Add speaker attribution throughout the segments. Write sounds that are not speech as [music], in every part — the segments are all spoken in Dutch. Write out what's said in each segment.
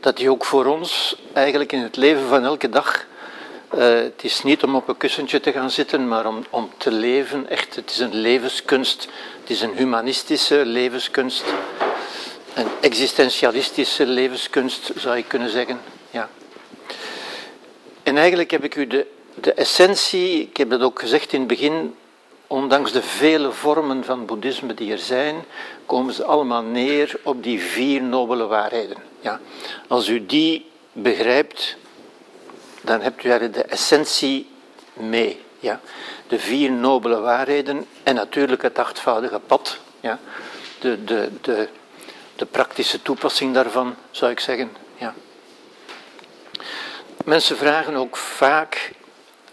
Speaker 1: dat die ook voor ons eigenlijk in het leven van elke dag. Uh, het is niet om op een kussentje te gaan zitten, maar om, om te leven. Echt, het is een levenskunst. Het is een humanistische levenskunst. Een existentialistische levenskunst, zou je kunnen zeggen. Ja. En eigenlijk heb ik u de, de essentie, ik heb dat ook gezegd in het begin, ondanks de vele vormen van boeddhisme die er zijn, komen ze allemaal neer op die vier nobele waarheden. Ja. Als u die begrijpt, dan hebt u er de essentie mee. Ja. De vier nobele waarheden en natuurlijk het achtvoudige pad. Ja. De, de, de, de praktische toepassing daarvan, zou ik zeggen. Ja. Mensen vragen ook vaak,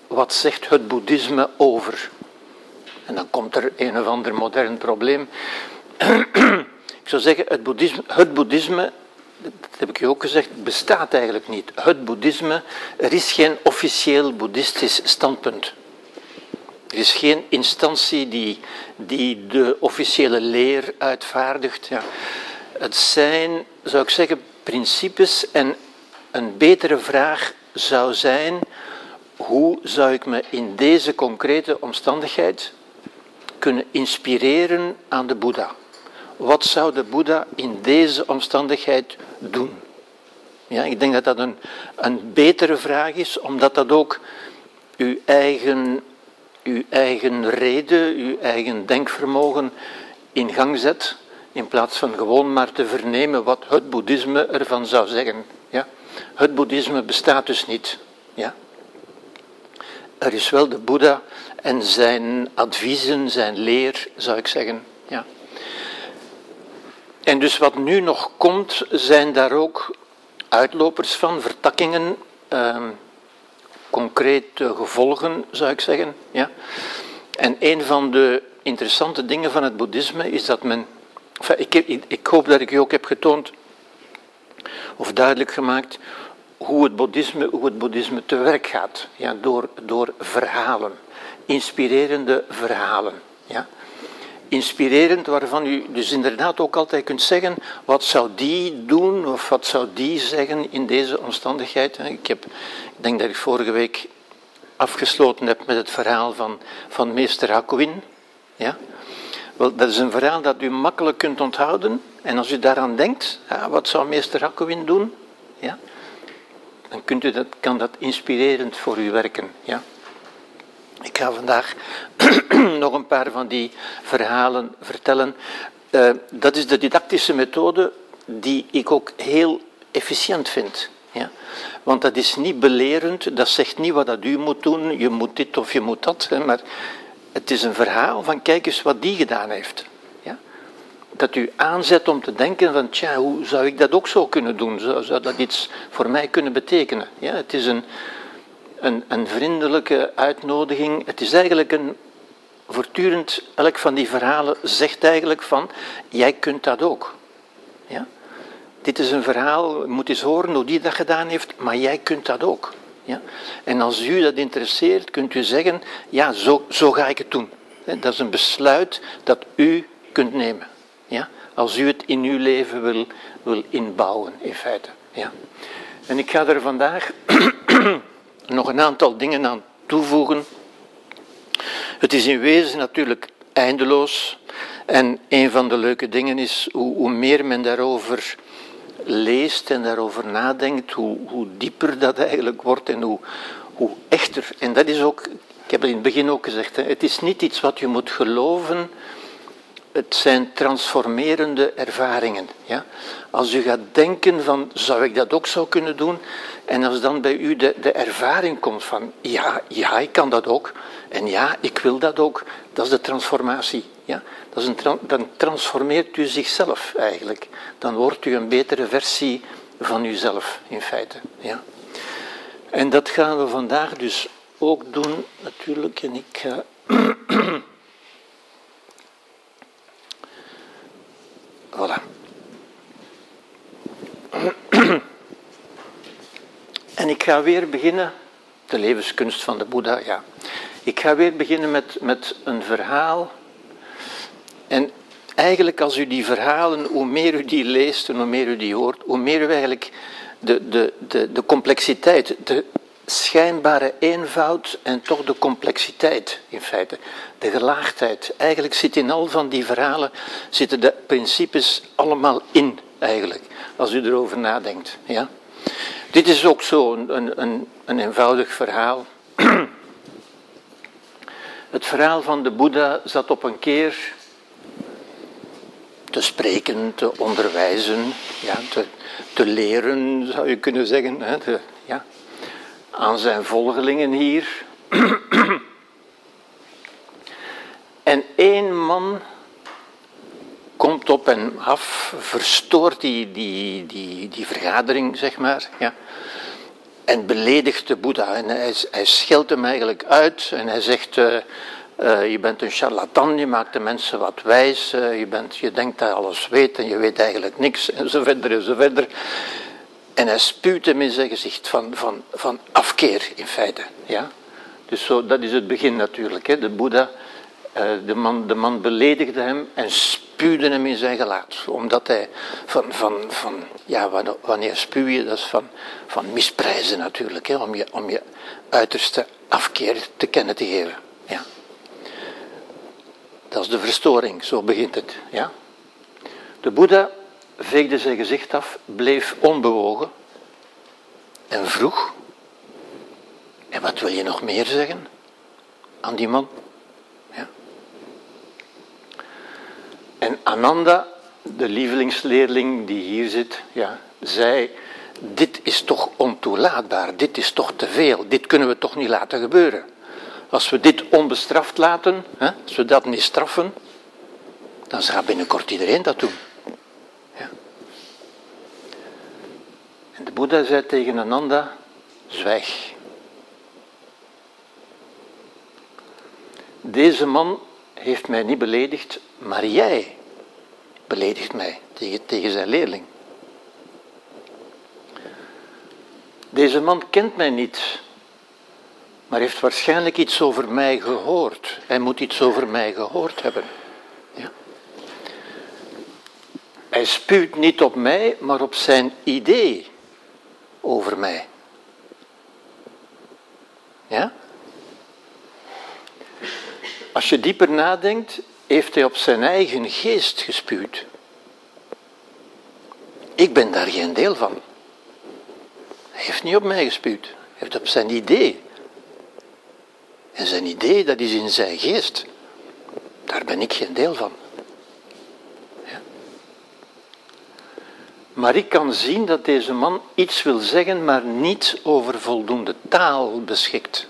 Speaker 1: wat zegt het boeddhisme over? En dan komt er een of ander modern probleem. [clears throat] ik zou zeggen, het boeddhisme, het boeddhisme, dat heb ik u ook gezegd, bestaat eigenlijk niet. Het boeddhisme, er is geen officieel boeddhistisch standpunt. Er is geen instantie die, die de officiële leer uitvaardigt. Ja. Het zijn, zou ik zeggen, principes en een betere vraag zou zijn, hoe zou ik me in deze concrete omstandigheid kunnen inspireren aan de Boeddha? Wat zou de Boeddha in deze omstandigheid doen? Ja, ik denk dat dat een, een betere vraag is, omdat dat ook uw eigen, uw eigen reden, uw eigen denkvermogen in gang zet, in plaats van gewoon maar te vernemen wat het boeddhisme ervan zou zeggen. Ja? Het boeddhisme bestaat dus niet. Ja? Er is wel de Boeddha en zijn adviezen, zijn leer, zou ik zeggen. Ja. En dus wat nu nog komt, zijn daar ook uitlopers van, vertakkingen, eh, concrete gevolgen, zou ik zeggen. Ja. En een van de interessante dingen van het boeddhisme is dat men. Ik, ik hoop dat ik u ook heb getoond of duidelijk gemaakt hoe het boeddhisme, hoe het boeddhisme te werk gaat. Ja, door, door verhalen, inspirerende verhalen. Ja. Inspirerend waarvan u dus inderdaad ook altijd kunt zeggen, wat zou die doen of wat zou die zeggen in deze omstandigheid. Ik, heb, ik denk dat ik vorige week afgesloten heb met het verhaal van, van meester Hakuin. Ja? Wel, dat is een verhaal dat u makkelijk kunt onthouden. En als u daaraan denkt, ja, wat zou meester Hakuin doen? Ja? dan kunt u dat, kan dat inspirerend voor u werken. Ja? Ik ga vandaag [clears throat] nog een paar van die verhalen vertellen. Uh, dat is de didactische methode die ik ook heel efficiënt vind. Ja? Want dat is niet belerend, dat zegt niet wat dat u moet doen, je moet dit of je moet dat, maar het is een verhaal van kijk eens wat die gedaan heeft dat u aanzet om te denken van, tja, hoe zou ik dat ook zo kunnen doen? Zou, zou dat iets voor mij kunnen betekenen? Ja, het is een, een, een vriendelijke uitnodiging. Het is eigenlijk een, voortdurend, elk van die verhalen zegt eigenlijk van, jij kunt dat ook. Ja? Dit is een verhaal, moet eens horen hoe die dat gedaan heeft, maar jij kunt dat ook. Ja? En als u dat interesseert, kunt u zeggen, ja, zo, zo ga ik het doen. Dat is een besluit dat u kunt nemen. Ja? Als u het in uw leven wil, wil inbouwen, in feite. Ja? En ik ga er vandaag nog een aantal dingen aan toevoegen. Het is in wezen natuurlijk eindeloos. En een van de leuke dingen is hoe, hoe meer men daarover leest en daarover nadenkt, hoe, hoe dieper dat eigenlijk wordt en hoe, hoe echter. En dat is ook, ik heb het in het begin ook gezegd, hè, het is niet iets wat je moet geloven het zijn transformerende ervaringen. Ja? Als u gaat denken van, zou ik dat ook zo kunnen doen? En als dan bij u de, de ervaring komt van, ja, ja, ik kan dat ook. En ja, ik wil dat ook. Dat is de transformatie. Ja? Dat is dan transformeert u zichzelf eigenlijk. Dan wordt u een betere versie van uzelf, in feite. Ja? En dat gaan we vandaag dus ook doen, natuurlijk. En ik ga... [clears throat] Voilà. [clears throat] En ik ga weer beginnen, de levenskunst van de Boeddha, ja. Ik ga weer beginnen met, met een verhaal. En eigenlijk als u die verhalen, hoe meer u die leest en hoe meer u die hoort, hoe meer u eigenlijk de, de, de, de complexiteit, de schijnbare eenvoud en toch de complexiteit in feite, de gelaagdheid. Eigenlijk zit in al van die verhalen, zitten de principes allemaal in eigenlijk, als u erover nadenkt. Ja? Dit is ook zo een, een, een eenvoudig verhaal. [clears throat] Het verhaal van de Boeddha zat op een keer te spreken, te onderwijzen, ja, te, te leren, zou je kunnen zeggen, hè, ja, aan zijn volgelingen hier. en één man komt op hem af, verstoort die, die, die, die vergadering, zeg maar. Ja. En beledigt de Boeddha. En hij, hij scheldt hem eigenlijk uit en hij zegt: uh, uh, Je bent een charlatan, je maakt de mensen wat wijs, uh, je, bent, je denkt dat je alles weet en je weet eigenlijk niks, en zo verder zo verder. En hij spuwt hem in zijn gezicht van, van, van afkeer, in feite. Ja? Dus zo, dat is het begin natuurlijk. Hè. De Boeddha, de, man, de man beledigde hem en spuwde hem in zijn gelaat. Omdat hij van, van, van ja, wanneer spuw je, dat is van, van misprijzen natuurlijk, hè, om, je, om je uiterste afkeer te kennen te geven. Ja. Dat is de verstoring, zo begint het. Ja. De Boeddha veegde zijn gezicht af, bleef onbewogen en vroeg: En wat wil je nog meer zeggen aan die man? En Ananda, de lievelingsleerling die hier zit, ja, zei: Dit is toch ontoelaatbaar, dit is toch te veel, dit kunnen we toch niet laten gebeuren. Als we dit onbestraft laten, hè, als we dat niet straffen, dan zal binnenkort iedereen dat doen. En de Boeddha zei tegen Ananda: Zwijg. Deze man heeft mij niet beledigd, maar jij beledigt mij tegen, tegen zijn leerling. Deze man kent mij niet, maar heeft waarschijnlijk iets over mij gehoord. Hij moet iets over mij gehoord hebben. Hij spuwt niet op mij, maar op zijn idee over mij. Ja? Als je dieper nadenkt, heeft hij op zijn eigen geest gespuwd. Ik ben daar geen deel van. Hij heeft niet op mij gespuwd. Hij heeft op zijn idee. En zijn idee, dat is in zijn geest. Daar ben ik geen deel van. Maar ik kan zien dat deze man iets wil zeggen, maar niet over voldoende taal beschikt.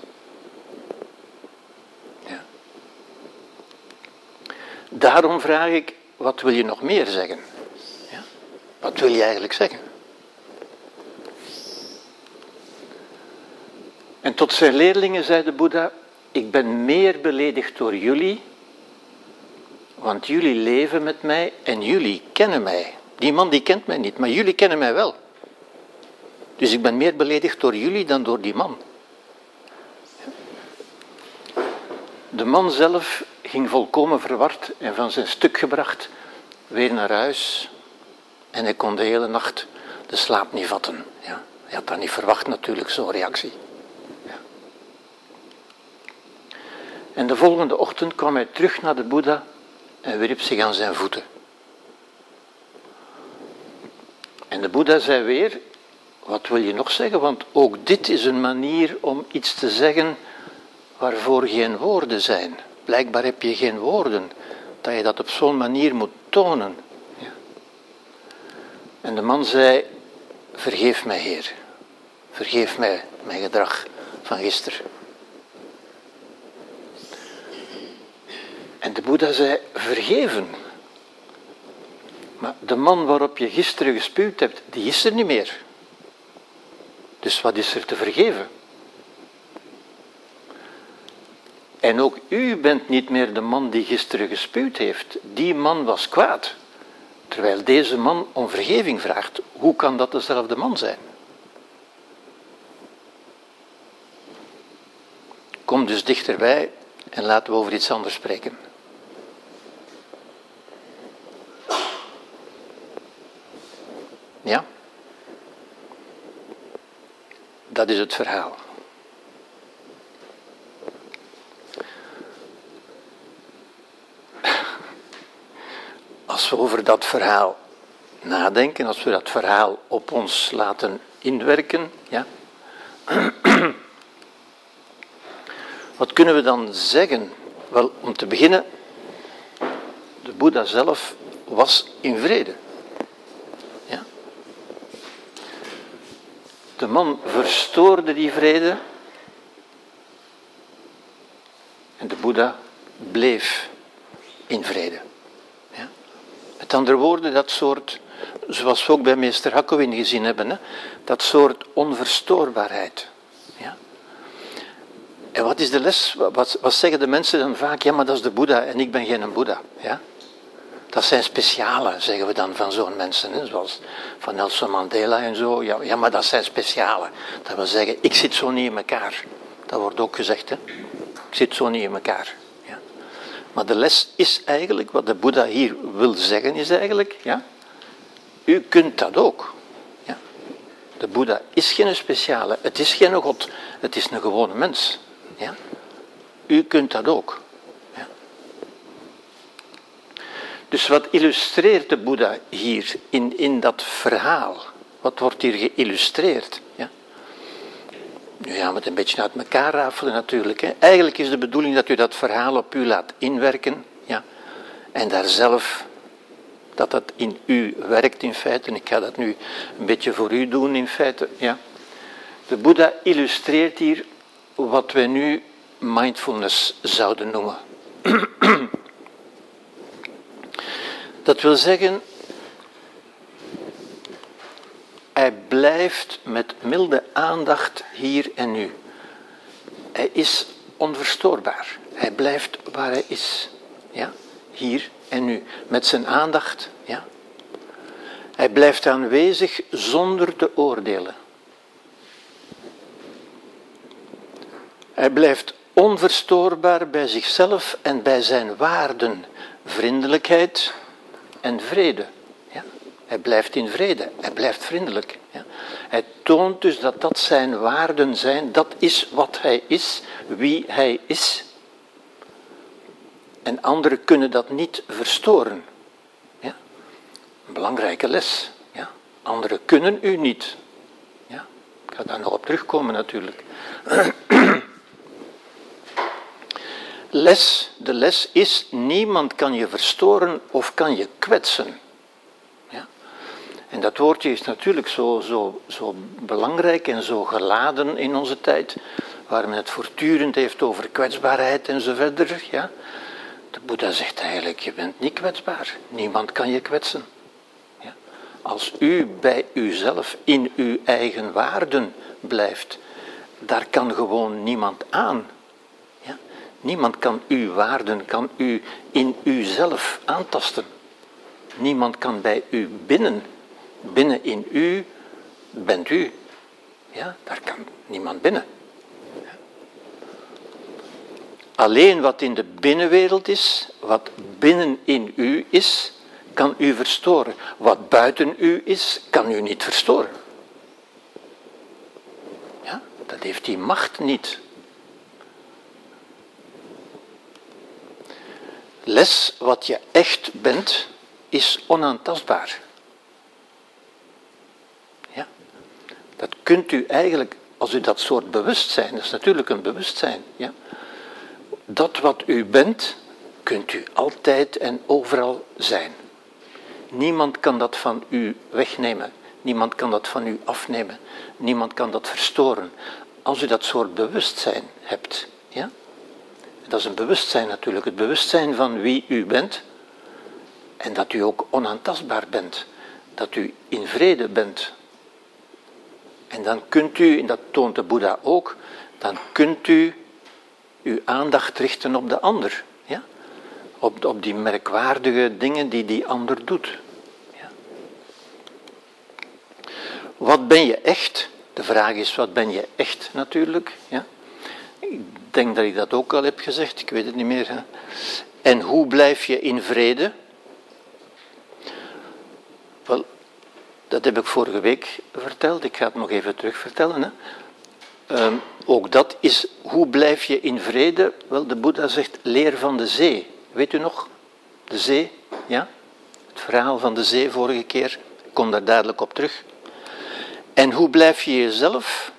Speaker 1: Daarom vraag ik, wat wil je nog meer zeggen? Ja? Wat wil je eigenlijk zeggen? En tot zijn leerlingen zei de Boeddha, ik ben meer beledigd door jullie, want jullie leven met mij en jullie kennen mij. Die man die kent mij niet, maar jullie kennen mij wel. Dus ik ben meer beledigd door jullie dan door die man. De man zelf ging volkomen verward en van zijn stuk gebracht weer naar huis. En hij kon de hele nacht de slaap niet vatten. Ja. Hij had dat niet verwacht natuurlijk, zo'n reactie. Ja. En de volgende ochtend kwam hij terug naar de Boeddha en wierp zich aan zijn voeten. En de Boeddha zei weer, wat wil je nog zeggen? Want ook dit is een manier om iets te zeggen waarvoor geen woorden zijn. Blijkbaar heb je geen woorden, dat je dat op zo'n manier moet tonen. Ja. En de man zei, vergeef mij Heer, vergeef mij mijn gedrag van gisteren. En de Boeddha zei, vergeven. Maar de man waarop je gisteren gespuwd hebt, die is er niet meer. Dus wat is er te vergeven? En ook u bent niet meer de man die gisteren gespuwd heeft. Die man was kwaad. Terwijl deze man om vergeving vraagt. Hoe kan dat dezelfde man zijn? Kom dus dichterbij en laten we over iets anders spreken. Ja? Dat is het verhaal. Als we over dat verhaal nadenken, als we dat verhaal op ons laten inwerken, ja, wat kunnen we dan zeggen? Wel, om te beginnen, de Boeddha zelf was in vrede. De man verstoorde die vrede en de Boeddha bleef in vrede. Ja? Met andere woorden, dat soort, zoals we ook bij meester Hakkowin gezien hebben, hè, dat soort onverstoorbaarheid. Ja? En wat is de les? Wat, wat zeggen de mensen dan vaak? Ja, maar dat is de Boeddha en ik ben geen Boeddha. Ja? Dat zijn speciale, zeggen we dan van zo'n mensen, hè? zoals van Nelson Mandela en zo. Ja, ja, maar dat zijn speciale. Dat wil zeggen, ik zit zo niet in elkaar. Dat wordt ook gezegd, hè. Ik zit zo niet in elkaar. Ja. Maar de les is eigenlijk, wat de Boeddha hier wil zeggen, is eigenlijk, ja, u kunt dat ook. Ja. De Boeddha is geen speciale, het is geen God, het is een gewone mens. Ja. U kunt dat ook. Dus wat illustreert de Boeddha hier in, in dat verhaal? Wat wordt hier geïllustreerd? Ja? Nu gaan we het een beetje uit elkaar rafelen natuurlijk. Hè. Eigenlijk is de bedoeling dat u dat verhaal op u laat inwerken. Ja? En daar zelf, dat dat in u werkt in feite. En ik ga dat nu een beetje voor u doen in feite. Ja? De Boeddha illustreert hier wat wij nu mindfulness zouden noemen. Dat wil zeggen, hij blijft met milde aandacht hier en nu. Hij is onverstoorbaar. Hij blijft waar hij is. Ja? Hier en nu. Met zijn aandacht. Ja? Hij blijft aanwezig zonder te oordelen. Hij blijft onverstoorbaar bij zichzelf en bij zijn waarden. Vriendelijkheid, en vrede. Ja? Hij blijft in vrede, hij blijft vriendelijk. Ja? Hij toont dus dat dat zijn waarden zijn, dat is wat hij is, wie hij is. En anderen kunnen dat niet verstoren. Ja? Een belangrijke les. Ja? Anderen kunnen u niet. Ja? Ik ga daar nog op terugkomen natuurlijk. [clears throat] les, de les is, niemand kan je verstoren of kan je kwetsen. Ja? En dat woordje is natuurlijk zo, zo, zo belangrijk en zo geladen in onze tijd, waar men het voortdurend heeft over kwetsbaarheid en zo verder. Ja? De Boeddha zegt eigenlijk, je bent niet kwetsbaar, niemand kan je kwetsen. Ja? Als u bij uzelf in uw eigen waarden blijft, daar kan gewoon niemand aan. Niemand kan uw waarden, kan u in uzelf aantasten. Niemand kan bij u binnen. Binnen in u bent u. Ja, daar kan niemand binnen. Alleen wat in de binnenwereld is, wat binnen in u is, kan u verstoren. Wat buiten u is, kan u niet verstoren. Ja, dat heeft die macht niet. Les wat je echt bent, is onaantastbaar. Ja? Dat kunt u eigenlijk, als u dat soort bewustzijn, dat is natuurlijk een bewustzijn, ja? dat wat u bent, kunt u altijd en overal zijn. Niemand kan dat van u wegnemen. Niemand kan dat van u afnemen. Niemand kan dat verstoren. Als u dat soort bewustzijn hebt. Ja? Dat is een bewustzijn natuurlijk, het bewustzijn van wie u bent en dat u ook onaantastbaar bent, dat u in vrede bent. En dan kunt u, en dat toont de Boeddha ook, dan kunt u uw aandacht richten op de ander. Ja? Op, op die merkwaardige dingen die die ander doet. Ja? Wat ben je echt? De vraag is, wat ben je echt natuurlijk? Ja? Denk dat ik dat ook al heb gezegd, ik weet het niet meer. Hè. En hoe blijf je in vrede? Wel, dat heb ik vorige week verteld, ik ga het nog even terug vertellen. Hè. Ehm, ook dat is, hoe blijf je in vrede? Wel, de Boeddha zegt, leer van de zee. Weet u nog? De zee, ja? Het verhaal van de zee vorige keer, ik kom daar dadelijk op terug. En hoe blijf je jezelf?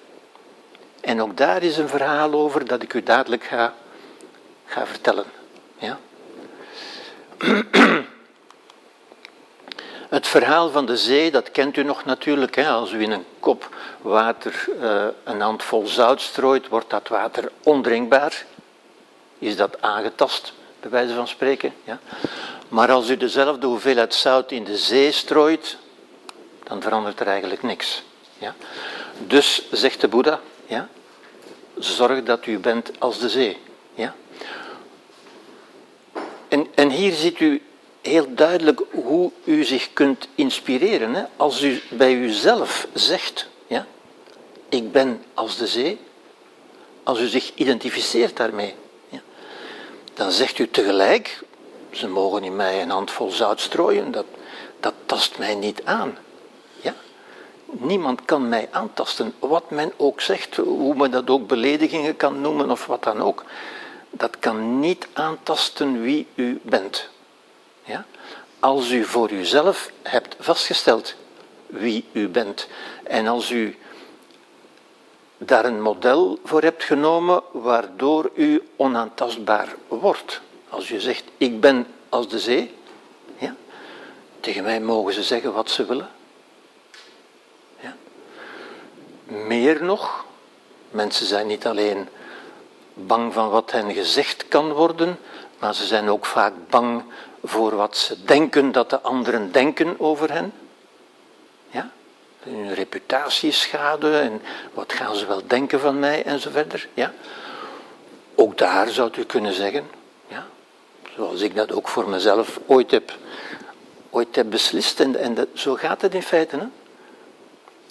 Speaker 1: En ook daar is een verhaal over dat ik u dadelijk ga, ga vertellen. Ja? [clears throat] Het verhaal van de zee, dat kent u nog natuurlijk. Hè? Als u in een kop water uh, een handvol zout strooit, wordt dat water ondrinkbaar. Is dat aangetast, bij wijze van spreken. Ja? Maar als u dezelfde hoeveelheid zout in de zee strooit, dan verandert er eigenlijk niks. Ja? Dus, zegt de Boeddha, ja? Zorg dat u bent als de zee. Ja? En, en hier ziet u heel duidelijk hoe u zich kunt inspireren. Hè? Als u bij uzelf zegt, ja, ik ben als de zee, als u zich identificeert daarmee, ja, dan zegt u tegelijk, ze mogen in mij een handvol zout strooien, dat, dat tast mij niet aan. Niemand kan mij aantasten, wat men ook zegt, hoe men dat ook beledigingen kan noemen of wat dan ook. Dat kan niet aantasten wie u bent. Ja? Als u voor uzelf hebt vastgesteld wie u bent en als u daar een model voor hebt genomen waardoor u onaantastbaar wordt. Als u zegt, ik ben als de zee, ja, tegen mij mogen ze zeggen wat ze willen. Ja. Meer nog, mensen zijn niet alleen bang van wat hen gezegd kan worden, maar ze zijn ook vaak bang voor wat ze denken dat de anderen denken over hen. Ja? Hun reputatieschade en wat gaan ze wel denken van mij en zo verder. Ja? Ook daar zou u kunnen zeggen, ja? zoals ik dat ook voor mezelf ooit heb, ooit heb beslist, en, en zo gaat het in feite. Hè?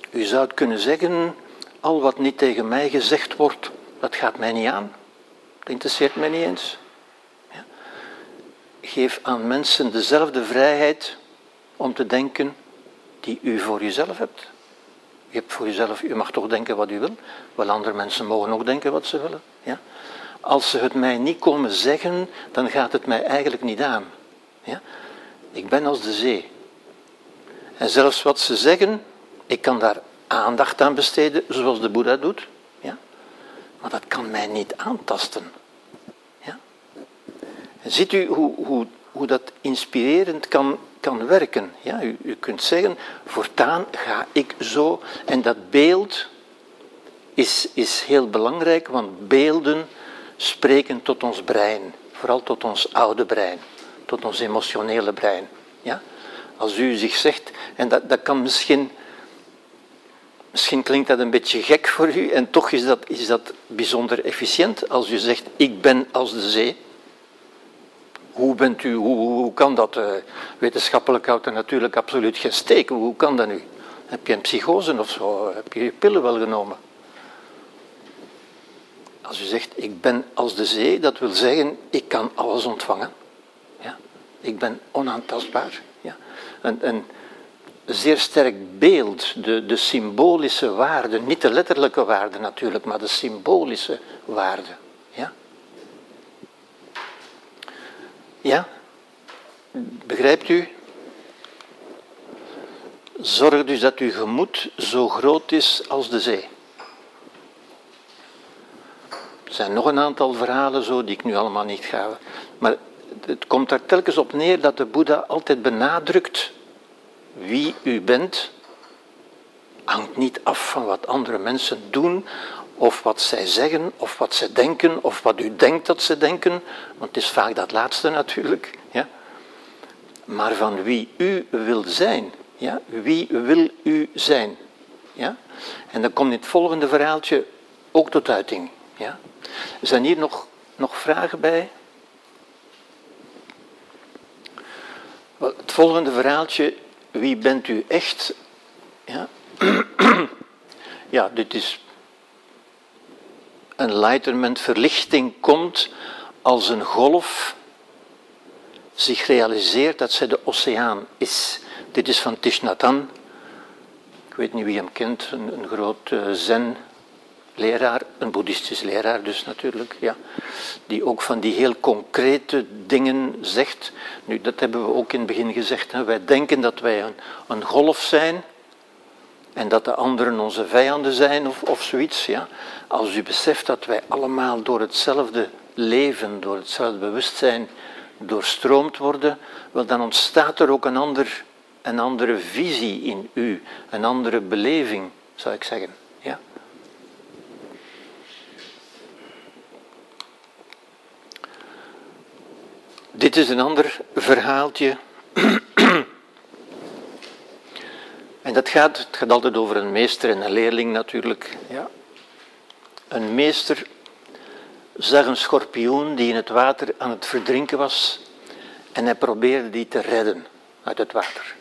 Speaker 1: U zou kunnen zeggen, al wat niet tegen mij gezegd wordt, dat gaat mij niet aan. Dat interesseert mij niet eens geef aan mensen dezelfde vrijheid om te denken die u voor uzelf hebt. U hebt voor uzelf, u mag toch denken wat u wil, wel andere mensen mogen ook denken wat ze willen. Ja? Als ze het mij niet komen zeggen, dan gaat het mij eigenlijk niet aan. Ja? Ik ben als de zee. En zelfs wat ze zeggen, ik kan daar aandacht aan besteden, zoals de Boeddha doet. Ja? Maar dat kan mij niet aantasten. Ziet u hoe, hoe, hoe dat inspirerend kan, kan werken? Ja, u, u kunt zeggen, voortaan ga ik zo. En dat beeld is, is heel belangrijk, want beelden spreken tot ons brein. Vooral tot ons oude brein, tot ons emotionele brein. Ja? Als u zich zegt, en dat, dat kan misschien, misschien klinkt dat een beetje gek voor u, en toch is dat, is dat bijzonder efficiënt. Als u zegt, ik ben als de zee, hoe bent u, hoe, kan dat? Uh, wetenschappelijk houdt er natuurlijk absoluut geen steek. Hoe kan dat nu? Heb je een psychose of zo? Heb je je pillen wel genomen? Als u zegt, ik ben als de zee, dat wil zeggen, ik kan alles ontvangen. Ja? Ik ben onaantastbaar. Ja? Een, een zeer sterk beeld, de, de symbolische waarde, niet de letterlijke waarde natuurlijk, maar de symbolische waarde. Ja? Begrijpt u? Zorg dus dat uw gemoed zo groot is als de zee. Er zijn nog een aantal verhalen zo die ik nu allemaal niet ga. Maar het komt er telkens op neer dat de Boeddha altijd benadrukt wie u bent. Hangt niet af van wat andere mensen doen of wat zij zeggen, of wat ze denken, of wat u denkt dat ze denken, want het is vaak dat laatste natuurlijk. Ja? Maar van wie u wil zijn. Ja? Wie wil u zijn? Ja? En dan komt in het volgende verhaaltje ook tot uiting. Ja? Zijn hier nog, nog vragen bij? Het volgende verhaaltje, wie bent u echt? Ja, [clears throat] ja dit is enlightenment, verlichting komt als een golf zich realiseert dat zij de oceaan is. Dit is van Tishnatan. Ik weet niet wie hem kent, een, een groot uh, zen leraar, een boeddhistisch leraar dus natuurlijk, ja, die ook van die heel concrete dingen zegt. Nu, dat hebben we ook in het begin gezegd. Hè. Wij denken dat wij een, een golf zijn en dat de anderen onze vijanden zijn of, of zoiets. Ja. Als u beseft dat wij allemaal door hetzelfde leven, door hetzelfde bewustzijn doorstroomd worden, dan ontstaat er ook een, ander, een andere visie in u, een andere beleving, zou ik zeggen. Ja. Dit is een ander verhaaltje. en dat gaat, het gaat altijd over een meester en een leerling natuurlijk. Ja. Een meester zag een schorpioen die in het water aan het verdrinken was en hij probeerde die te redden uit het water.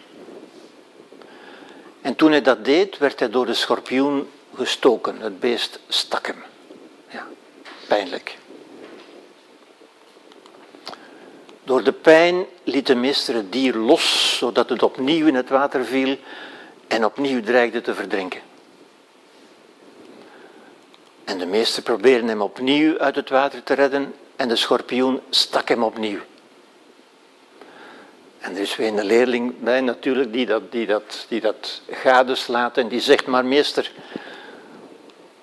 Speaker 1: En toen hij dat deed, werd hij door de schorpioen gestoken. Het beest stak hem. Ja, pijnlijk. Door de pijn liet de meester het dier los, zodat het opnieuw in het water viel en opnieuw dreigde te verdrinken. En de meester probeerde hem opnieuw uit het water te redden en de schorpioen stak hem opnieuw. En er is weer een leerling bij natuurlijk die dat, die dat, die dat gadeslaat en die zegt, maar meester,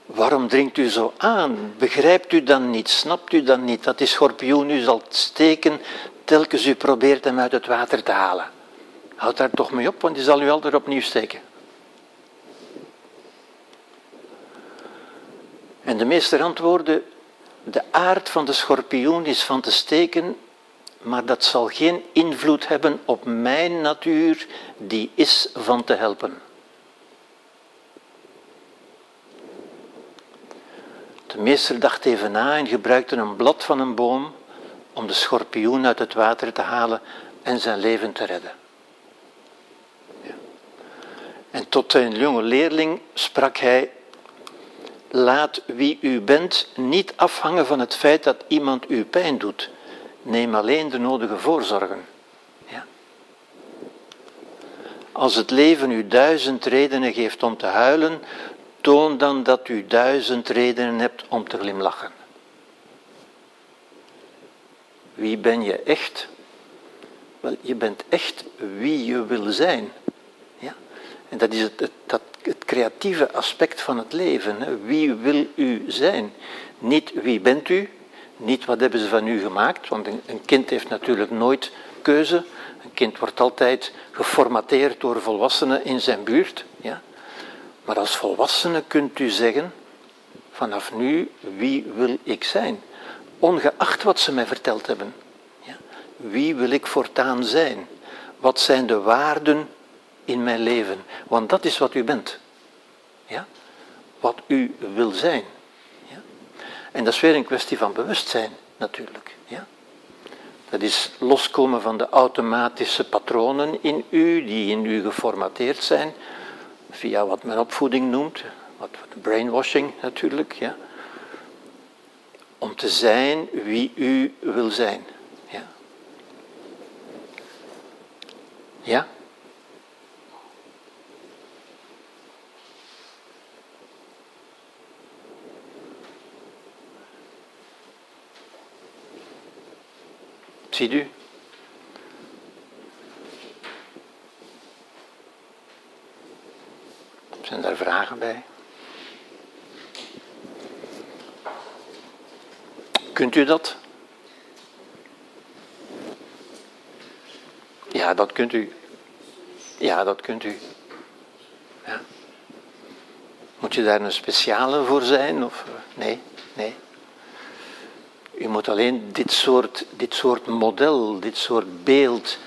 Speaker 1: waarom dringt u zo aan? Begrijpt u dan niet? Snapt u dan niet dat die schorpioen u zal steken telkens u probeert hem uit het water te halen? Houd daar toch mee op, want die zal u altijd opnieuw steken. En de meester antwoordde, de aard van de schorpioen is van te steken, maar dat zal geen invloed hebben op mijn natuur, die is van te helpen. De meester dacht even na en gebruikte een blad van een boom om de schorpioen uit het water te halen en zijn leven te redden. En tot zijn jonge leerling sprak hij Laat wie u bent niet afhangen van het feit dat iemand u pijn doet. Neem alleen de nodige voorzorgen. Ja. Als het leven u duizend redenen geeft om te huilen, toon dan dat u duizend redenen hebt om te glimlachen. Wie ben je echt? Wel, je bent echt wie je wil zijn. Ja? En dat is het, dat het creatieve aspect van het leven. Wie wil u zijn? Niet wie bent u, niet wat hebben ze van u gemaakt, want een kind heeft natuurlijk nooit keuze. Een kind wordt altijd geformateerd door volwassenen in zijn buurt. Ja? Maar als volwassene kunt u zeggen, vanaf nu, wie wil ik zijn? Ongeacht wat ze mij verteld hebben. Ja? Wie wil ik voortaan zijn? Wat zijn de waarden in mijn leven. Want dat is wat u bent. Ja? Wat u wil zijn. Ja? En dat is weer een kwestie van bewustzijn, natuurlijk. Ja? Dat is loskomen van de automatische patronen in u, die in u geformateerd zijn, via wat men opvoeding noemt, wat brainwashing natuurlijk. Ja? Om te zijn wie u wil zijn. Ja? Ja? Ziet u? Zijn daar vragen bij? Kunt u dat? Ja, dat kunt u. Ja, dat kunt u. Ja. Moet je daar een speciale voor zijn? Of? Nee, nee. U moet alleen dit soort, dit soort model, dit soort beeld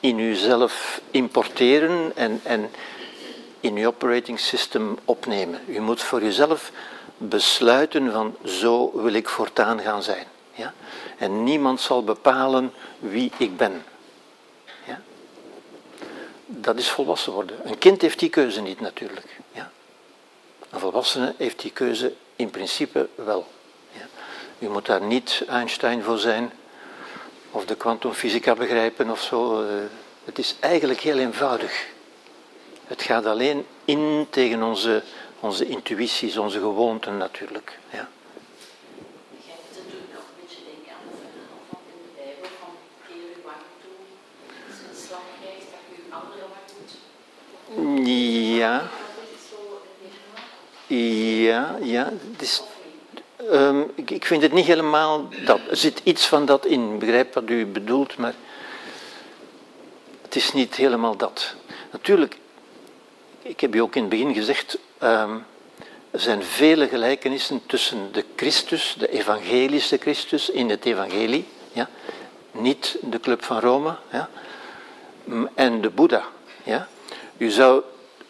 Speaker 1: in uzelf importeren en, en in uw operating system opnemen. U moet voor uzelf besluiten van zo wil ik voortaan gaan zijn. Ja? En niemand zal bepalen wie ik ben. Ja? Dat is volwassen worden. Een kind heeft die keuze niet natuurlijk. Ja? Een volwassene heeft die keuze in principe wel. U moet daar niet Einstein voor zijn of de kwantumfysica begrijpen of zo. Eh, het is eigenlijk heel eenvoudig. Het gaat alleen in tegen onze onze intuïties, onze gewoonten natuurlijk. Ja. Ja, ja, ja. Is, ehm, ik, ik vind het niet helemaal dat. Er zit iets van dat in. Ik begrijp wat u bedoelt, maar het is niet helemaal dat. Natuurlijk, ik heb u ook in het begin gezegd, ehm, er zijn vele gelijkenissen tussen de Christus, de evangelische Christus in het evangelie, ja, niet de Club van Rome, ja, en de Boeddha. Ja. Je, zou,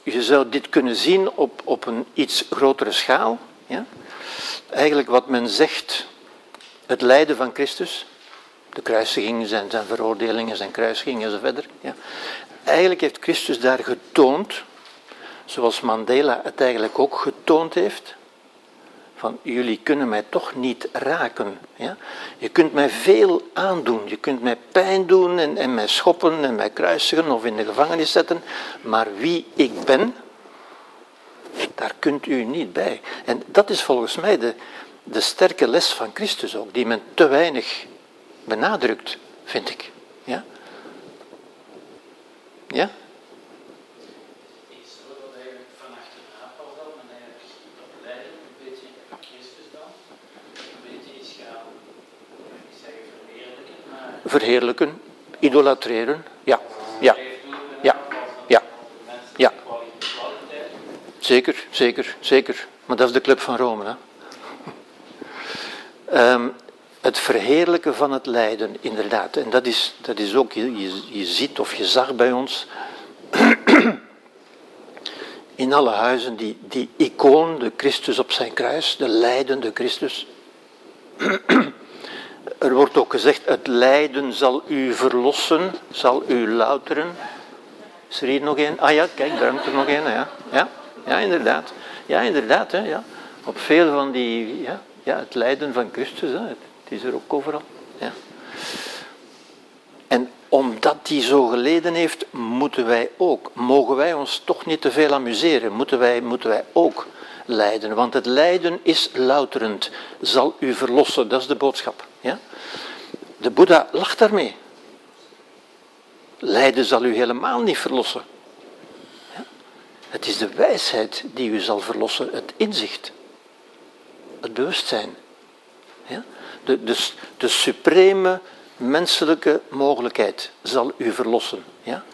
Speaker 1: zou dit kunnen zien op, op een iets grotere schaal. Ja. Eigenlijk wat men zegt, het lijden van Christus, de kruisiging, zijn, zijn veroordelingen, zijn kruisiging en zo verder. Ja. Eigenlijk heeft Christus daar getoond, zoals Mandela het eigenlijk ook getoond heeft, van jullie kunnen mij toch niet raken. Ja? Je kunt mij veel aandoen, je kunt mij pijn doen en, en mij schoppen en mij kruisigen of in de gevangenis zetten, maar wie ik ben, daar kunt u niet bij. En dat is volgens mij de, de sterke les van Christus ook, die men te weinig benadrukt, vind ik. Ja? Ja?
Speaker 2: iets wat eigenlijk van achterna pas al, en eigenlijk dat lijden een beetje aan Christus dan, een beetje is gaan, ik wil niet zeggen verheerlijken, maar
Speaker 1: Verheerlijken, idolatreren, ja, ja, Ja. Ja. Ja. zeker, zeker, zeker. Maar dat is de Club van Rome. Hè? Ehm, het verheerlijken van het lijden, inderdaad. En dat is, dat is ook, je, je, je ziet of je zag bij ons [clears throat] in alle huizen die, die icoon, de Christus op zijn kruis, de lijdende Christus. [clears throat] Er wordt ook gezegd, het lijden zal u verlossen, zal u louteren. Is er hier nog één? Ah ja, kijk, daar hangt er nog één. Ja, ja, ja inderdaad. Ja, inderdaad. Hè, ja. Op veel van die, ja, ja, het lijden van Christus, het is er ook overal. Ja. En omdat hij zo geleden heeft, moeten wij ook, mogen wij ons toch niet te veel amuseren, moeten wij, moeten wij ook lijden. Want het lijden is louterend, zal u verlossen, dat is de boodschap. Ja? De Boeddha lacht daarmee. Lijden zal u helemaal niet verlossen. Ja? Het is de wijsheid die u zal verlossen, het inzicht, het bewustzijn. Ja? De, de, de supreme menselijke mogelijkheid zal u verlossen. Ja?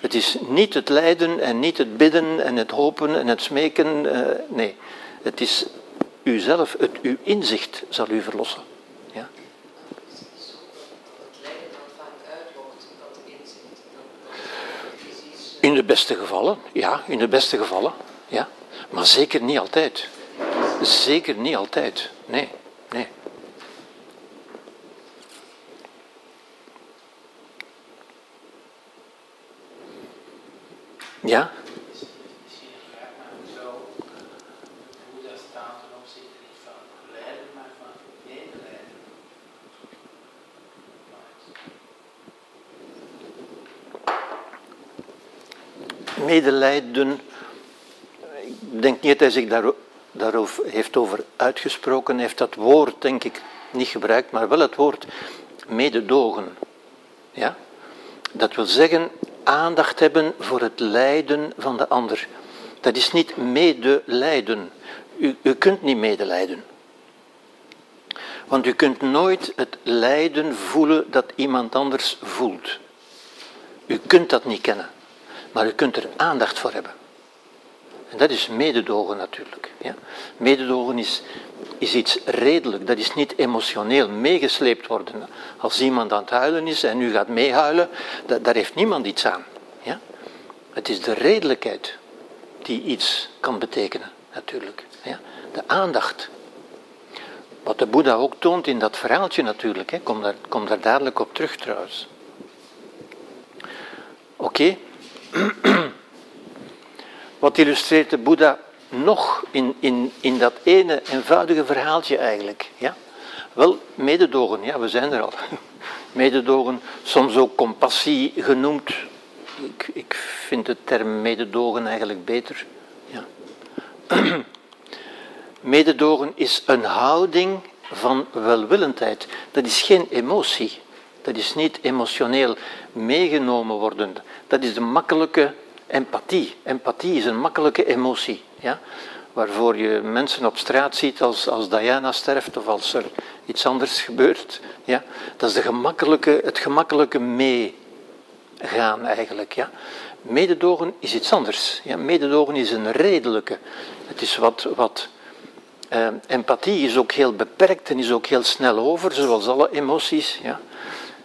Speaker 1: Het is niet het lijden en niet het bidden en het hopen en het smeken. eh, nee, het is uzelf, het, uw inzicht zal u verlossen. Ja? In de beste gevallen, ja, in de beste gevallen. Ja. Maar zeker niet altijd. Zeker niet altijd. Nee, nee. Ja,
Speaker 2: Misschien een vraag, maar hoe zou hoe dat staat ten opzichte niet van lijden, maar medelijden?
Speaker 1: medelijden. Ik denk niet dat hij zich daar, daarover heeft over uitgesproken. Hij heeft dat woord, denk ik, niet gebruikt, maar wel het woord mededogen. Ja? Dat wil zeggen aandacht hebben voor het lijden van de ander. Dat is niet medelijden. U, u kunt niet medelijden. Want u kunt nooit het lijden voelen dat iemand anders voelt. U kunt dat niet kennen, maar u kunt er aandacht voor hebben. En dat is mededogen natuurlijk. Ja? Mededogen is, is iets redelijk, dat is niet emotioneel meegesleept worden. Als iemand aan het huilen is en u gaat meehuilen, da- daar heeft niemand iets aan. Ja? Het is de redelijkheid die iets kan betekenen, natuurlijk. Ja? De aandacht. Wat de Boeddha ook toont in dat verhaaltje natuurlijk. Daar, kom daar dadelijk op terug trouwens. Oké. [clears throat] Wat illustreert de Boeddha nog in, in, in dat ene eenvoudige verhaaltje eigenlijk? Ja? Wel, mededogen, ja, we zijn er al. [laughs] Mededogen, soms ook compassie genoemd. Ik, ik vind de term mededogen eigenlijk beter. Ja. [clears throat] Mededogen is een houding van welwillendheid. Dat is geen emotie. Dat is niet emotioneel meegenomen worden. Dat is de makkelijke empathie. Empathie is een makkelijke emotie. Ja? Waarvoor je mensen op straat ziet als, als Diana sterft of als er iets anders gebeurt. Ja? Dat is de gemakkelijke, het gemakkelijke meegaan eigenlijk. Ja? Mededogen is iets anders. Ja? Mededogen is een redelijke. Het is wat, wat uh, empathie is ook heel beperkt en is ook heel snel over, zoals alle emoties. Ja?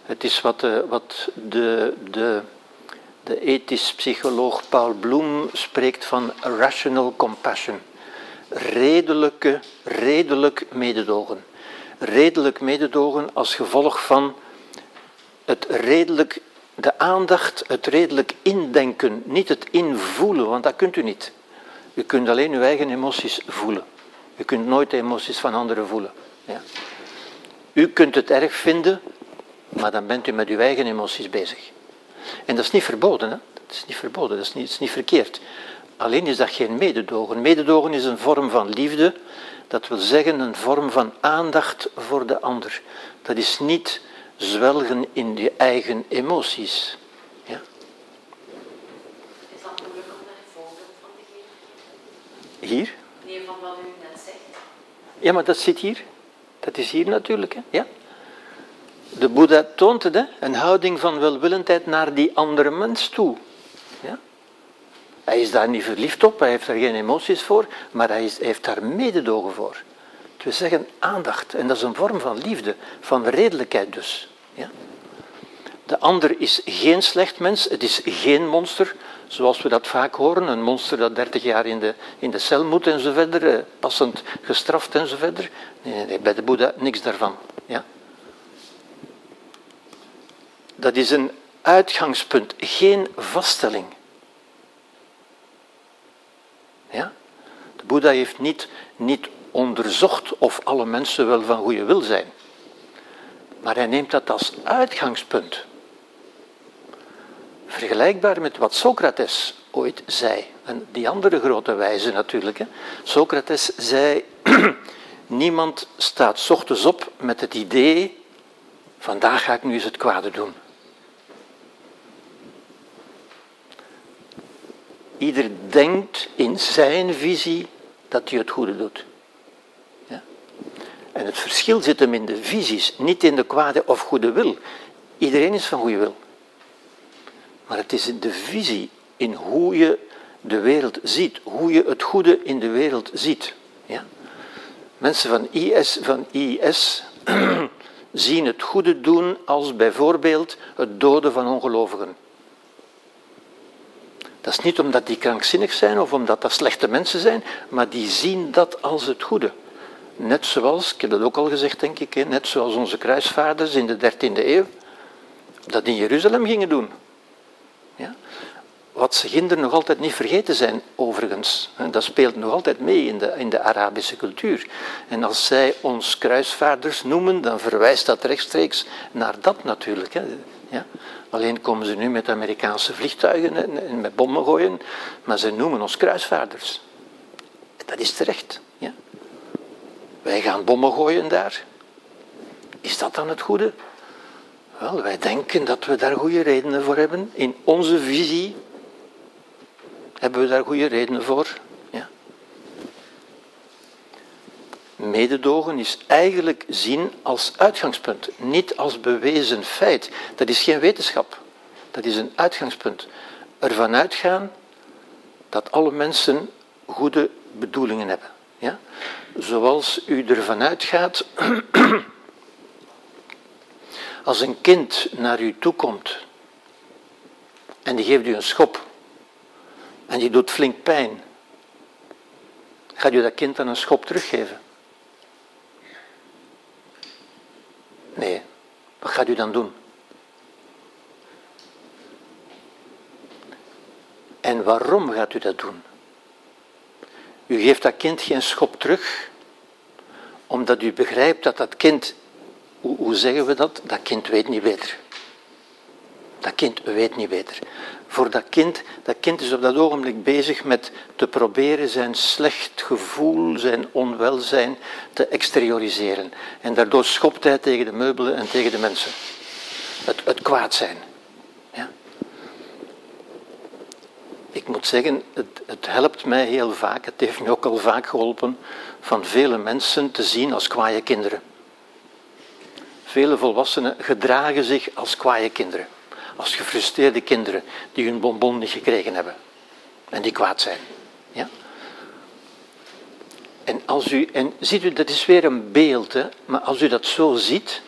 Speaker 1: Het is wat, uh, wat de, de, de ethisch psycholoog Paul Bloem spreekt van rational compassion. Redelijke, redelijk mededogen. Redelijk mededogen als gevolg van het redelijk, de aandacht, het redelijk indenken, niet het invoelen, want dat kunt u niet. U kunt alleen uw eigen emoties voelen. U kunt nooit de emoties van anderen voelen. Ja. U kunt het erg vinden, maar dan bent u met uw eigen emoties bezig. En dat is niet verboden, hè? dat is niet verboden, dat is niet, dat is niet verkeerd. Alleen is dat geen mededogen. Mededogen is een vorm van liefde, dat wil zeggen een vorm van aandacht voor de ander. Dat is niet zwelgen in je eigen emoties. Ja.
Speaker 3: Is dat een voorbeeld van te geven?
Speaker 1: Hier?
Speaker 3: Nee, van wat u net zegt.
Speaker 1: Ja, maar dat zit hier. Dat is hier natuurlijk. Hè? Ja? De Boeddha toont het, een houding van welwillendheid naar die andere mens toe. Ja? Hij is daar niet verliefd op, hij heeft daar geen emoties voor, maar hij, heeft daar mededogen voor. We zeggen aandacht, en dat is een vorm van liefde, van redelijkheid dus. Ja? De ander is geen slecht mens, het is geen monster, zoals we dat vaak horen. Een monster dat 30 jaar in de, in de cel moet en zo verder, eh, passend gestraft en zo verder. Nee, nee, bij de Boeddha niks daarvan. Ja? Dat is een uitgangspunt, geen vaststelling. Ja? De Boeddha heeft niet, niet onderzocht of alle mensen wel van goede wil zijn. Maar hij neemt dat als uitgangspunt. Vergelijkbaar met wat Socrates ooit zei. En die andere grote wijze natuurlijk. Hè. Socrates zei, [clears throat] niemand staat ochtends op met het idee, vandaag ga ik nu eens het kwade doen. Ieder denkt in zijn visie dat hij het goede doet. Ja? En het verschil zit hem in de visies, niet in de kwade of goede wil. Iedereen is van goede wil. Maar het is in de visie, in hoe je de wereld ziet, hoe je het goede in de wereld ziet. Ja? Mensen van IS, van IS [clears throat] zien het goede doen als bijvoorbeeld het doden van ongelovigen. Dat is niet omdat die krankzinnig zijn of omdat dat slechte mensen zijn, maar die zien dat als het goede. Net zoals, ik heb dat ook al gezegd denk ik, net zoals onze kruisvaarders in de 13e eeuw dat in Jeruzalem gingen doen. Ja? Wat ze ginder nog altijd niet vergeten zijn, overigens. Dat speelt nog altijd mee in de, in de Arabische cultuur. En als zij ons kruisvaarders noemen, dan verwijst dat rechtstreeks naar dat natuurlijk. Ja? Alleen komen ze nu met Amerikaanse vliegtuigen en met bommen gooien, maar ze noemen ons kruisvaarders. Dat is terecht. Ja? Wij gaan bommen gooien daar. Is dat dan het goede? Wel, wij denken dat we daar goede redenen voor hebben. In onze visie hebben we daar goede redenen voor. Ja. Mededogen is eigenlijk zien als uitgangspunt, niet als bewezen feit. Dat is geen wetenschap, dat is een uitgangspunt. Ervan uitgaan dat alle mensen goede bedoelingen hebben. Ja? Zoals u ervan uitgaat [clears throat] als een kind naar u toe komt en die geeft u een schop en die doet flink pijn, gaat u dat kind dan een schop teruggeven? Nee, wat gaat u dan doen? En waarom gaat u dat doen? U geeft dat kind geen schop terug, omdat u begrijpt dat dat kind hoe, hoe zeggen we dat? Dat kind weet niet beter. Dat kind weet niet beter. Voor dat kind. Dat kind is op dat ogenblik bezig met te proberen zijn slecht gevoel, zijn onwelzijn te exterioriseren. En daardoor schopt hij tegen de meubelen en tegen de mensen. Het, het kwaad zijn. Ja. Ik moet zeggen, het, het helpt mij heel vaak, het heeft me ook al vaak geholpen, van vele mensen te zien als kwaaie kinderen. Vele volwassenen gedragen zich als kwaaie kinderen. Als gefrustreerde kinderen die hun bonbon niet gekregen hebben. En die kwaad zijn. Ja? En, als u, en ziet u, dat is weer een beeld, hè? maar als u dat zo ziet,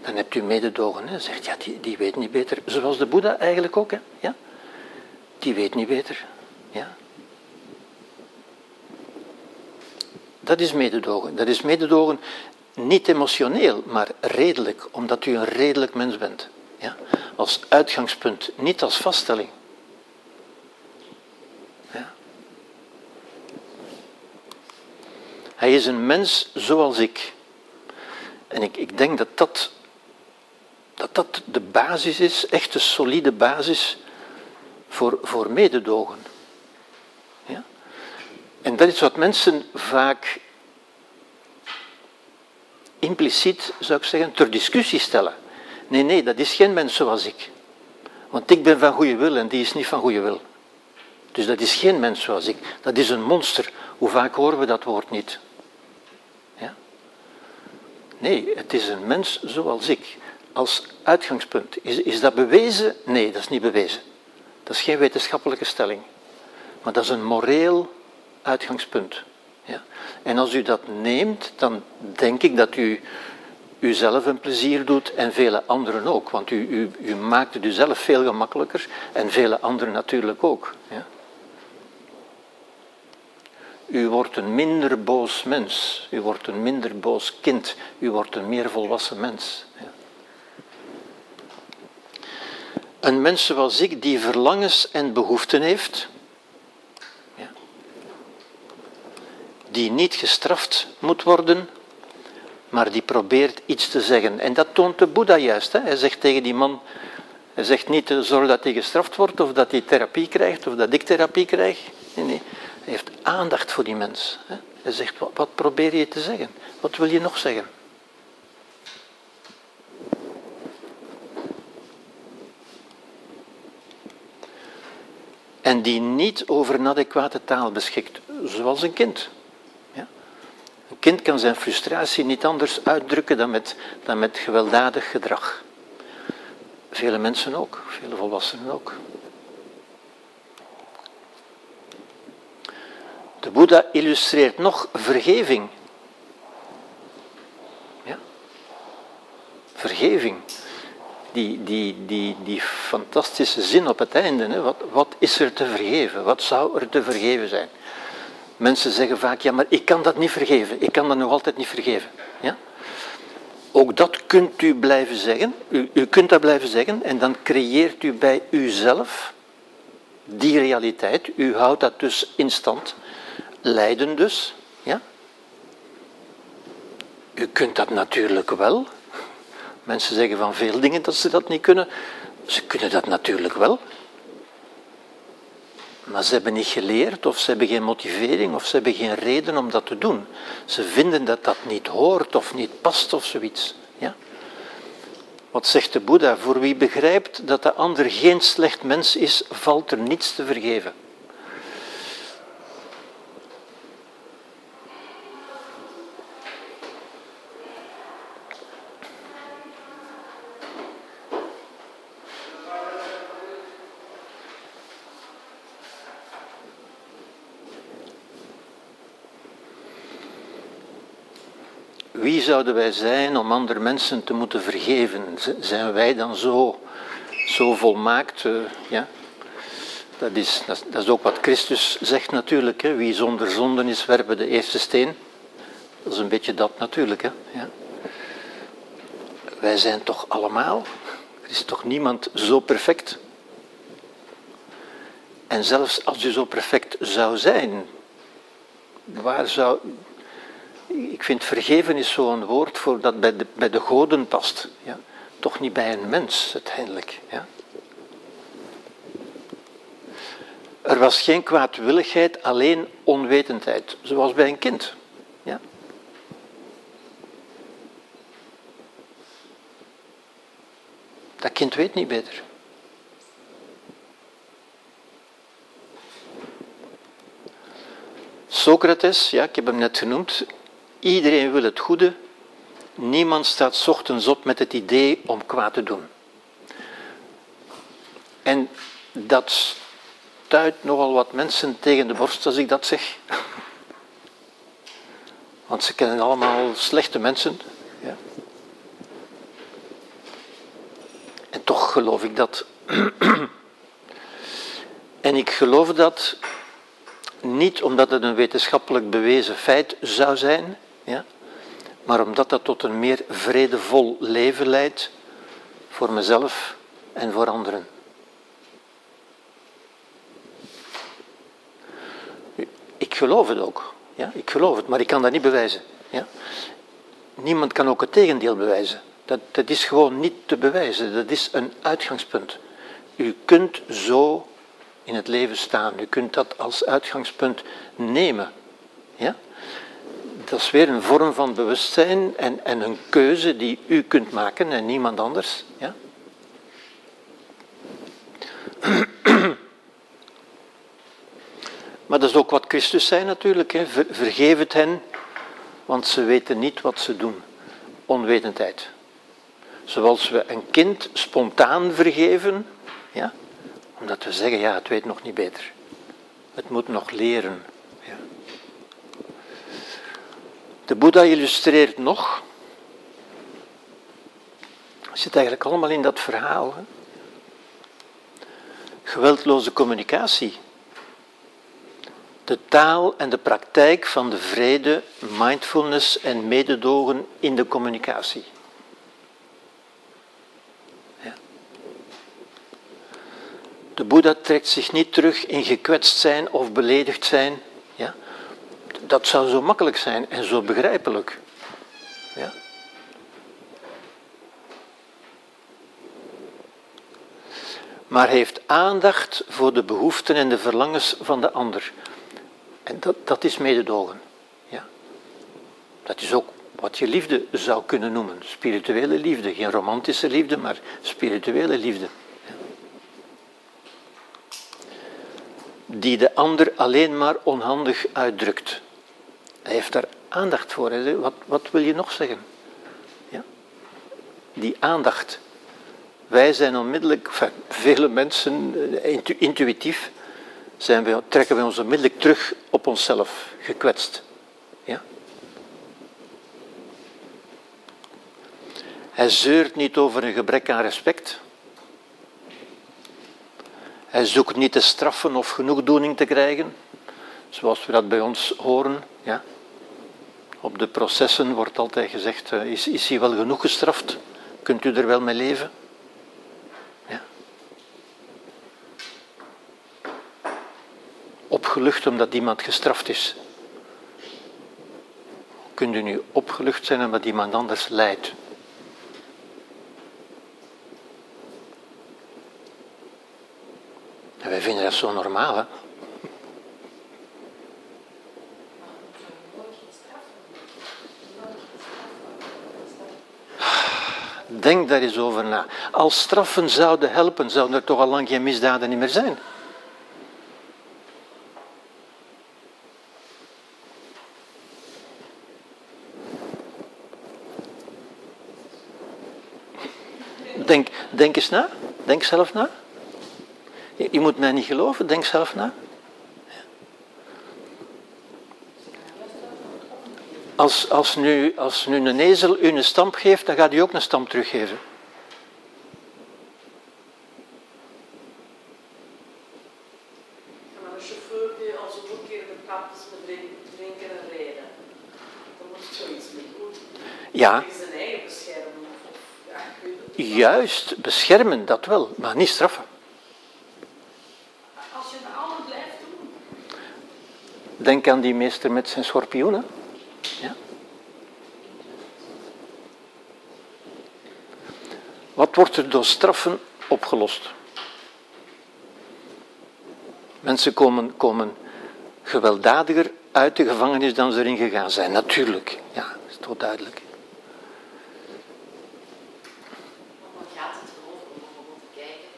Speaker 1: dan hebt u mededogen. Hè? Zegt, ja, die, die weet niet beter. Zoals de Boeddha eigenlijk ook. Hè? Ja? Die weet niet beter. Ja? Dat is mededogen. Dat is mededogen niet emotioneel, maar redelijk, omdat u een redelijk mens bent. Als uitgangspunt, niet als vaststelling. Ja? Hij is een mens zoals ik. En ik, ik denk dat dat, dat dat de basis is, echt de solide basis voor, voor mededogen. Ja? En dat is wat mensen vaak impliciet, zou ik zeggen, ter discussie stellen. Nee, nee, dat is geen mens zoals ik. Want ik ben van goede wil en die is niet van goede wil. Dus dat is geen mens zoals ik. Dat is een monster. Hoe vaak horen we dat woord niet? Ja? Nee, het is een mens zoals ik. Als uitgangspunt. Is, is dat bewezen? Nee, dat is niet bewezen. Dat is geen wetenschappelijke stelling. Maar dat is een moreel uitgangspunt. Ja? En als u dat neemt, dan denk ik dat u uzelf een plezier doet en vele anderen ook. Want u, u, u maakt het uzelf veel gemakkelijker en vele anderen natuurlijk ook. Ja? U wordt een minder boos mens. U wordt een minder boos kind. U wordt een meer volwassen mens. Ja. Een mens zoals ik die verlangens en behoeften heeft, die niet gestraft moet worden, maar die probeert iets te zeggen. En dat toont de Boeddha juist. Hè. Hij zegt tegen die man, hij zegt niet eh, zorg dat hij gestraft wordt of dat hij therapie krijgt of dat ik therapie krijg. Nee, nee. Hij heeft aandacht voor die mens. Hè. Hij zegt, wat, wat probeer je te zeggen? Wat wil je nog zeggen? En die niet over een adequate taal beschikt, zoals een kind. Kind kan zijn frustratie niet anders uitdrukken dan met, dan met gewelddadig gedrag. Vele mensen ook, vele volwassenen ook. De Boeddha illustreert nog vergeving. Ja? Vergeving. Die, die, die, die fantastische zin op het einde. Hè? Wat, wat is er te vergeven? Wat zou er te vergeven zijn? Mensen zeggen vaak, ja, maar ik kan dat niet vergeven. Ik kan dat nog altijd niet vergeven. Ja? Ook dat kunt u blijven zeggen. U, u kunt dat blijven zeggen en dan creëert u bij uzelf die realiteit. U houdt dat dus in stand. Lijden dus. Ja? U kunt dat natuurlijk wel. Mensen zeggen van veel dingen dat ze dat niet kunnen. Ze kunnen dat natuurlijk wel. Maar ze hebben niet geleerd, of ze hebben geen motivering, of ze hebben geen reden om dat te doen. Ze vinden dat dat niet hoort of niet past of zoiets. Ja? Wat zegt de Boeddha? Voor wie begrijpt dat de ander geen slecht mens is, valt er niets te vergeven. Wie zouden wij zijn om andere mensen te moeten vergeven? Zijn wij dan zo, zo volmaakt? Uh, ja? dat, is, dat, is, ook wat Christus zegt natuurlijk. Hè? Wie zonder zonden is, werpen de eerste steen. Dat is een beetje dat natuurlijk. Hè? Ja. Wij zijn toch allemaal? Er is toch niemand zo perfect? En zelfs als u zo perfect zou zijn, waar zou, ik vind vergeven is zo'n woord voor dat bij de, bij de goden past. Ja? Toch niet bij een mens uiteindelijk. Ja? Er was geen kwaadwilligheid, alleen onwetendheid, zoals bij een kind. Ja? Dat kind weet niet beter. Socrates, ja, ik heb hem net genoemd, iedereen wil het goede, niemand staat ochtends op met het idee om kwaad te doen. En dat stuit nogal wat mensen tegen de borst als ik dat zeg. [laughs] Want ze kennen allemaal slechte mensen. Ja. En toch geloof ik dat. [clears throat] en ik geloof dat niet omdat het een wetenschappelijk bewezen feit zou zijn, ja, maar omdat dat tot een meer vredevol leven leidt voor mezelf en voor anderen. Ik geloof het ook. Ja, ik geloof het, maar ik kan dat niet bewijzen. Ja. Niemand kan ook het tegendeel bewijzen. Dat, dat is gewoon niet te bewijzen. Dat is een uitgangspunt. U kunt zo in het leven staan. U kunt dat als uitgangspunt nemen. Ja? Dat is weer een vorm van bewustzijn en, en een keuze die u kunt maken en niemand anders. Ja? Maar dat is ook wat Christus zei natuurlijk. Hè. Vergeef het hen, want ze weten niet wat ze doen. Onwetendheid. Zoals we een kind spontaan vergeven, ja, omdat we zeggen, ja, het weet nog niet beter. Het moet nog leren. Ja. De Boeddha illustreert nog, zit eigenlijk allemaal in dat verhaal. Geweldloze communicatie de taal en de praktijk van de vrede, mindfulness en mededogen in de communicatie. Ja. De Boeddha trekt zich niet terug in gekwetst zijn of beledigd zijn. Dat zou zo makkelijk zijn en zo begrijpelijk. Ja. maar heeft aandacht voor de behoeften en de verlangens van de ander. En dat, dat is mededogen. Ja. Dat is ook wat je liefde zou kunnen noemen. Spirituele liefde. Geen romantische liefde, maar spirituele liefde. Die de ander alleen maar onhandig uitdrukt. Hij heeft daar aandacht voor. Wat, wat wil je nog zeggen? Ja? Die aandacht. Wij zijn onmiddellijk, vele mensen, eh, intuïtief, zijn we, trekken we ons onmiddellijk terug op onszelf, gekwetst. Ja? Hij zeurt niet over een gebrek aan respect. Hij zoekt niet te straffen of genoegdoening te krijgen, zoals we dat bij ons horen. Ja? Op de processen wordt altijd gezegd, eh, is, is hij wel genoeg gestraft? Kunt u er wel mee leven? opgelucht omdat iemand gestraft is? Kunt u nu opgelucht zijn omdat iemand anders lijdt? En wij vinden dat zo normaal, hè? Denk daar eens over na. Als straffen zouden helpen, zouden er toch al lang geen misdaden meer zijn. Denk, denk eens na. Denk zelf na. Je, je moet mij niet geloven, denk zelf na. Als, als, nu, als nu een ezel u een stamp geeft, dan gaat hij ook een stamp teruggeven.
Speaker 4: Maar een chauffeur die als een keer de kap is met drinken en rijden, dan moet je zoiets mee doen.
Speaker 1: Ja.
Speaker 4: Tegen zijn eigen beschermen. Of, ja.
Speaker 1: Juist, beschermen, dat wel, maar niet straffen.
Speaker 4: Als je het allemaal blijft doen.
Speaker 1: Denk aan die meester met zijn schorpioenen. Wat wordt er door straffen opgelost? Mensen komen, komen gewelddadiger uit de gevangenis dan ze erin gegaan zijn. Natuurlijk, ja, dat is toch duidelijk.
Speaker 3: Dan gaat het erover om bijvoorbeeld te kijken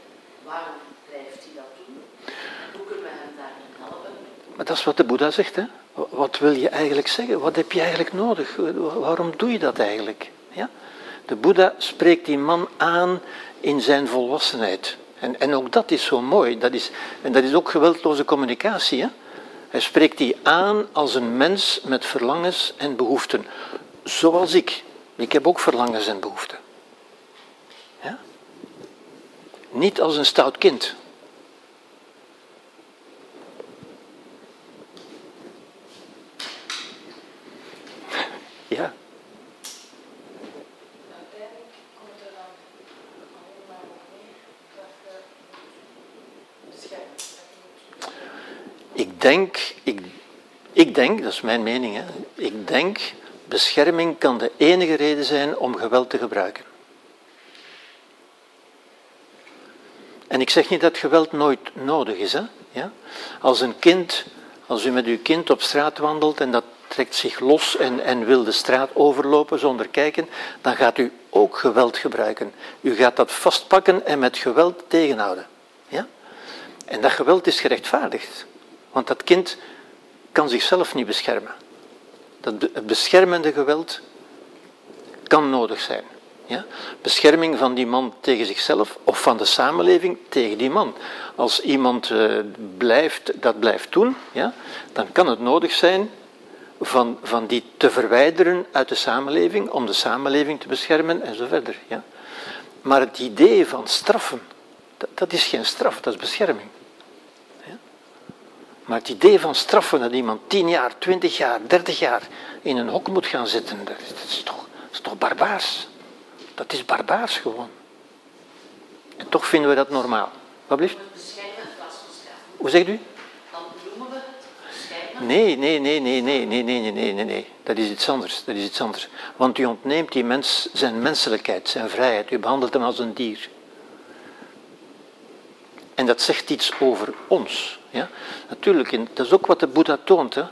Speaker 3: waarom blijft hij dat doen? Hoe kunnen we hem daarin helpen?
Speaker 1: Maar dat is wat de Boeddha zegt. Hè? Wat wil je eigenlijk zeggen? Wat heb je eigenlijk nodig? Waarom doe je dat eigenlijk? Ja? De Boeddha spreekt die man aan in zijn volwassenheid. En, en ook dat is zo mooi. Dat is, en dat is ook geweldloze communicatie. Hè? Hij spreekt die aan als een mens met verlangens en behoeften. Zoals ik. Ik heb ook verlangens en behoeften. Niet als een stout kind. Ja.
Speaker 4: Uiteindelijk komt er dan alleen maar op neer dat je beschermt. Dat je moet
Speaker 1: Ik denk, ik, ik denk, dat is mijn mening, hè, ik denk, bescherming kan de enige reden zijn om geweld te gebruiken. En ik zeg niet dat geweld nooit nodig is. Hè? Ja? Als een kind, als u met uw kind op straat wandelt en dat trekt zich los en, en wil de straat overlopen zonder kijken, dan gaat u ook geweld gebruiken. U gaat dat vastpakken en met geweld tegenhouden. Ja? En dat geweld is gerechtvaardigd. Want dat kind kan zichzelf niet beschermen. Dat het beschermende geweld kan nodig zijn. Ja? Bescherming van die man tegen zichzelf of van de samenleving tegen die man. Als iemand eh, blijft, dat blijft doen, ja, dan kan het nodig zijn van, van die te verwijderen uit de samenleving, om de samenleving te beschermen en zo verder. Ja. Maar het idee van straffen, dat is geen straf, dat is bescherming. Maar het idee van straffen dat iemand 10 jaar, 20 jaar, 30 jaar in een hok moet gaan zitten, dat is, toch, dat is toch barbaars. Dat is barbaars gewoon. En toch vinden we dat normaal. Wat
Speaker 3: straffen.
Speaker 1: Hoe zegt u?
Speaker 3: Dan noemen we het
Speaker 1: nee, nee, nee, nee, nee, nee, nee, nee, nee, nee. Dat is iets anders. Dat is iets anders. Want u ontneemt die mens zijn menselijkheid, zijn vrijheid. U behandelt hem als een dier. En dat zegt iets over ons. Ja? Natuurlijk, dat is ook wat de Boeddha toont. Hè?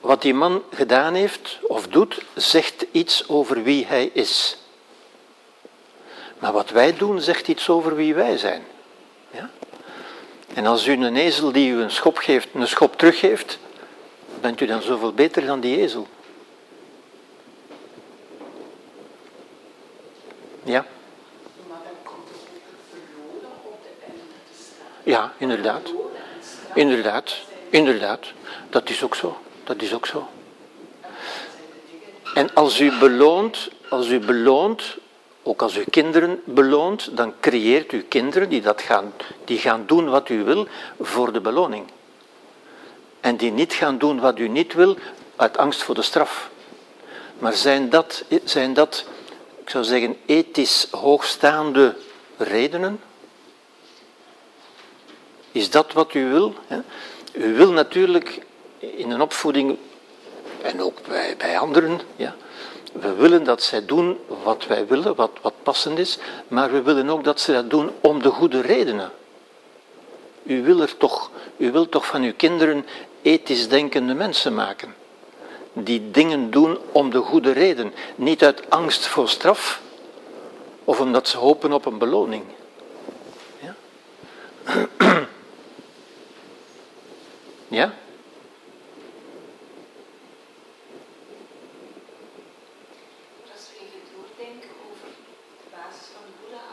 Speaker 1: Wat die man gedaan heeft of doet, zegt iets over wie hij is. Maar wat wij doen, zegt iets over wie wij zijn. Ja? En als u een ezel die u een schop geeft, een schop teruggeeft, bent u dan zoveel beter dan die ezel? Ja,
Speaker 3: Maar dan komt er ook het verloren op de ende te staan.
Speaker 1: Ja, inderdaad. Inderdaad, inderdaad. Dat is ook zo. Dat is ook zo. En als u beloont, als u beloont, ook als u kinderen beloont, dan creëert u kinderen die, dat gaan, die gaan doen wat u wil voor de beloning. En die niet gaan doen wat u niet wil uit angst voor de straf. Maar zijn dat, zijn dat ik zou zeggen, ethisch hoogstaande redenen? Is dat wat u wil? U wil natuurlijk in een opvoeding, en ook bij, bij anderen, ja, we willen dat zij doen wat wij willen, wat, wat passend is, maar we willen ook dat ze dat doen om de goede redenen. U wil, er toch, u wilt toch van uw kinderen ethisch denkende mensen maken, die dingen doen om de goede reden, niet uit angst voor straf of omdat ze hopen op een beloning. Ja? [clears throat] Ja?
Speaker 4: Als we even doordenken over de basis van de Boeddha,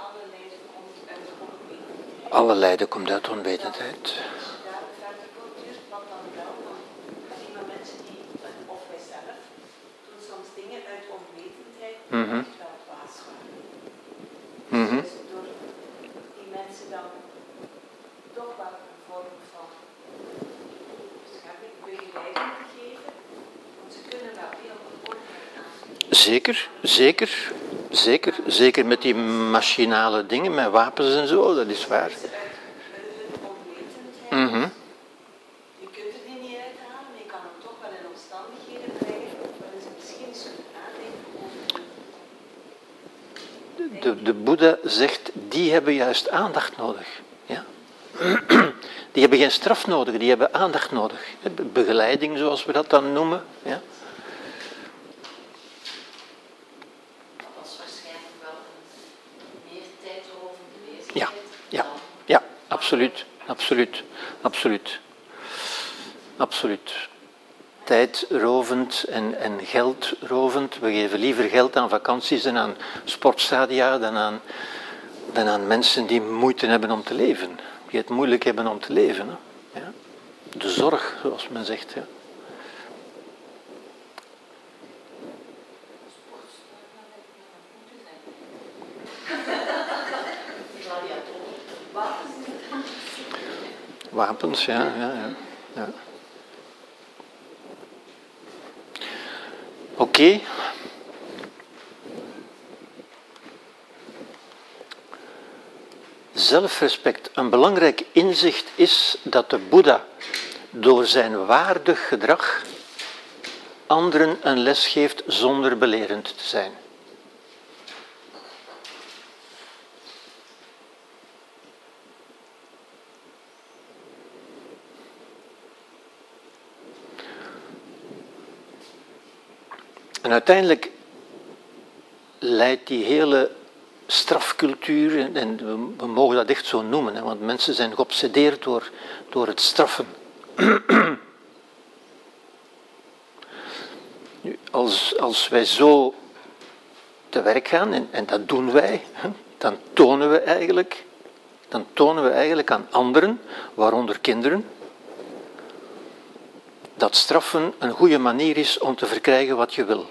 Speaker 4: alle lijden komt uit onwetendheid.
Speaker 1: Alle lijden komt uit onwetendheid.
Speaker 4: Als je daar verder voortduurt, wat dan wel, dan zien we mensen die, of wij zelf, doen soms dingen uit onwetendheid, die
Speaker 1: Mhm.
Speaker 4: echt wel dwaas waren.
Speaker 1: Mhm.
Speaker 4: Dus door die mensen dan toch wel een vorm van bescherming, begeleiding te geven, want ze kunnen wel heel veel oordeel aan.
Speaker 1: Zeker, zeker, zeker. Zeker met die machinale dingen, met wapens en zo, dat is waar.
Speaker 4: Onwetendheid.
Speaker 1: Mhm.
Speaker 4: Je kunt die niet uithalen, maar je kan hem toch wel in omstandigheden brengen waarin ze misschien eens kunnen nadenken over
Speaker 1: De, de Boeddha zegt, die hebben juist aandacht nodig. Ja? Die hebben geen straf nodig, die hebben aandacht nodig. Begeleiding, zoals we dat dan noemen. Ja.
Speaker 3: Dat was waarschijnlijk wel een meer tijdrovende
Speaker 1: Ja,
Speaker 3: bezigheid
Speaker 1: ja,
Speaker 3: dan
Speaker 1: ja, absoluut, absoluut, absoluut, absoluut. Tijdrovend en, en geldrovend. We geven liever geld aan vakanties en aan sportstadia dan aan, dan aan mensen die moeite hebben om te leven. Die het moeilijk hebben om te leven. Hè. Ja. De zorg, zoals men zegt. Ja. Wapens, ja, ja, ja. Oké. Zelfrespect. Een belangrijk inzicht is dat de Boeddha door zijn waardig gedrag anderen een les geeft zonder belerend te zijn. En uiteindelijk leidt die hele strafcultuur, en- we, mogen dat echt zo noemen, hè, want mensen zijn geobsedeerd door, door het straffen. [clears throat] Als, als wij zo te werk gaan, en, en dat doen wij, dan tonen we eigenlijk, dan tonen we eigenlijk aan anderen, waaronder kinderen, dat straffen een goede manier is om te verkrijgen wat je wil.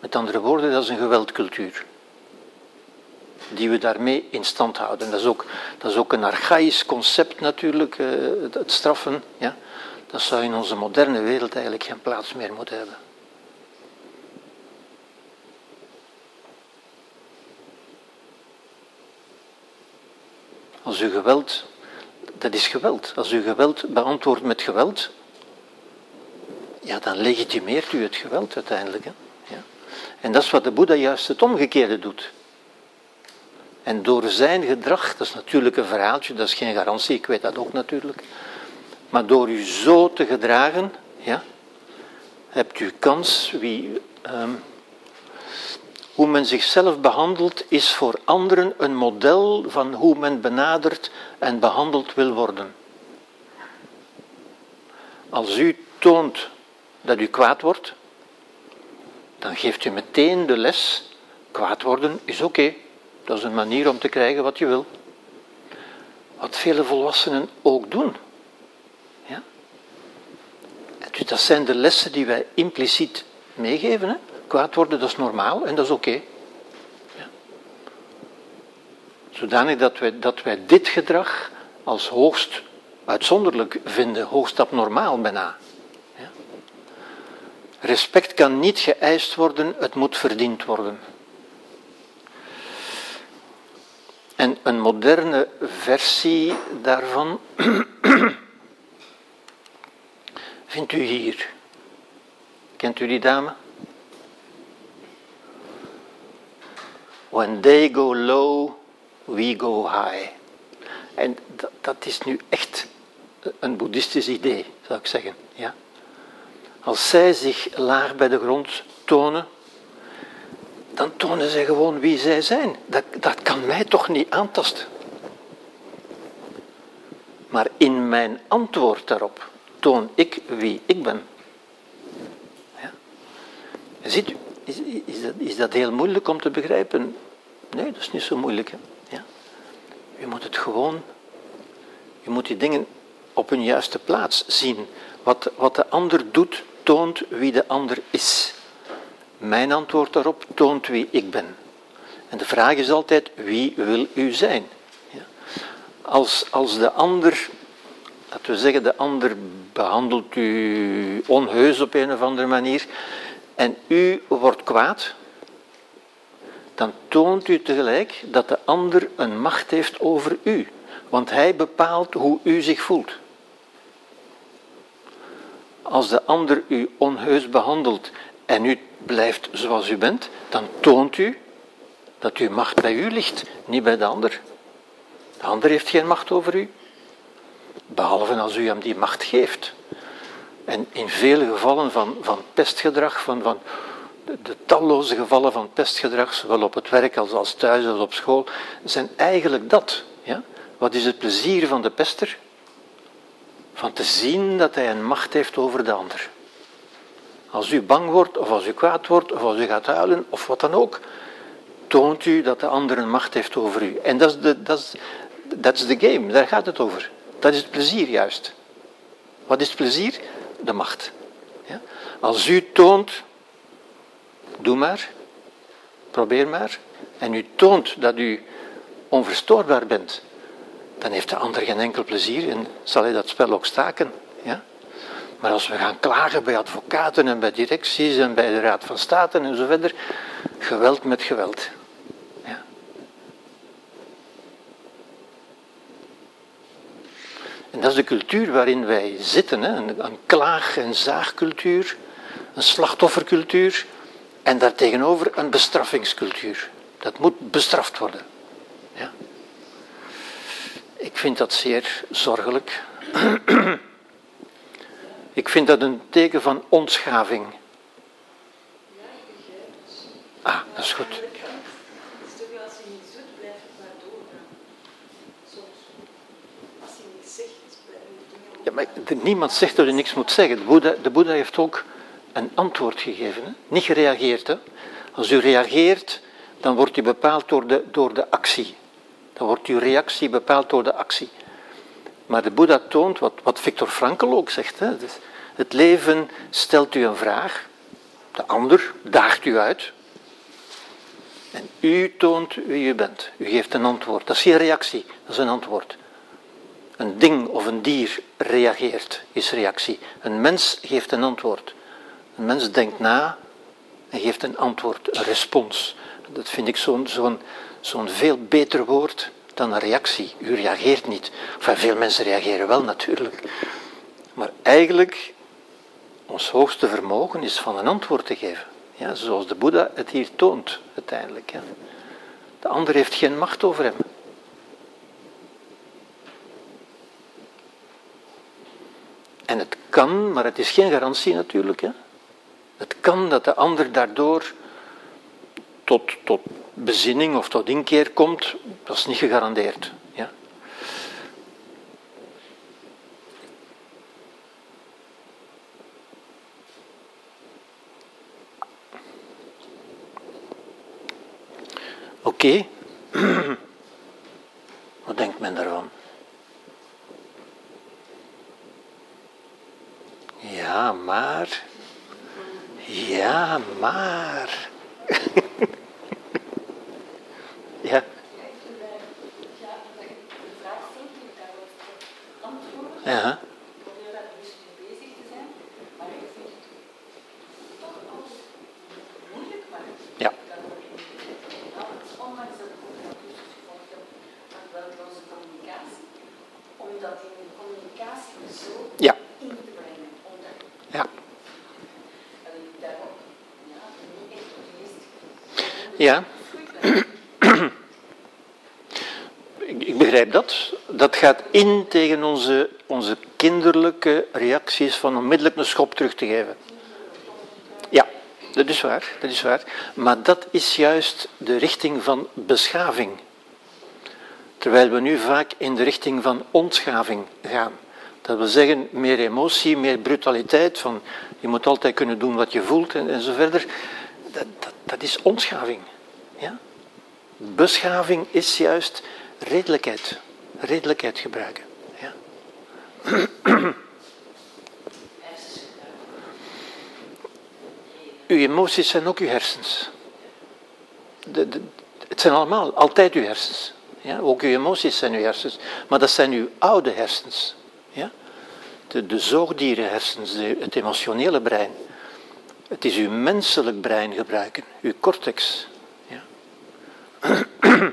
Speaker 1: Met andere woorden, dat is een geweldcultuur. Die we daarmee in stand houden. Dat is ook, dat is ook een archaïsch concept natuurlijk, eh, het, straffen. Ja? Dat zou in onze moderne wereld eigenlijk geen plaats meer moeten hebben. Als u geweld, dat is geweld. Als u geweld beantwoordt met geweld, ja, dan legitimeert u het geweld uiteindelijk. En dat is wat de Boeddha juist het omgekeerde doet. En door zijn gedrag, dat is natuurlijk een verhaaltje, dat is geen garantie, ik weet dat ook natuurlijk. Maar door u zo te gedragen, ja, hebt u kans, wie, ehm, hoe men zichzelf behandelt, is voor anderen een model van hoe men benaderd en behandeld wil worden. Als u toont dat u kwaad wordt, dan geeft u meteen de les, kwaad worden is oké. Dat is een manier om te krijgen wat je wil. Wat vele volwassenen ook doen. Ja? Dus dat zijn de lessen die wij impliciet meegeven. Hè? Kwaad worden, dat is normaal en dat is oké. Ja? Zodanig dat wij, dat wij dit gedrag als hoogst uitzonderlijk vinden, hoogst abnormaal bijna. Respect kan niet geëist worden, het moet verdiend worden. En een moderne versie daarvan [clears throat] vindt u hier. Kent u die dame? When they go low, we go high. En dat, dat is nu echt een boeddhistisch idee, zou ik zeggen. Als zij zich laag bij de grond tonen, dan tonen zij gewoon wie zij zijn. Dat, dat kan mij toch niet aantasten. Maar in mijn antwoord daarop toon ik wie ik ben. Ja. Ziet u, is, is, dat, is dat heel moeilijk om te begrijpen? Nee, dat is niet zo moeilijk. Hè? Ja. Je moet het gewoon, je moet die dingen op hun juiste plaats zien. Wat, wat de ander doet, toont wie de ander is. Mijn antwoord daarop toont wie ik ben. En de vraag is altijd, wie wil u zijn? Ja. Als, als de ander, laten we zeggen, de ander behandelt u onheus op een of andere manier en u wordt kwaad, dan toont u tegelijk dat de ander een macht heeft over u. Want hij bepaalt hoe u zich voelt. Als de ander u onheus behandelt en u blijft zoals u bent, dan toont u dat uw macht bij u ligt, niet bij de ander. De ander heeft geen macht over u. Behalve als u hem die macht geeft. En in vele gevallen van, van pestgedrag, van, van de, talloze gevallen van pestgedrag, zowel op het werk als, als thuis als op school, zijn eigenlijk dat. Ja? Wat is het plezier van de pester? Van te zien dat hij een macht heeft over de ander. Als u bang wordt, of als u kwaad wordt, of als u gaat huilen, of wat dan ook, toont u dat de ander een macht heeft over u. En dat is de, game, daar gaat het over. Dat is het plezier juist. Wat is het plezier? De macht. Ja? Als u toont, doe maar, probeer maar, en u toont dat u onverstoorbaar bent, dan heeft de ander geen enkel plezier en zal hij dat spel ook staken. Ja? Maar als we gaan klagen bij advocaten en bij directies en bij de Raad van State en zo verder, geweld met geweld. Ja. En dat is de cultuur waarin wij zitten, hè? Een, klaag- en zaagcultuur, een slachtoffercultuur en daartegenover een bestraffingscultuur. Dat moet bestraft worden. Ja. Ik vind dat zeer zorgelijk. Ik vind dat een teken van ontschaving. Ah, dat is goed. Ja, maar niemand zegt dat je niks moet zeggen. De Boeddha, de Boeddha heeft ook een antwoord gegeven, hè? niet gereageerd. Hè? Als u reageert, dan wordt u bepaald door de, door de actie. Dan wordt uw reactie bepaald door de actie. Maar de Boeddha toont wat, wat Victor Frankl ook zegt. Hè? Dus het leven stelt u een vraag, de ander daagt u uit. En u toont wie u bent. U geeft een antwoord. Dat is geen reactie, dat is een antwoord. Een ding of een dier reageert, is reactie. Een mens geeft een antwoord. Een mens denkt na en geeft een antwoord, een respons. Dat vind ik zo'n zo'n zo'n veel beter woord dan een reactie. U reageert niet. Veel mensen reageren wel natuurlijk. Maar eigenlijk, ons hoogste vermogen is van een antwoord te geven. Ja, zoals de Boeddha het hier toont, uiteindelijk. De ander heeft geen macht over hem. En het kan, maar het is geen garantie natuurlijk. Hè. Het kan dat de ander daardoor tot, tot bezinning of tot inkeer komt, dat is niet gegarandeerd. Ja. Oké. [clears throat] Wat denkt men daarvan? Ja, maar. Ja, maar. [laughs] ja.
Speaker 3: Ja.
Speaker 1: Ja.
Speaker 3: Ik probeer daar bewust mee bezig te zijn, maar ik vind het toch altijd moeilijk, maar
Speaker 1: Ja.
Speaker 3: dat word ik niet nou, ondanks dat ik ook een cursus gevolgd heb aan buitenlandse communicatie, om dat in de communicatie zo
Speaker 1: Ja.
Speaker 3: in te brengen, omdat
Speaker 1: Ja.
Speaker 3: ja, [clears throat] [clears throat] niet echt optimistisch
Speaker 1: Ja.
Speaker 3: Goed, ben.
Speaker 1: Ik, ik dat. Dat gaat in tegen onze, onze kinderlijke reacties van onmiddellijk een schop terug te geven. Ja, dat is waar, dat is waar. Maar dat is juist de richting van beschaving. Terwijl we nu vaak in de richting van ontschaving gaan. Dat wil zeggen, meer emotie, meer brutaliteit, van je moet altijd kunnen doen wat je voelt en, zo verder. Dat, dat, dat is ontschaving. Ja? Beschaving is juist redelijkheid. Redelijkheid gebruiken. Ja. [clears throat] Uw emoties zijn ook uw hersens. De, het zijn allemaal altijd uw hersens. Ja? Ook uw emoties zijn uw hersens. Maar dat zijn uw oude hersens. Ja? De, de zoogdierenhersens, het emotionele brein. Het is uw menselijk brein gebruiken, uw cortex. Ja? [clears throat]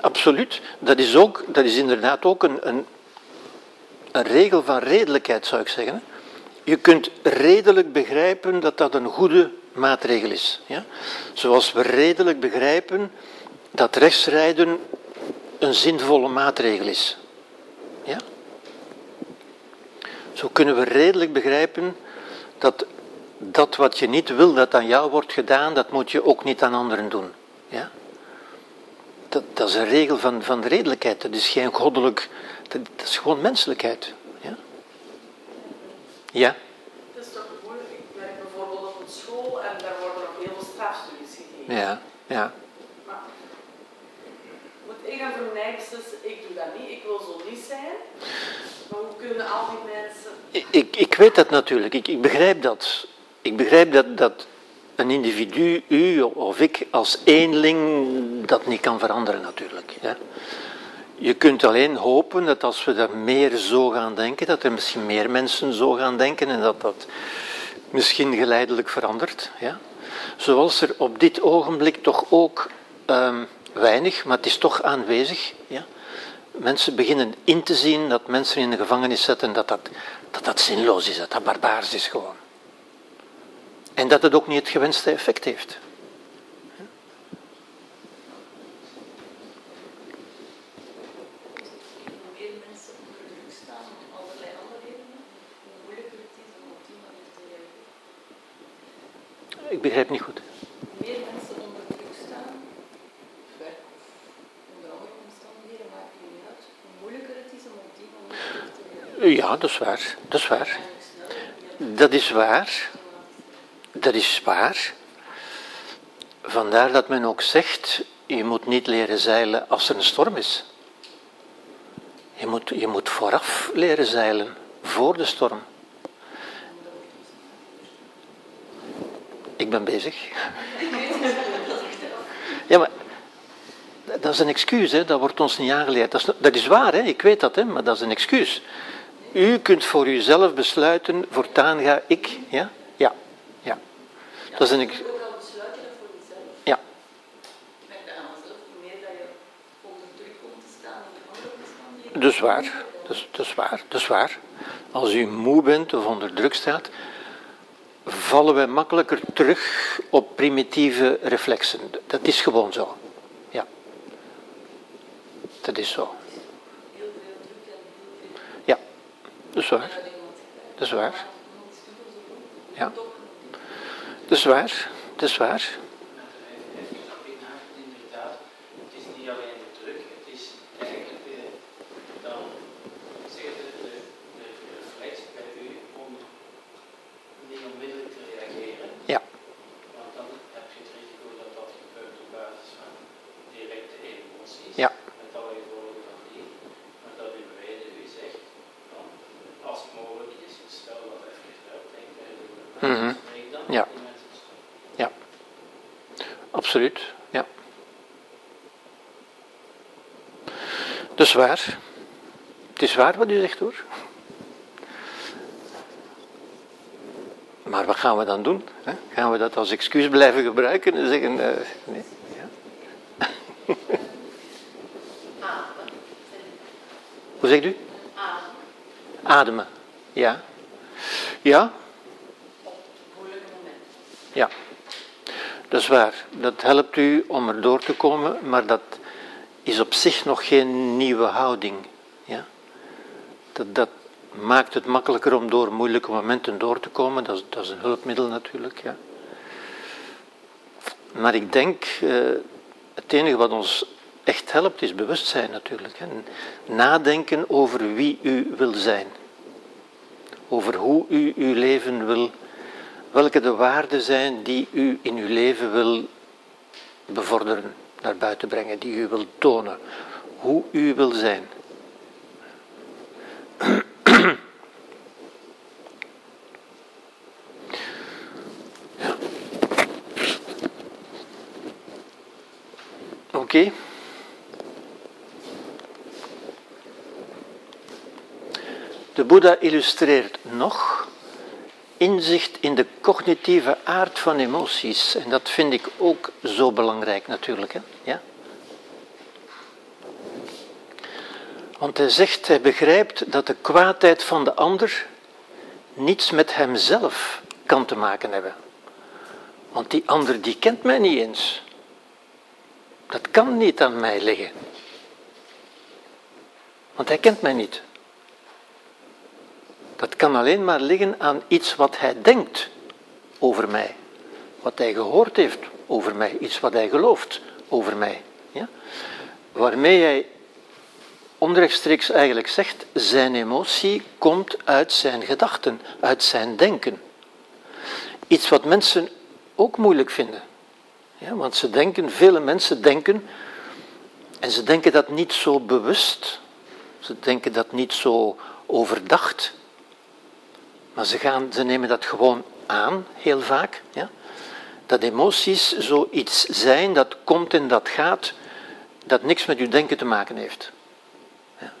Speaker 1: Absoluut. Dat is, ook, dat is inderdaad ook een, een, een regel van redelijkheid, zou ik zeggen. Je kunt redelijk begrijpen dat dat een goede maatregel is. Ja? Zoals we redelijk begrijpen dat rechtsrijden een zinvolle maatregel is. Ja? Zo kunnen we redelijk begrijpen dat dat wat je niet wil dat aan jou wordt gedaan, dat moet je ook niet aan anderen doen. Dat, dat is een regel van, van de redelijkheid. Dat is geen goddelijk, dat, dat is gewoon menselijkheid. Ja? Ja?
Speaker 5: Het is toch moeilijk. Ik werk bijvoorbeeld op een school en daar worden nog heel veel strafstudies gegeven.
Speaker 1: Ja, ja.
Speaker 5: Maar moet ik dan voor mij beslissen, ik doe dat niet, ik wil zo niet zijn? Maar hoe kunnen al die mensen...
Speaker 1: Ik, ik, ik weet dat natuurlijk, ik, ik begrijp dat. Ik begrijp dat, dat een individu, u of ik, als eenling dat niet kan veranderen natuurlijk. Je kunt alleen hopen dat als we er meer zo gaan denken, dat er misschien meer mensen zo gaan denken en dat dat misschien geleidelijk verandert. Ja. Zoals er op dit ogenblik toch ook ehm, weinig, maar het is toch aanwezig. Ja. Mensen beginnen in te zien dat mensen in de gevangenis zetten, dat dat, dat, dat zinloos is, dat dat barbaars is gewoon. En dat het ook niet het gewenste effect heeft.
Speaker 3: Hoe meer mensen onder druk staan om allerlei andere redenen, hoe moeilijker het is om op die manier te reageren.
Speaker 1: Ik begrijp niet goed.
Speaker 3: Meer mensen onder druk staan, werk of onder andere omstandigheden, uit, hoe moeilijker het is om op die manier te reageren.
Speaker 1: Ja, dat is waar. Dat is waar. Dat is waar. Dat is waar. Vandaar dat men ook zegt, je moet niet leren zeilen als er een storm is. Je moet, je moet vooraf leren zeilen, voor de storm. Ik ben bezig. Ja, maar dat is een excuus, hè? dat wordt ons niet aangeleerd. Dat is, dat is waar, hè? ik weet dat, hè? maar dat is een excuus. U kunt voor uzelf besluiten, voortaan ga ik, ja. Dat is een ex-
Speaker 3: Je kunt ook al besluiten dat voor jezelf.
Speaker 1: Ja,
Speaker 3: Ik merk dat aan mezelf, hoe meer dat je onder druk komt te staan in andere omstandigheden.
Speaker 1: is waar. Waar, waar. Als u moe bent of onder druk staat, vallen wij makkelijker terug op primitieve reflexen. Dat is gewoon zo. Ja. Dat is zo.
Speaker 3: Heel veel druk en heel veel
Speaker 1: Ja, dat is waar.
Speaker 3: dat
Speaker 1: is waar. Ja. Dat is waar. Dat waar.
Speaker 2: Met even op inhaakt, inderdaad. Het is niet alleen de druk, het is eigenlijk de, dan zeg de, de, de reflex bij u om niet onmiddellijk te reageren.
Speaker 1: Ja.
Speaker 2: Want dan heb je het risico dat dat gebeurt op basis van directe emoties.
Speaker 1: Ja.
Speaker 2: Met alle gevolgen van die. Maar dat u weten, u zegt van als het mogelijk is, stel dat even uitdenkt bij de
Speaker 1: Mhm.
Speaker 2: spreek dan
Speaker 1: Ja.
Speaker 2: met die mensen stoppen.
Speaker 1: Ja. Absoluut. Ja. Dat is waar. Het is waar wat u zegt hoor. Maar wat gaan we dan doen? hè? Gaan we dat als excuus blijven gebruiken en zeggen. eh, nee? Ja.
Speaker 3: Ademen.
Speaker 1: Hoe zegt u?
Speaker 3: Ademen.
Speaker 1: Ademen. Ja. Ja,
Speaker 3: Op moeilijke momenten.
Speaker 1: ja. Dat is waar. Dat helpt u om er door te komen, maar dat is op zich nog geen nieuwe houding. Ja? Dat, dat maakt het makkelijker om door moeilijke momenten door te komen. Dat is, dat is een hulpmiddel natuurlijk. Ja. Maar ik denk, eh, het enige wat ons echt helpt is bewustzijn natuurlijk. Hè. Nadenken over wie u wil zijn. Over hoe u uw leven wil, welke de waarden zijn die u in uw leven wil bevorderen, naar buiten brengen, die u wil tonen. Hoe u wil zijn. Oké. De Boeddha illustreert nog inzicht in de cognitieve aard van emoties. En dat vind ik ook zo belangrijk natuurlijk. Hè? Ja? Want hij zegt, hij begrijpt dat de kwaadheid van de ander niets met hemzelf kan te maken hebben. Want die ander die kent mij niet eens. Dat kan niet aan mij liggen. Want hij kent mij niet. Dat kan alleen maar liggen aan iets wat hij denkt over mij. Wat hij gehoord heeft over mij. Iets wat hij gelooft over mij. Ja? Waarmee hij onrechtstreeks eigenlijk zegt, zijn emotie komt uit zijn gedachten, uit zijn denken. Iets wat mensen ook moeilijk vinden. Ja, want ze denken, vele mensen denken, en ze denken dat niet zo bewust, ze denken dat niet zo overdacht, maar ze, gaan, ze nemen dat gewoon aan, heel vaak. Ja? Dat emoties zoiets zijn dat komt en dat gaat, dat niks met uw denken te maken heeft. Ja?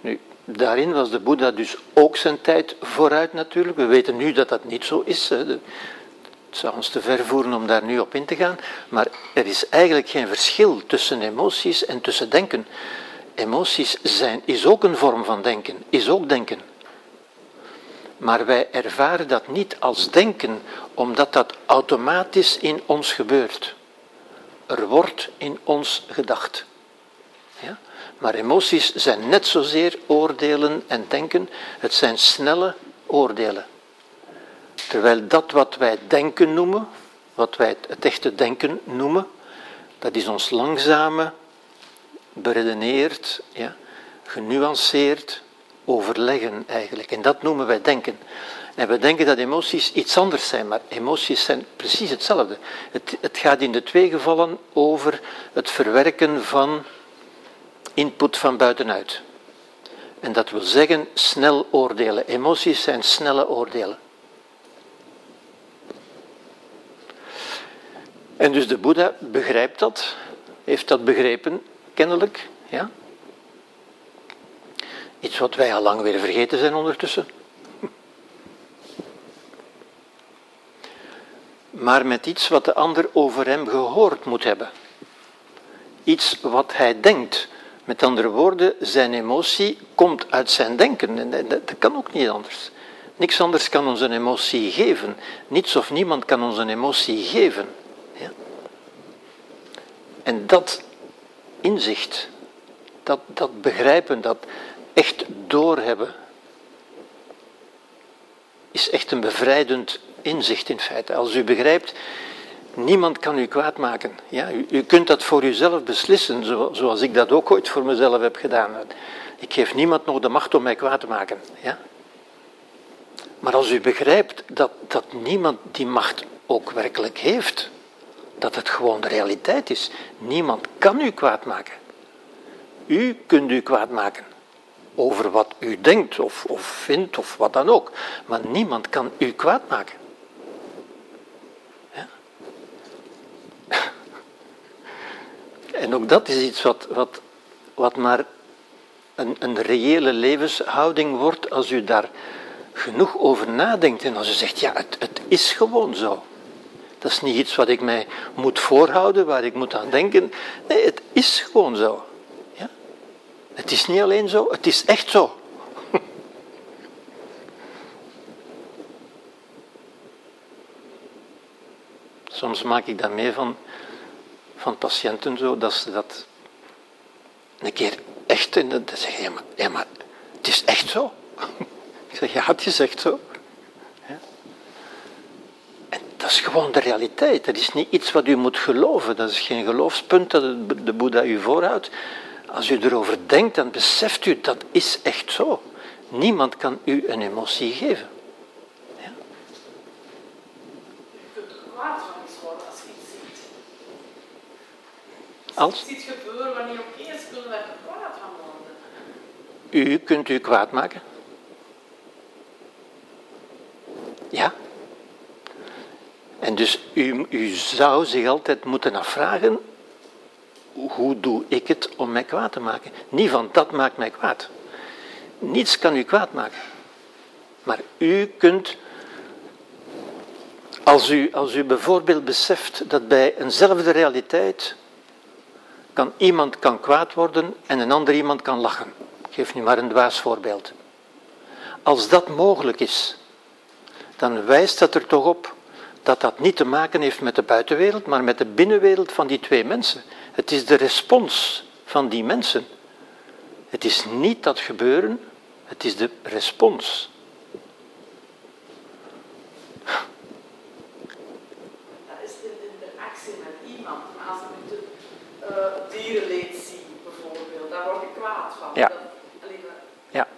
Speaker 1: Nu, daarin was de Boeddha dus ook zijn tijd vooruit natuurlijk. We weten nu dat dat niet zo is. Het zou ons te ver voeren om daar nu op in te gaan. Maar er is eigenlijk geen verschil tussen emoties en tussen denken. Emoties zijn, is ook een vorm van denken, is ook denken. Maar wij ervaren dat niet als denken, omdat dat automatisch in ons gebeurt. Er wordt in ons gedacht. Ja? Maar emoties zijn net zozeer oordelen en denken, het zijn snelle oordelen. Terwijl dat wat wij denken noemen, wat wij het echte denken noemen, dat is ons langzame, beredeneerd, ja, genuanceerd overleggen eigenlijk. En dat noemen wij denken. En we denken dat emoties iets anders zijn, maar emoties zijn precies hetzelfde. Het, het gaat in de twee gevallen over het verwerken van input van buitenuit. En dat wil zeggen snel oordelen. Emoties zijn snelle oordelen. En dus de Boeddha begrijpt dat, heeft dat begrepen, kennelijk. Ja? Iets wat wij al lang weer vergeten zijn ondertussen. Maar met iets wat de ander over hem gehoord moet hebben. Iets wat hij denkt. Met andere woorden, zijn emotie komt uit zijn denken. En dat kan ook niet anders. Niks anders kan ons een emotie geven. Niets of niemand kan ons een emotie geven. Ja? En dat inzicht, dat, dat begrijpen, dat echt doorhebben, is echt een bevrijdend inzicht in feite. Als u begrijpt, niemand kan u kwaad maken. Ja, u, u kunt dat voor uzelf beslissen, zoals ik dat ook ooit voor mezelf heb gedaan. Ik geef niemand nog de macht om mij kwaad te maken. Ja? Maar als u begrijpt dat, dat niemand die macht ook werkelijk heeft, dat het gewoon de realiteit is. Niemand kan u kwaad maken. U kunt u kwaad maken over wat u denkt of, of vindt of wat dan ook. Maar niemand kan u kwaad maken. Ja? [laughs] En ook dat is iets wat, wat, wat maar een, een reële levenshouding wordt als u daar genoeg over nadenkt en als u zegt, ja, het, het is gewoon zo. Dat is niet iets wat ik mij moet voorhouden, waar ik moet aan denken. Nee, het is gewoon zo. Ja? Het is niet alleen zo, het is echt zo. [laughs] Soms maak ik dat mee van, van patiënten zo, dat ze dat een keer echt, en dan zeggen ja maar, ja, maar het is echt zo. [laughs] Ik zeg, ja, het is echt zo. En dat is gewoon de realiteit. Dat is niet iets wat u moet geloven. Dat is geen geloofspunt dat de Boeddha u voorhoudt. Als u erover denkt, dan beseft u dat is echt zo. Niemand kan u een emotie geven. Ja?
Speaker 5: Je kunt er kwaad van iets worden als je iets ziet.
Speaker 1: Als?
Speaker 5: je iets gebeuren wanneer opeens kunnen we er kwaad van worden.
Speaker 1: U kunt u kwaad maken. Ja. En dus u, u zou zich altijd moeten afvragen, hoe doe ik het om mij kwaad te maken? Niet van dat maakt mij kwaad. Niets kan u kwaad maken. Maar u kunt Als u, als u bijvoorbeeld beseft dat bij eenzelfde realiteit kan iemand kan kwaad worden en een ander iemand kan lachen. Ik geef nu maar een dwaas voorbeeld. Als dat mogelijk is, dan wijst dat er toch op dat dat niet te maken heeft met de buitenwereld, maar met de binnenwereld van die twee mensen. Het is de respons van die mensen. Het is niet dat gebeuren, het is de respons.
Speaker 5: Dat is de interactie met iemand. Maar als ik een uh, dierenleed zie, bijvoorbeeld, daar word ik kwaad van.
Speaker 1: Ja.
Speaker 5: Dat, alleen maar-
Speaker 1: Ja.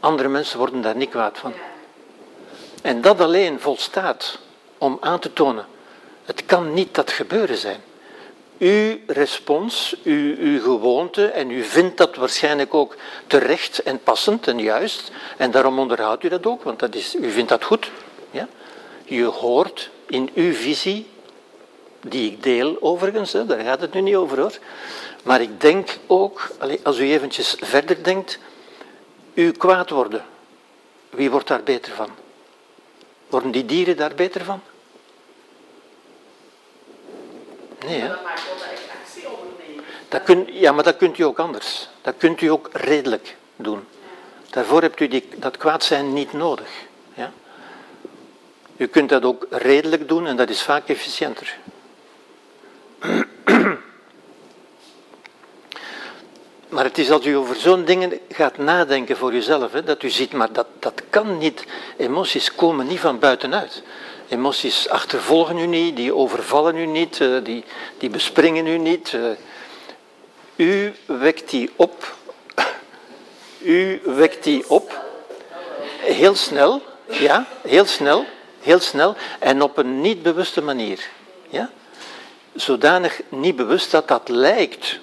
Speaker 1: Andere mensen worden daar niet kwaad van.
Speaker 5: ja.
Speaker 1: En dat alleen volstaat om aan te tonen, het kan niet dat gebeuren zijn. Uw respons, uw, uw gewoonte, en u vindt dat waarschijnlijk ook terecht en passend en juist, en daarom onderhoudt u dat ook, want dat is, u vindt dat goed. Ja? Je hoort in uw visie, die ik deel overigens, hè, daar gaat het nu niet over hoor, maar ik denk ook, als u eventjes verder denkt, u kwaad worden, wie wordt daar beter van? Worden die dieren daar beter van? Nee, hè?
Speaker 5: Maar dat maakt wel dat ik actie onderneem.
Speaker 1: Dat ja, maar dat kunt u ook anders. Dat kunt u ook redelijk doen. Daarvoor hebt u die, dat kwaad zijn niet nodig. Ja? U kunt dat ook redelijk doen en dat is vaak efficiënter. [clears throat] Maar het is als u over zo'n dingen gaat nadenken voor uzelf, hè, dat u ziet, maar dat, dat kan niet. Emoties komen niet van buitenuit. Emoties achtervolgen u niet, die overvallen u niet, eh, die, die bespringen u niet. eh. U wekt die op. [coughs] U wekt die op. Heel snel, ja, heel snel, heel snel en op een niet bewuste manier. Ja? Zodanig niet bewust dat dat lijkt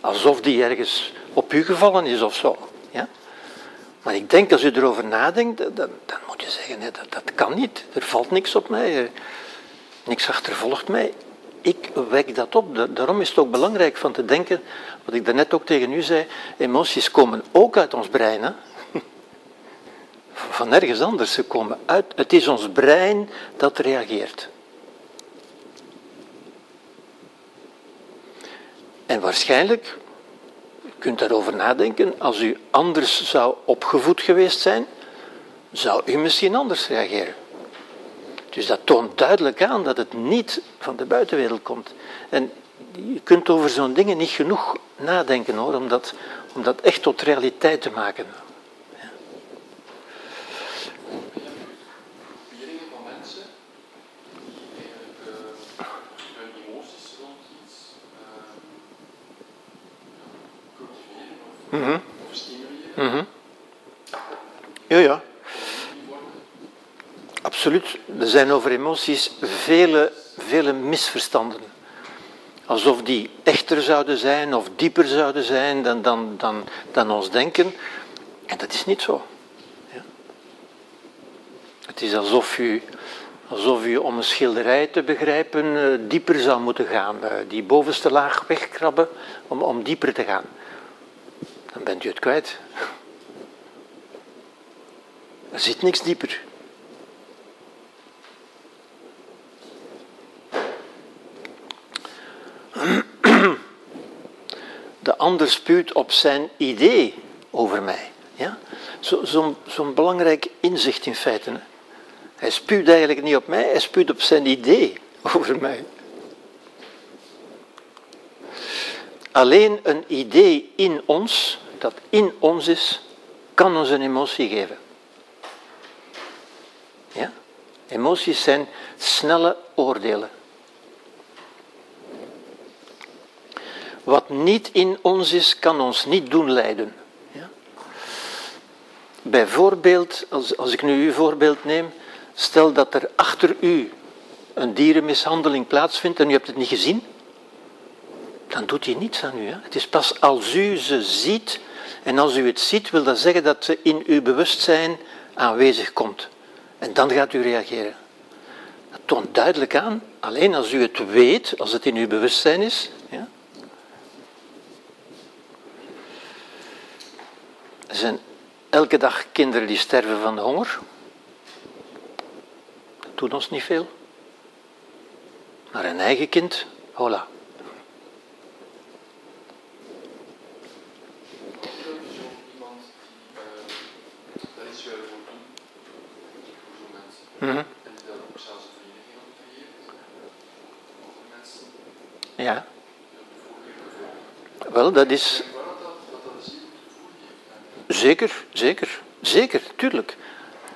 Speaker 1: alsof die ergens op u gevallen is of zo. Maar ik denk, als u erover nadenkt, dan, dan moet je zeggen, nee, dat, dat kan niet. Er valt niks op mij, niks achtervolgt mij. Ik wek dat op. Da- Daarom is het ook belangrijk van te denken, wat ik daarnet ook tegen u zei, emoties komen ook uit ons brein. Hè? Van nergens anders. Ze komen uit. Het is ons brein dat reageert. En waarschijnlijk, kunt daarover nadenken, als u anders zou opgevoed geweest zijn, zou u misschien anders reageren. Dus dat toont duidelijk aan dat het niet van de buitenwereld komt. En je kunt over zo'n dingen niet genoeg nadenken hoor, om dat, om dat echt tot realiteit te maken.
Speaker 6: groeperingen van mensen die eigenlijk eh, hun emoties rond iets eh, ja, stimuleren.
Speaker 1: Mhm. Ja, ja. Absoluut. Er zijn over emoties vele, vele misverstanden. Alsof die echter zouden zijn of dieper zouden zijn dan, dan, dan, dan ons denken. En dat is niet zo. Ja. Het is alsof u, alsof u om een schilderij te begrijpen eh, dieper zou moeten gaan. eh, die bovenste laag wegkrabben om, om dieper te gaan. Dan bent u het kwijt. Er zit niks dieper. De ander spuwt op zijn idee over mij. Ja? Zo- Zo'n zo'n belangrijk inzicht in feite. Hij spuwt eigenlijk niet op mij, hij spuwt op zijn idee over mij. Alleen een idee in ons, dat in ons is, kan ons een emotie geven. Ja? Emoties zijn snelle oordelen. Wat niet in ons is, kan ons niet doen lijden. Ja? Bijvoorbeeld, als, als ik nu uw voorbeeld neem, stel dat er achter u een dierenmishandeling plaatsvindt en u hebt het niet gezien, dan doet hij niets aan u. Hè? Het is pas als u ze ziet, en als u het ziet, wil dat zeggen dat ze in uw bewustzijn aanwezig komt. En dan gaat u reageren. Dat toont duidelijk aan, alleen als u het weet, als het in uw bewustzijn is. Ja? Er zijn elke dag kinderen die sterven van honger. doet ons niet veel. Maar een eigen kind, hola.
Speaker 6: Dat is ook iemand die uh, daar iets wil voor doen. Voor
Speaker 1: Mhm.
Speaker 6: En ook zelfs een vereniging.
Speaker 1: Ja, wel, dat is zeker, zeker, zeker, tuurlijk.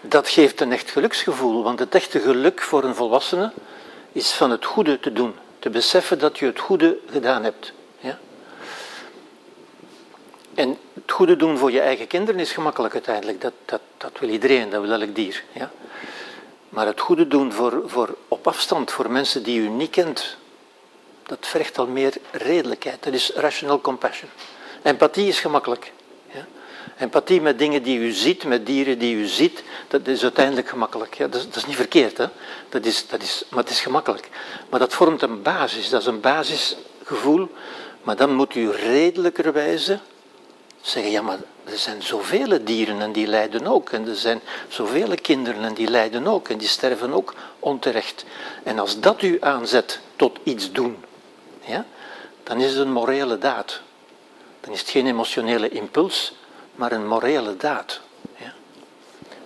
Speaker 1: Dat geeft een echt geluksgevoel, want het echte geluk voor een volwassene is van het goede te doen. Te beseffen dat je het goede gedaan hebt. Ja? En het goede doen voor je eigen kinderen is gemakkelijk uiteindelijk. Dat, dat, dat wil iedereen, dat wil elk dier. Ja? Maar het goede doen voor, voor op afstand, voor mensen die u niet kent, dat vergt al meer redelijkheid. Dat is rational compassion. Empathie is gemakkelijk. Ja? Empathie met dingen die u ziet, met dieren die u ziet, dat is uiteindelijk gemakkelijk. Ja? Dat, is, dat is niet verkeerd, hè? Dat is, dat is, maar het is gemakkelijk. Maar dat vormt een basis, dat is een basisgevoel. Maar dan moet u redelijkerwijze zeggen, ja maar er zijn zoveel dieren en die lijden ook. En er zijn zoveel kinderen en die lijden ook. En die sterven ook onterecht. En als dat u aanzet tot iets doen, ja, dan is het een morele daad. Dan is het geen emotionele impuls, maar een morele daad. Ja.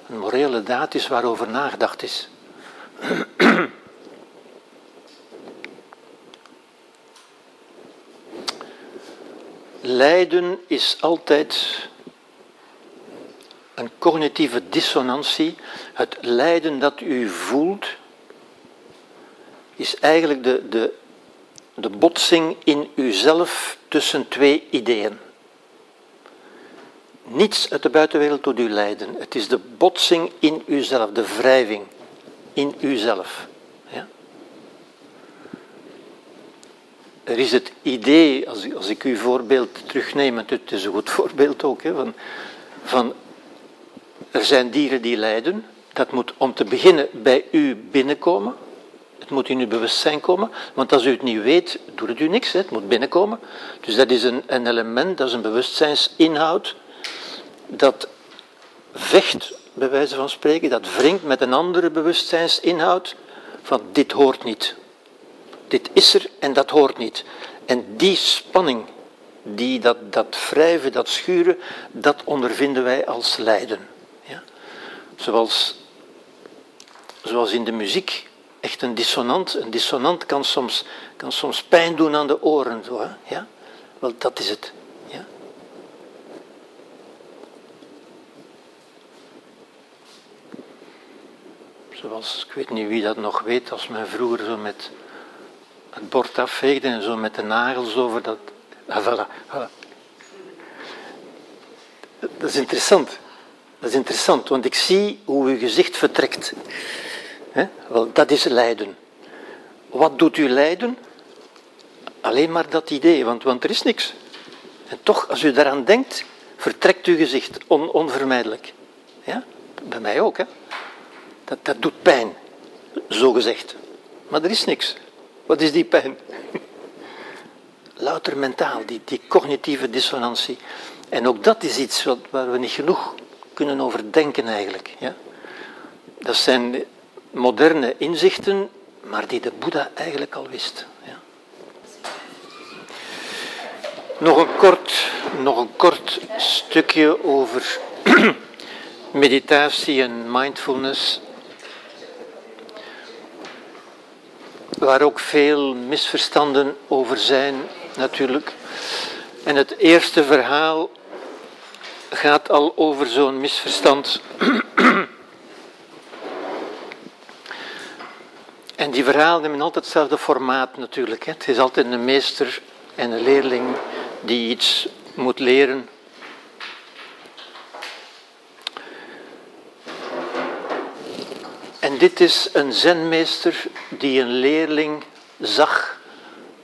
Speaker 1: Een morele daad is waarover nagedacht is. [clears throat] Lijden is altijd een cognitieve dissonantie. Het lijden dat u voelt is eigenlijk de, de, de botsing in uzelf tussen twee ideeën. Niets uit de buitenwereld doet u lijden. Het is de botsing in uzelf, de wrijving in uzelf. Ja? Er is het idee, als, als ik uw voorbeeld terugneem, het is een goed [laughs] voorbeeld ook, hè, van, van er zijn dieren die lijden. Dat moet om te beginnen bij u binnenkomen. Het moet in uw bewustzijn komen, want als u het niet weet, doet het u niks. Het moet binnenkomen. Dus dat is een, een element, dat is een bewustzijnsinhoud, dat vecht, bij wijze van spreken, dat wringt met een andere bewustzijnsinhoud, van dit hoort niet. Dit is er en dat hoort niet. En die spanning, die, dat, dat wrijven, dat schuren, dat ondervinden wij als lijden. Zoals, zoals in de muziek, echt een dissonant. Een dissonant kan soms, kan soms pijn doen aan de oren. Zo, hè? Ja? Wel, dat is het. Ja? Zoals, ik weet niet wie dat nog weet, als men vroeger zo met het bord afveegde en zo met de nagels over dat. Ah, voilà, voilà. Dat is interessant. Dat is interessant, want ik zie hoe uw gezicht vertrekt. Wel, dat is lijden. Wat doet u lijden? Alleen maar dat idee, want, want er is niks. En toch, als u daaraan denkt, vertrekt uw gezicht on, onvermijdelijk. Ja? Bij mij ook, hè? Dat, dat doet pijn, zo gezegd. Maar er is niks. Wat is die pijn? [laughs] Louter mentaal, die, die cognitieve dissonantie. En ook dat is iets wat, waar we niet genoeg kunnen over denken eigenlijk. Ja? Dat zijn moderne inzichten, maar die de Boeddha eigenlijk al wist. Ja? Nog, een kort, nog een kort stukje over [clears throat] meditatie en mindfulness. Waar ook veel misverstanden over zijn, natuurlijk. En het eerste verhaal gaat al over zo'n misverstand. En die verhalen hebben altijd hetzelfde formaat natuurlijk. Hè. Het is altijd een meester en een leerling die iets moet leren. En dit is een zenmeester die een leerling zag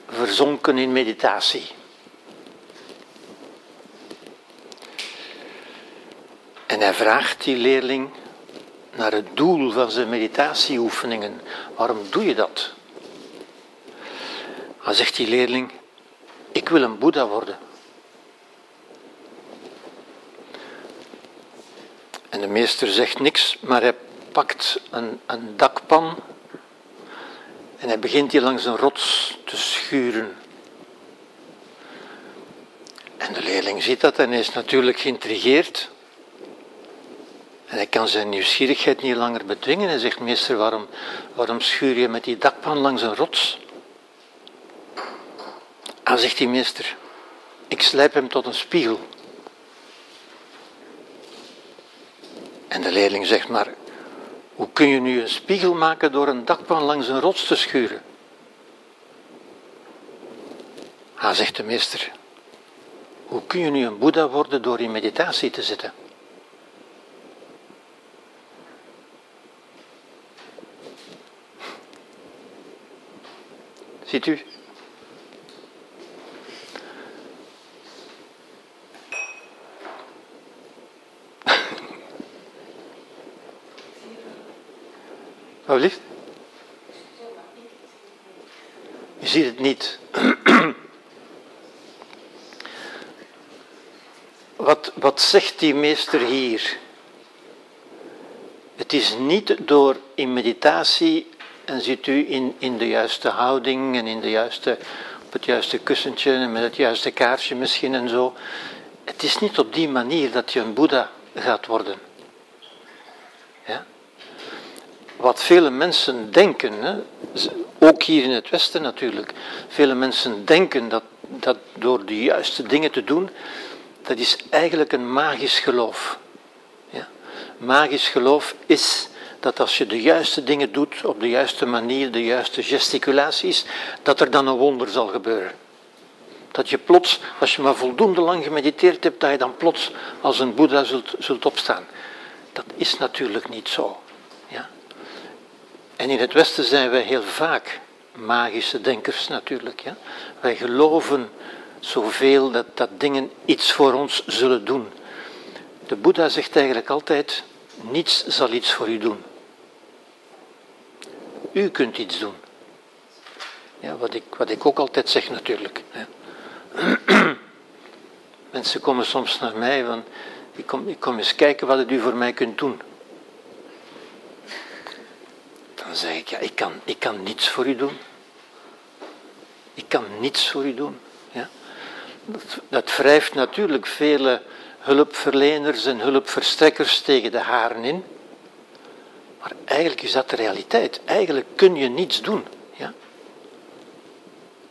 Speaker 1: verzonken in meditatie. En hij vraagt die leerling naar het doel van zijn meditatieoefeningen. Waarom doe je dat? Dan zegt die leerling, ik wil een Boeddha worden. En de meester zegt niks, maar hij pakt een, een dakpan en hij begint die langs een rots te schuren. En de leerling ziet dat en is natuurlijk geïntrigeerd. En hij kan zijn nieuwsgierigheid niet langer bedwingen. Hij zegt, meester, waarom, waarom schuur je met die dakpan langs een rots? Dan zegt die meester, ik slijp hem tot een spiegel. En de leerling zegt, maar hoe kun je nu een spiegel maken door een dakpan langs een rots te schuren? Hij zegt de meester, hoe kun je nu een boeddha worden door in meditatie te zitten? Ziet u? [laughs] Wat lief? Je ziet het niet. [clears throat] Wat, wat zegt die meester hier? Het is niet door in meditatie en zit u in, in de juiste houding en in de juiste, op het juiste kussentje en met het juiste kaarsje misschien en zo. Het is niet op die manier dat je een Boeddha gaat worden. Ja? Wat vele mensen denken, hè, ook hier in het Westen natuurlijk, vele mensen denken dat, dat door de juiste dingen te doen, dat is eigenlijk een magisch geloof. Ja? Magisch geloof is dat als je de juiste dingen doet, op de juiste manier, de juiste gesticulaties, dat er dan een wonder zal gebeuren. Dat je plots, als je maar voldoende lang gemediteerd hebt, dat je dan plots als een Boeddha zult, zult opstaan. Dat is natuurlijk niet zo. Ja? En in het Westen zijn wij heel vaak magische denkers natuurlijk. Ja? Wij geloven zoveel dat, dat dingen iets voor ons zullen doen. De Boeddha zegt eigenlijk altijd, niets zal iets voor u doen. U kunt iets doen. Ja, wat, ik, wat ik ook altijd zeg natuurlijk. [clears throat] Mensen komen soms naar mij van, ik kom, ik kom eens kijken wat u voor mij kunt doen. Dan zeg ik, ja, ik kan, ik kan niets voor u doen. Ik kan niets voor u doen. Ja? Dat, dat wrijft natuurlijk vele hulpverleners en hulpverstrekkers tegen de haren in. Maar eigenlijk is dat de realiteit. Eigenlijk kun je niets doen. Ja?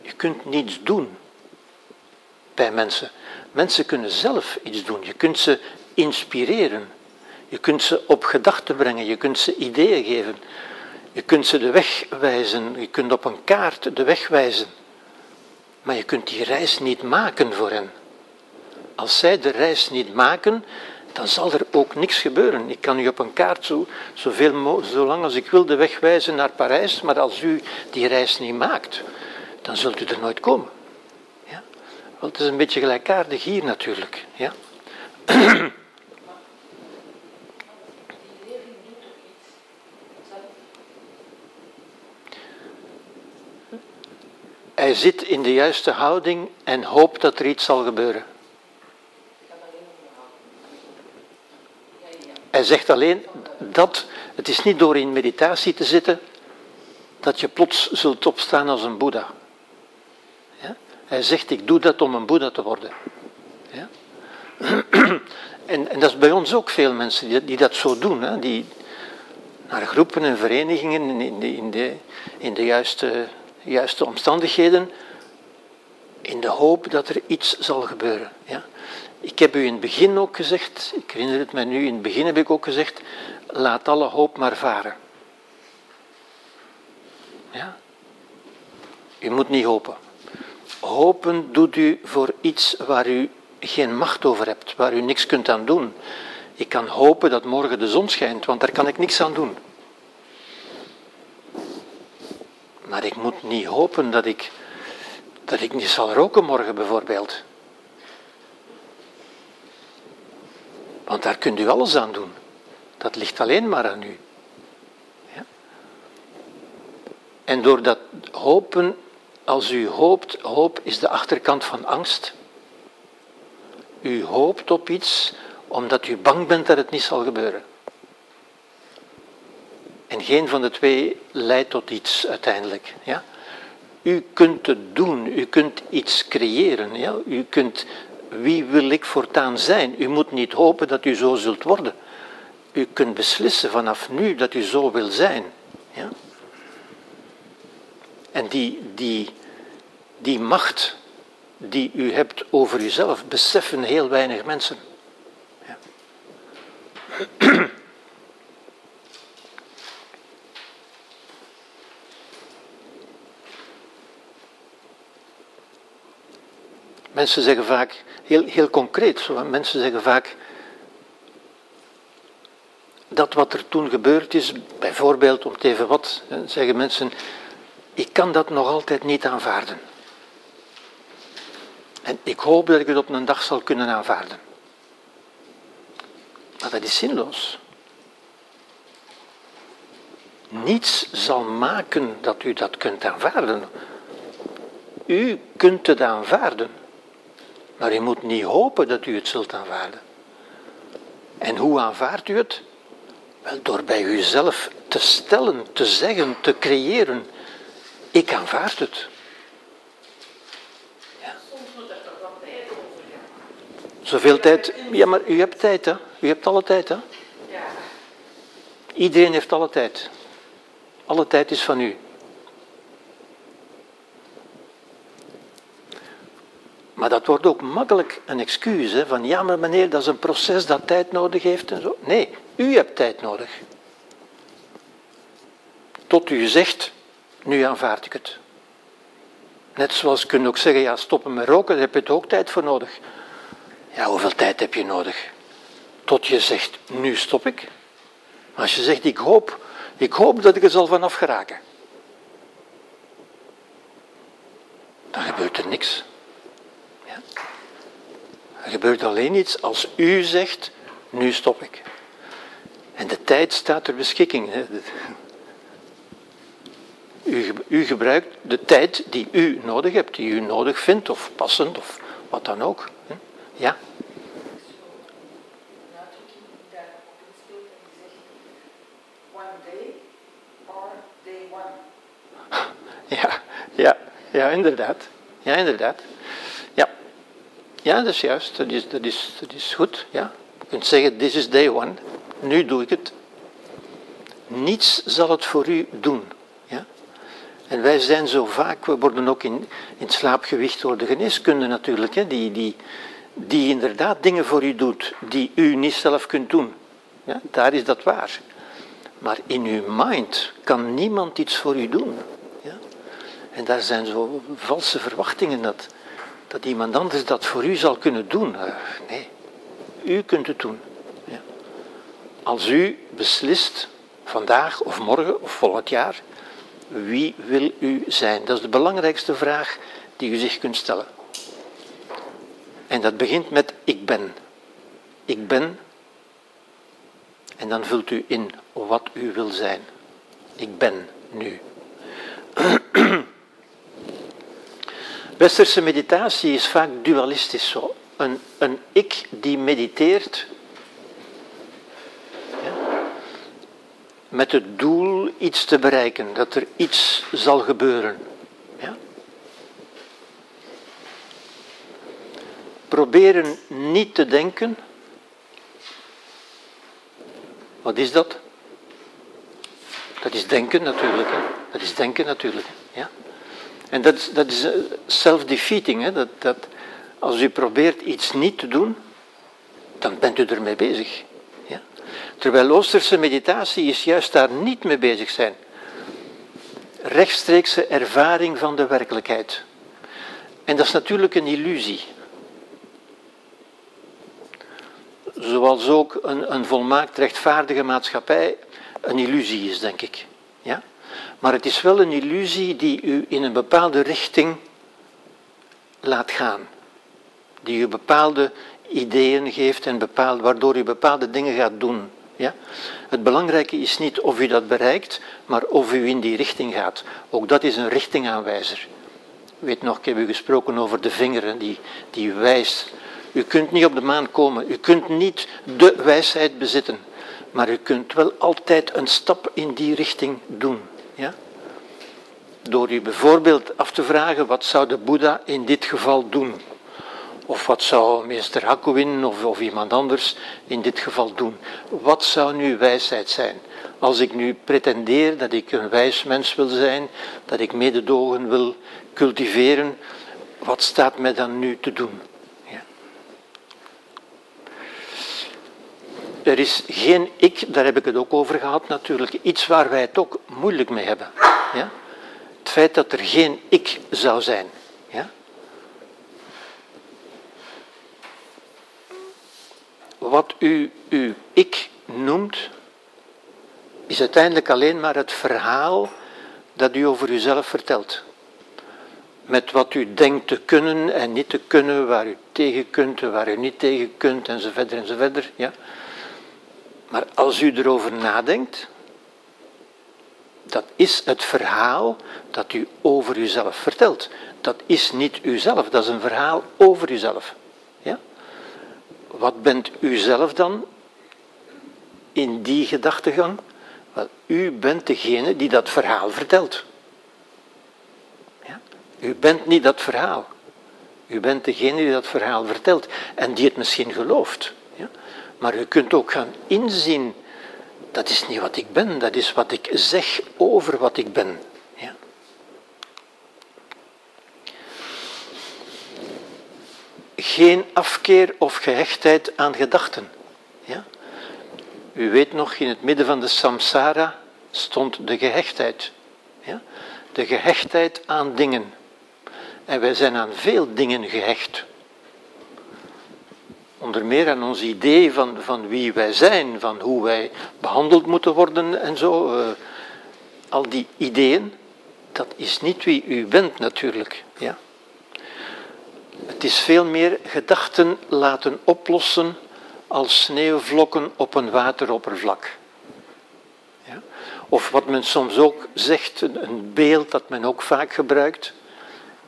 Speaker 1: Je kunt niets doen bij mensen. Mensen kunnen zelf iets doen. Je kunt ze inspireren. Je kunt ze op gedachten brengen. Je kunt ze ideeën geven. Je kunt ze de weg wijzen. Je kunt op een kaart de weg wijzen. Maar je kunt die reis niet maken voor hen. Als zij de reis niet maken, dan zal er ook niks gebeuren. Ik kan u op een kaart zo, zoveel, zolang als ik wil de weg wijzen naar Parijs, maar als u die reis niet maakt, dan zult u er nooit komen. Ja? Wel, het is een beetje gelijkaardig hier natuurlijk. Ja? Hij zit in de juiste houding en hoopt dat er iets zal gebeuren. Hij zegt alleen dat het is niet door in meditatie te zitten dat je plots zult opstaan als een Boeddha. Ja? Hij zegt, ik doe dat om een Boeddha te worden. Ja? [clears throat] En, en, dat is bij ons ook veel mensen die, die dat zo doen. Hè? Die naar groepen en verenigingen in de, in de, in de juiste, juiste omstandigheden in de hoop dat er iets zal gebeuren. Ja? Ik heb u in het begin ook gezegd, ik herinner het mij nu, in het begin heb ik ook gezegd, laat alle hoop maar varen. Ja? U moet niet hopen. Hopen doet u voor iets waar u geen macht over hebt, waar u niks kunt aan doen. Ik kan hopen dat morgen de zon schijnt, want daar kan ik niks aan doen. Maar ik moet niet hopen dat ik, dat ik niet zal roken morgen bijvoorbeeld. Want daar kunt u alles aan doen. Dat ligt alleen maar aan u. Ja? En door dat hopen, als u hoopt, hoop is de achterkant van angst. U hoopt op iets omdat u bang bent dat het niet zal gebeuren. En geen van de twee leidt tot iets uiteindelijk. Ja? U kunt het doen, u kunt iets creëren. Ja? U kunt, wie wil ik voortaan zijn? U moet niet hopen dat u zo zult worden. U kunt beslissen vanaf nu dat u zo wil zijn. Ja? En die, die, die macht die u hebt over uzelf, beseffen heel weinig mensen. Ja. Mensen zeggen vaak, heel, heel concreet, mensen zeggen vaak, dat wat er toen gebeurd is, bijvoorbeeld om te even wat, zeggen mensen, ik kan dat nog altijd niet aanvaarden. En ik hoop dat ik het op een dag zal kunnen aanvaarden. Maar dat is zinloos. Niets zal maken dat u dat kunt aanvaarden. U kunt het aanvaarden. Maar u moet niet hopen dat u het zult aanvaarden. En hoe aanvaardt u het? Wel, door bij uzelf te stellen, te zeggen, te creëren. Ik aanvaard het.
Speaker 5: Ja. Soms moet er toch wat tijd over gaan.
Speaker 1: Zoveel tijd. Ja, maar u hebt tijd, hè? U hebt alle tijd, hè?
Speaker 5: Ja.
Speaker 1: Iedereen heeft alle tijd. Alle tijd is van u. Maar dat wordt ook makkelijk een excuus, hè? van ja, maar meneer, dat is een proces dat tijd nodig heeft en zo. Nee, u hebt tijd nodig. Tot u zegt, nu aanvaard ik het. Net zoals je kunt ook zeggen, ja, stoppen met roken, daar heb je het ook tijd voor nodig. Ja, hoeveel tijd heb je nodig? Tot je zegt, nu stop ik. Als je zegt, ik hoop, ik hoop dat ik er zal vanaf geraken. Dan gebeurt er niks. Er gebeurt alleen iets als u zegt, nu stop ik. En de tijd staat ter beschikking. U, u gebruikt de tijd die u nodig hebt, die u nodig vindt, of passend, of wat dan ook. Ja, ja, ja, ja, inderdaad. Ja, inderdaad. Ja, dat is juist. Dat is, dat is, dat is goed. Ja. Je kunt zeggen, this is day one. Nu doe ik het. Niets zal het voor u doen. Ja? En wij zijn zo vaak, we worden ook in, in slaap gewicht door de geneeskunde natuurlijk, hè, die, die, die inderdaad dingen voor u doet die u niet zelf kunt doen. Ja? Daar is dat waar. Maar in uw mind kan niemand iets voor u doen. Ja? En daar zijn zo valse verwachtingen dat, dat iemand anders dat voor u zal kunnen doen. Eh, nee, u kunt het doen. Ja. Als u beslist, vandaag of morgen of volgend jaar, wie wil u zijn? Dat is de belangrijkste vraag die u zich kunt stellen. En dat begint met ik ben. Ik ben. En dan vult u in wat u wil zijn. Ik ben nu. [clears throat] Westerse meditatie is vaak dualistisch zo. Een, een ik die mediteert ja, met het doel iets te bereiken, dat er iets zal gebeuren. Ja. Proberen niet te denken. Wat is dat? Dat is denken natuurlijk. Hè? Dat is denken natuurlijk. Ja? En dat is, dat is eh, self-defeating. Hè? Dat, dat, als u probeert iets niet te doen, dan bent u ermee bezig. Ja? Terwijl Oosterse meditatie is juist daar niet mee bezig zijn. Rechtstreekse ervaring van de werkelijkheid. En dat is natuurlijk een illusie. Zoals ook een, een volmaakt rechtvaardige maatschappij een illusie is, denk ik. Ja? Maar het is wel een illusie die u in een bepaalde richting laat gaan. Die u bepaalde ideeën geeft en bepaald, waardoor u bepaalde dingen gaat doen. Ja? Het belangrijke is niet of u dat bereikt, maar of u in die richting gaat. Ook dat is een richtingaanwijzer. Weet nog, ik heb u gesproken over de vinger die, die wijst. U kunt niet op de maan komen, u kunt niet de wijsheid bezitten. Maar u kunt wel altijd een stap in die richting doen. Ja? Door u bijvoorbeeld af te vragen, wat zou de Boeddha in dit geval doen? Of wat zou meester Hakuin of, of iemand anders in dit geval doen? Wat zou nu wijsheid zijn? Als ik nu pretendeer dat ik een wijs mens wil zijn, dat ik mededogen wil cultiveren, wat staat mij dan nu te doen? Er is geen ik, daar heb ik het ook over gehad natuurlijk, iets waar wij het ook moeilijk mee hebben. Ja? Het feit dat er geen ik zou zijn. Ja? Wat u uw ik noemt, is uiteindelijk alleen maar het verhaal dat u over uzelf vertelt. Met wat u denkt te kunnen en niet te kunnen, waar u tegen kunt en waar u niet tegen kunt, enzovoort enzovoort. Ja. Maar als u erover nadenkt, dat is het verhaal dat u over uzelf vertelt. Dat is niet uzelf, dat is een verhaal over uzelf. Ja? Wat bent u zelf dan in die gedachtegang? Wel, u bent degene die dat verhaal vertelt. Ja? U bent niet dat verhaal. U bent degene die dat verhaal vertelt en die het misschien gelooft. Maar u kunt ook gaan inzien, dat is niet wat ik ben, dat is wat ik zeg over wat ik ben. Ja? Geen afkeer of gehechtheid aan gedachten. Ja? U weet nog, in het midden van de samsara stond de gehechtheid. Ja? De gehechtheid aan dingen. En wij zijn aan veel dingen gehecht. Onder meer aan ons idee van, van wie wij zijn, van hoe wij behandeld moeten worden en zo. Uh, al die ideeën, dat is niet wie u bent natuurlijk. Ja? Het is veel meer gedachten laten oplossen als sneeuwvlokken op een wateroppervlak. Ja? Of wat men soms ook zegt, een beeld dat men ook vaak gebruikt,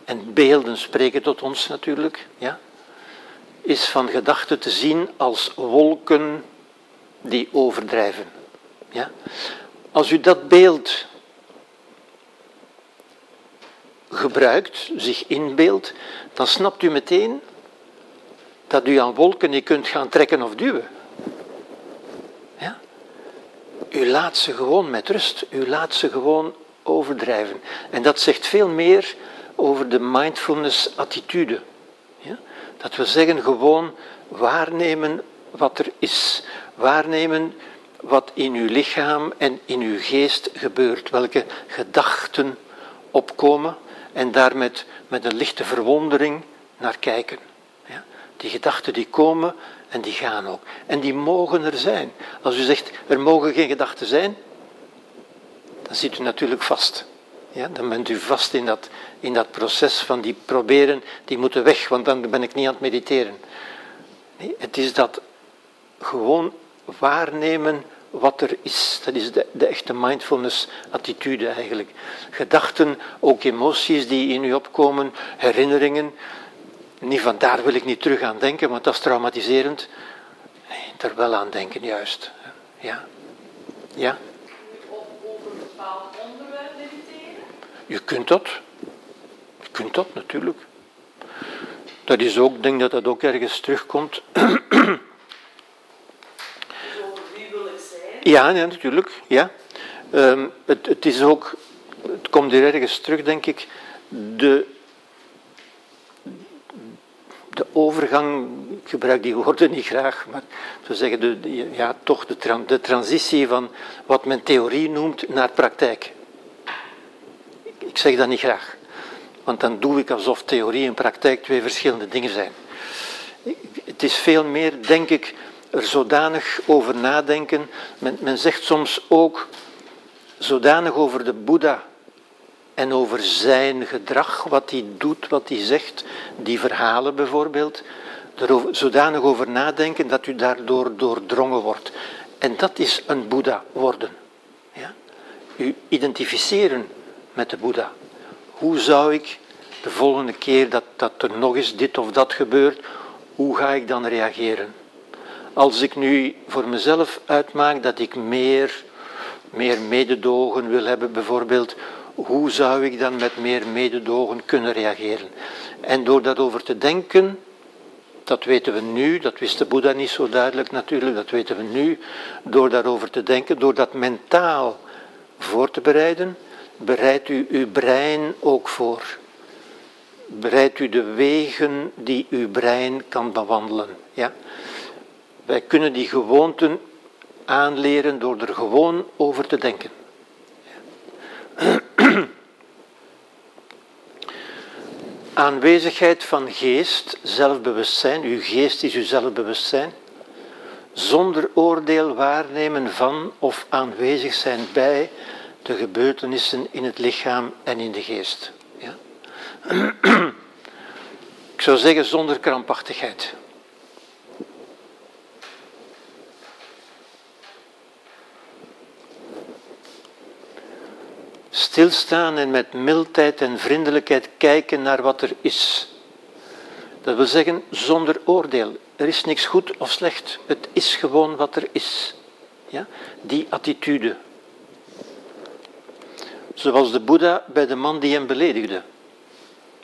Speaker 1: en beelden spreken tot ons natuurlijk, ja? Is van gedachten te zien als wolken die overdrijven. Ja? Als u dat beeld gebruikt, zich inbeeldt, dan snapt u meteen dat u aan wolken niet kunt gaan trekken of duwen. Ja? U laat ze gewoon met rust, u laat ze gewoon overdrijven. En dat zegt veel meer over de mindfulness-attitude. Dat we zeggen gewoon waarnemen wat er is. Waarnemen wat in uw lichaam en in uw geest gebeurt. Welke gedachten opkomen en daar met, met een lichte verwondering naar kijken. Ja? Die gedachten die komen en die gaan ook. En die mogen er zijn. Als u zegt, er mogen geen gedachten zijn, dan zit u natuurlijk vast. Ja, dan bent u vast in dat, in dat proces van die proberen, die moeten weg, want dan ben ik niet aan het mediteren. Nee, het is dat gewoon waarnemen wat er is. Dat is de, de echte mindfulness-attitude eigenlijk. Gedachten, ook emoties die in u opkomen, herinneringen. Niet van daar wil ik niet terug aan denken, want dat is traumatiserend. Nee, er wel aan denken, juist. Ja. Ja.
Speaker 5: Over een bepaald onderwerp mediteren?
Speaker 1: Je kunt dat. Je kunt dat natuurlijk. Dat is ook, ik denk dat dat ook ergens terugkomt. Ja, ja natuurlijk. Ja. Um, het, het, is ook, het komt hier ergens terug, denk ik, de, de overgang, ik gebruik die woorden niet graag, maar we zeggen de, ja, toch de, de transitie van wat men theorie noemt naar praktijk. Ik zeg dat niet graag, want dan doe ik alsof theorie en praktijk twee verschillende dingen zijn. Het is veel meer, denk ik, er zodanig over nadenken. Men, zegt soms ook zodanig over de Boeddha en over zijn gedrag, wat hij doet, wat hij zegt, die verhalen bijvoorbeeld, er zodanig over nadenken dat u daardoor doordrongen wordt. En dat is een Boeddha worden. Ja? U identificeren met de Boeddha. Hoe zou ik de volgende keer dat, dat er nog eens dit of dat gebeurt, hoe ga ik dan reageren? Als ik nu voor mezelf uitmaak dat ik meer, meer mededogen wil hebben, bijvoorbeeld, hoe zou ik dan met meer mededogen kunnen reageren? En door daarover te denken, dat weten we nu, dat wist de Boeddha niet zo duidelijk natuurlijk, dat weten we nu, door daarover te denken, door dat mentaal voor te bereiden, bereidt u uw brein ook voor. Bereidt u de wegen die uw brein kan bewandelen. Ja? Wij kunnen die gewoonten aanleren door er gewoon over te denken. [clears throat] Aanwezigheid van geest, zelfbewustzijn, uw geest is uw zelfbewustzijn, zonder oordeel waarnemen van of aanwezig zijn bij de gebeurtenissen in het lichaam en in de geest. Ja? Ik zou zeggen zonder krampachtigheid. Stilstaan en met mildheid en vriendelijkheid kijken naar wat er is. Dat wil zeggen zonder oordeel. Er is niks goed of slecht. Het is gewoon wat er is. Ja? Die attitude. Zoals de Boeddha bij de man die hem beledigde.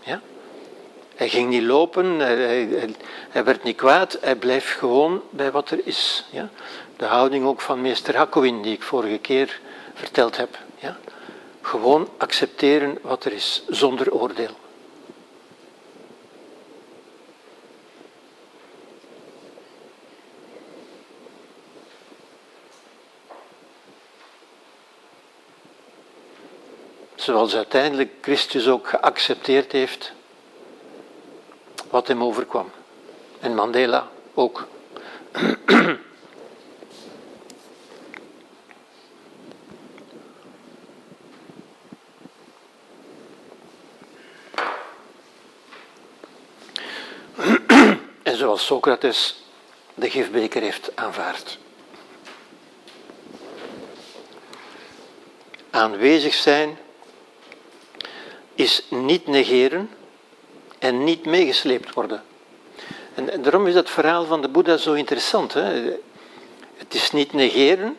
Speaker 1: Ja? Hij ging niet lopen, hij, hij, werd niet kwaad, hij bleef gewoon bij wat er is. Ja? De houding ook van meester Hakuin, die ik vorige keer verteld heb. Ja? Gewoon accepteren wat er is, zonder oordeel. Zoals uiteindelijk Christus ook geaccepteerd heeft wat hem overkwam. En Mandela ook. En zoals Socrates de gifbeker heeft aanvaard. Aanwezig zijn is niet negeren en niet meegesleept worden. En, daarom is dat verhaal van de Boeddha zo interessant. Hè? Het is niet negeren,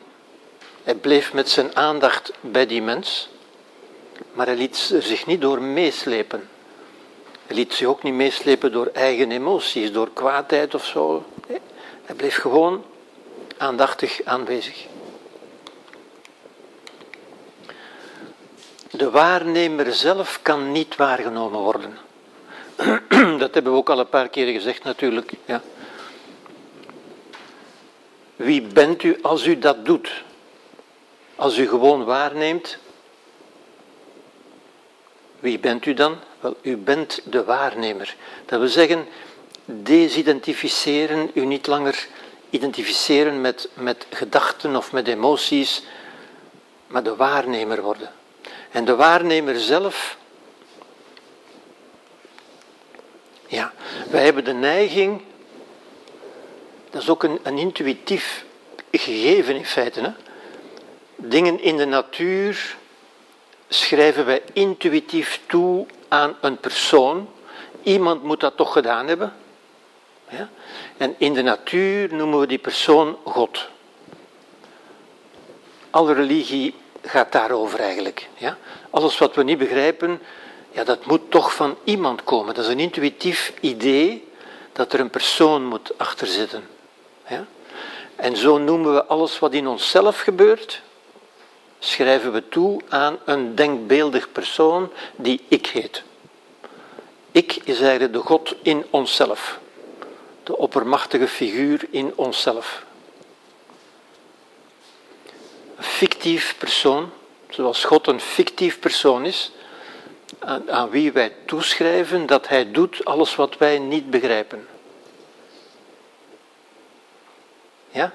Speaker 1: hij bleef met zijn aandacht bij die mens, maar hij liet zich niet door meeslepen. Hij liet zich ook niet meeslepen door eigen emoties, door kwaadheid of zo. Hij bleef gewoon aandachtig aanwezig. De waarnemer zelf kan niet waargenomen worden. [clears throat] Dat hebben we ook al een paar keer gezegd natuurlijk. Ja. Wie bent u als u dat doet? Als u gewoon waarneemt, wie bent u dan? Wel, u bent de waarnemer. Dat wil zeggen, desidentificeren, u niet langer identificeren met, met gedachten of met emoties, maar de waarnemer worden. En de waarnemer zelf, ja, wij hebben de neiging, dat is ook een, intuïtief gegeven in feite, hè? dingen in de natuur schrijven wij intuïtief toe aan een persoon. Iemand moet dat toch gedaan hebben. Ja? En in de natuur noemen we die persoon God. Alle religie gaat daarover eigenlijk. Ja? Alles wat we niet begrijpen, ja, dat moet toch van iemand komen. Dat is een intuïtief idee dat er een persoon moet achter zitten. Ja? En zo noemen we alles wat in onszelf gebeurt, schrijven we toe aan een denkbeeldig persoon die ik heet. Ik is eigenlijk de God in onszelf, de oppermachtige figuur in onszelf. Fictief persoon, zoals God een fictief persoon is, aan, aan wie wij toeschrijven dat hij doet alles wat wij niet begrijpen. Ja?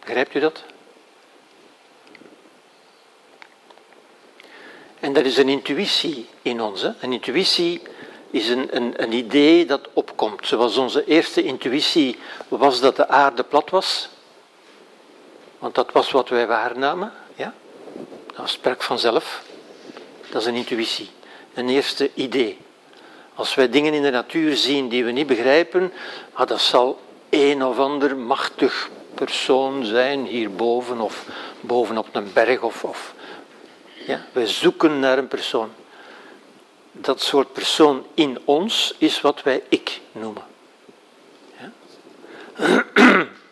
Speaker 1: Begrijpt u dat? En dat is een intuïtie in ons. Een intuïtie is een, een, een idee dat opkomt. Zoals onze eerste intuïtie was dat de aarde plat was. Want dat was wat wij waarnamen. Ja? Dat sprak vanzelf. Dat is een intuïtie. Een eerste idee. Als wij dingen in de natuur zien die we niet begrijpen, ah, dat zal een of ander machtig persoon zijn hierboven of bovenop een berg. Of, of, ja, wij zoeken naar een persoon. Dat soort persoon in ons is wat wij ik noemen. Ja? [clears throat]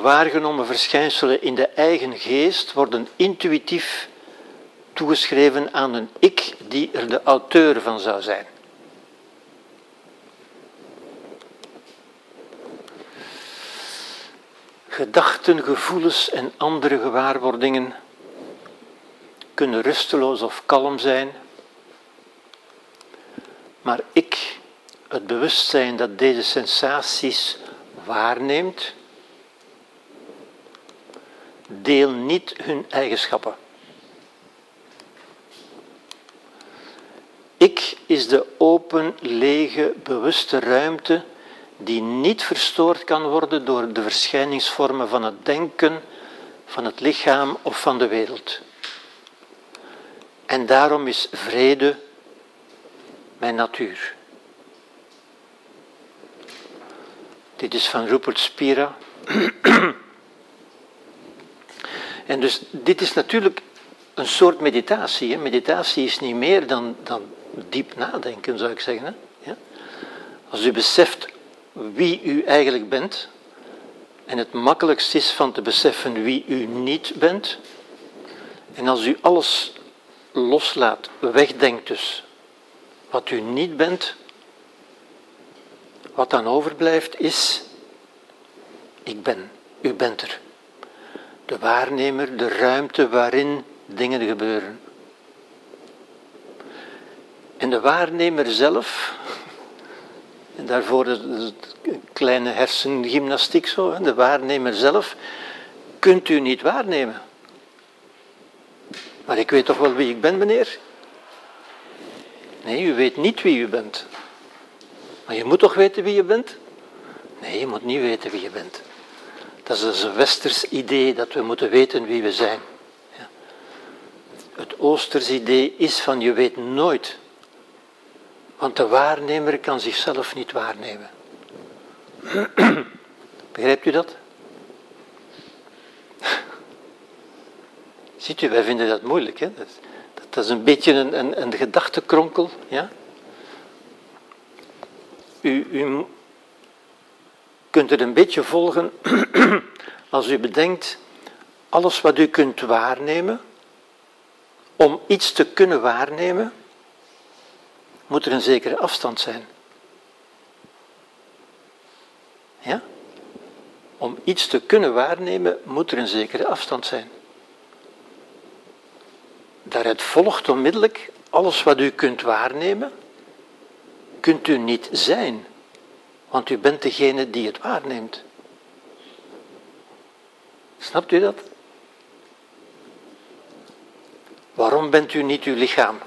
Speaker 1: Waargenomen verschijnselen in de eigen geest worden intuïtief toegeschreven aan een ik die er de auteur van zou zijn. Gedachten, gevoelens en andere gewaarwordingen kunnen rusteloos of kalm zijn, maar ik, het bewustzijn dat deze sensaties waarneemt, deel niet hun eigenschappen. Ik is de open, lege, bewuste ruimte die niet verstoord kan worden door de verschijningsvormen van het denken, van het lichaam of van de wereld. En daarom is vrede mijn natuur. Dit is van Rupert Spira. [clears throat] en dus dit is natuurlijk een soort meditatie. Hè. Meditatie is niet meer dan, dan diep nadenken, zou ik zeggen. Hè? Ja? Als u beseft wie u eigenlijk bent, en het makkelijkst is van te beseffen wie u niet bent, en als u alles loslaat, wegdenkt dus, wat u niet bent, wat dan overblijft is, ik ben, u bent er. De waarnemer, de ruimte waarin dingen gebeuren. En de waarnemer zelf, en daarvoor een kleine hersengymnastiek zo, de waarnemer zelf, kunt u niet waarnemen. Maar ik weet toch wel wie ik ben, meneer? Nee, u weet niet wie u bent. Maar je moet toch weten wie je bent? Nee, je moet niet weten wie je bent. Dat is een westers idee dat we moeten weten wie we zijn. Ja. Het oosters idee is van je weet nooit want de waarnemer kan zichzelf niet waarnemen. [clears throat] Begrijpt u dat? [laughs] Ziet u, wij vinden dat moeilijk. Hè? Dat, dat, is een beetje een, een, een gedachtekronkel. Ja? U, u kunt het een beetje volgen [clears throat] als u bedenkt, alles wat u kunt waarnemen, om iets te kunnen waarnemen, moet er een zekere afstand zijn. Ja? Om iets te kunnen waarnemen, moet er een zekere afstand zijn. Daaruit volgt onmiddellijk, alles wat u kunt waarnemen, kunt u niet zijn, want u bent degene die het waarneemt. Snapt u dat? Waarom bent u niet uw lichaam?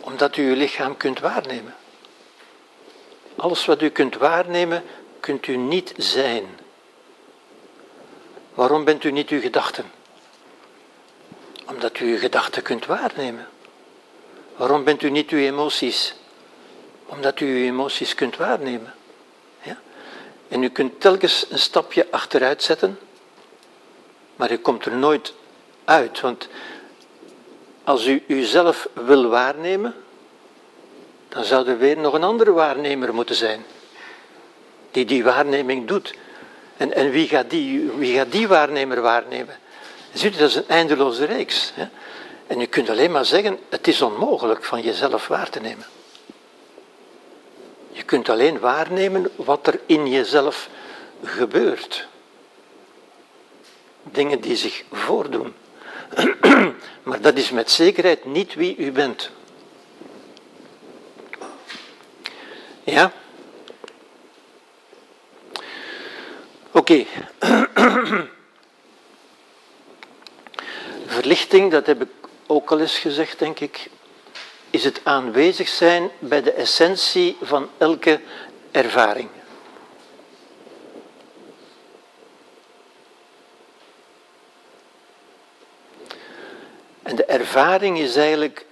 Speaker 1: Omdat u uw lichaam kunt waarnemen. Alles wat u kunt waarnemen, kunt u niet zijn. Waarom bent u niet uw gedachten? Omdat u uw gedachten kunt waarnemen. Waarom bent u niet uw emoties? Omdat u uw emoties kunt waarnemen. Ja? En u kunt telkens een stapje achteruit zetten, maar u komt er nooit uit, want als u uzelf wil waarnemen, dan zou er weer nog een andere waarnemer moeten zijn. Die die waarneming doet. En, en wie, gaat die, wie gaat die waarnemer waarnemen? Ziet u, dat is een eindeloze reeks. Hè? En u kunt alleen maar zeggen, het is onmogelijk van jezelf waar te nemen. Je kunt alleen waarnemen wat er in jezelf gebeurt. Dingen die zich voordoen. [clears throat] maar dat is met zekerheid niet wie u bent. Ja? Oké. [clears throat] Verlichting, dat heb ik ook al eens gezegd, denk ik, is het aanwezig zijn bij de essentie van elke ervaring. En de ervaring is eigenlijk,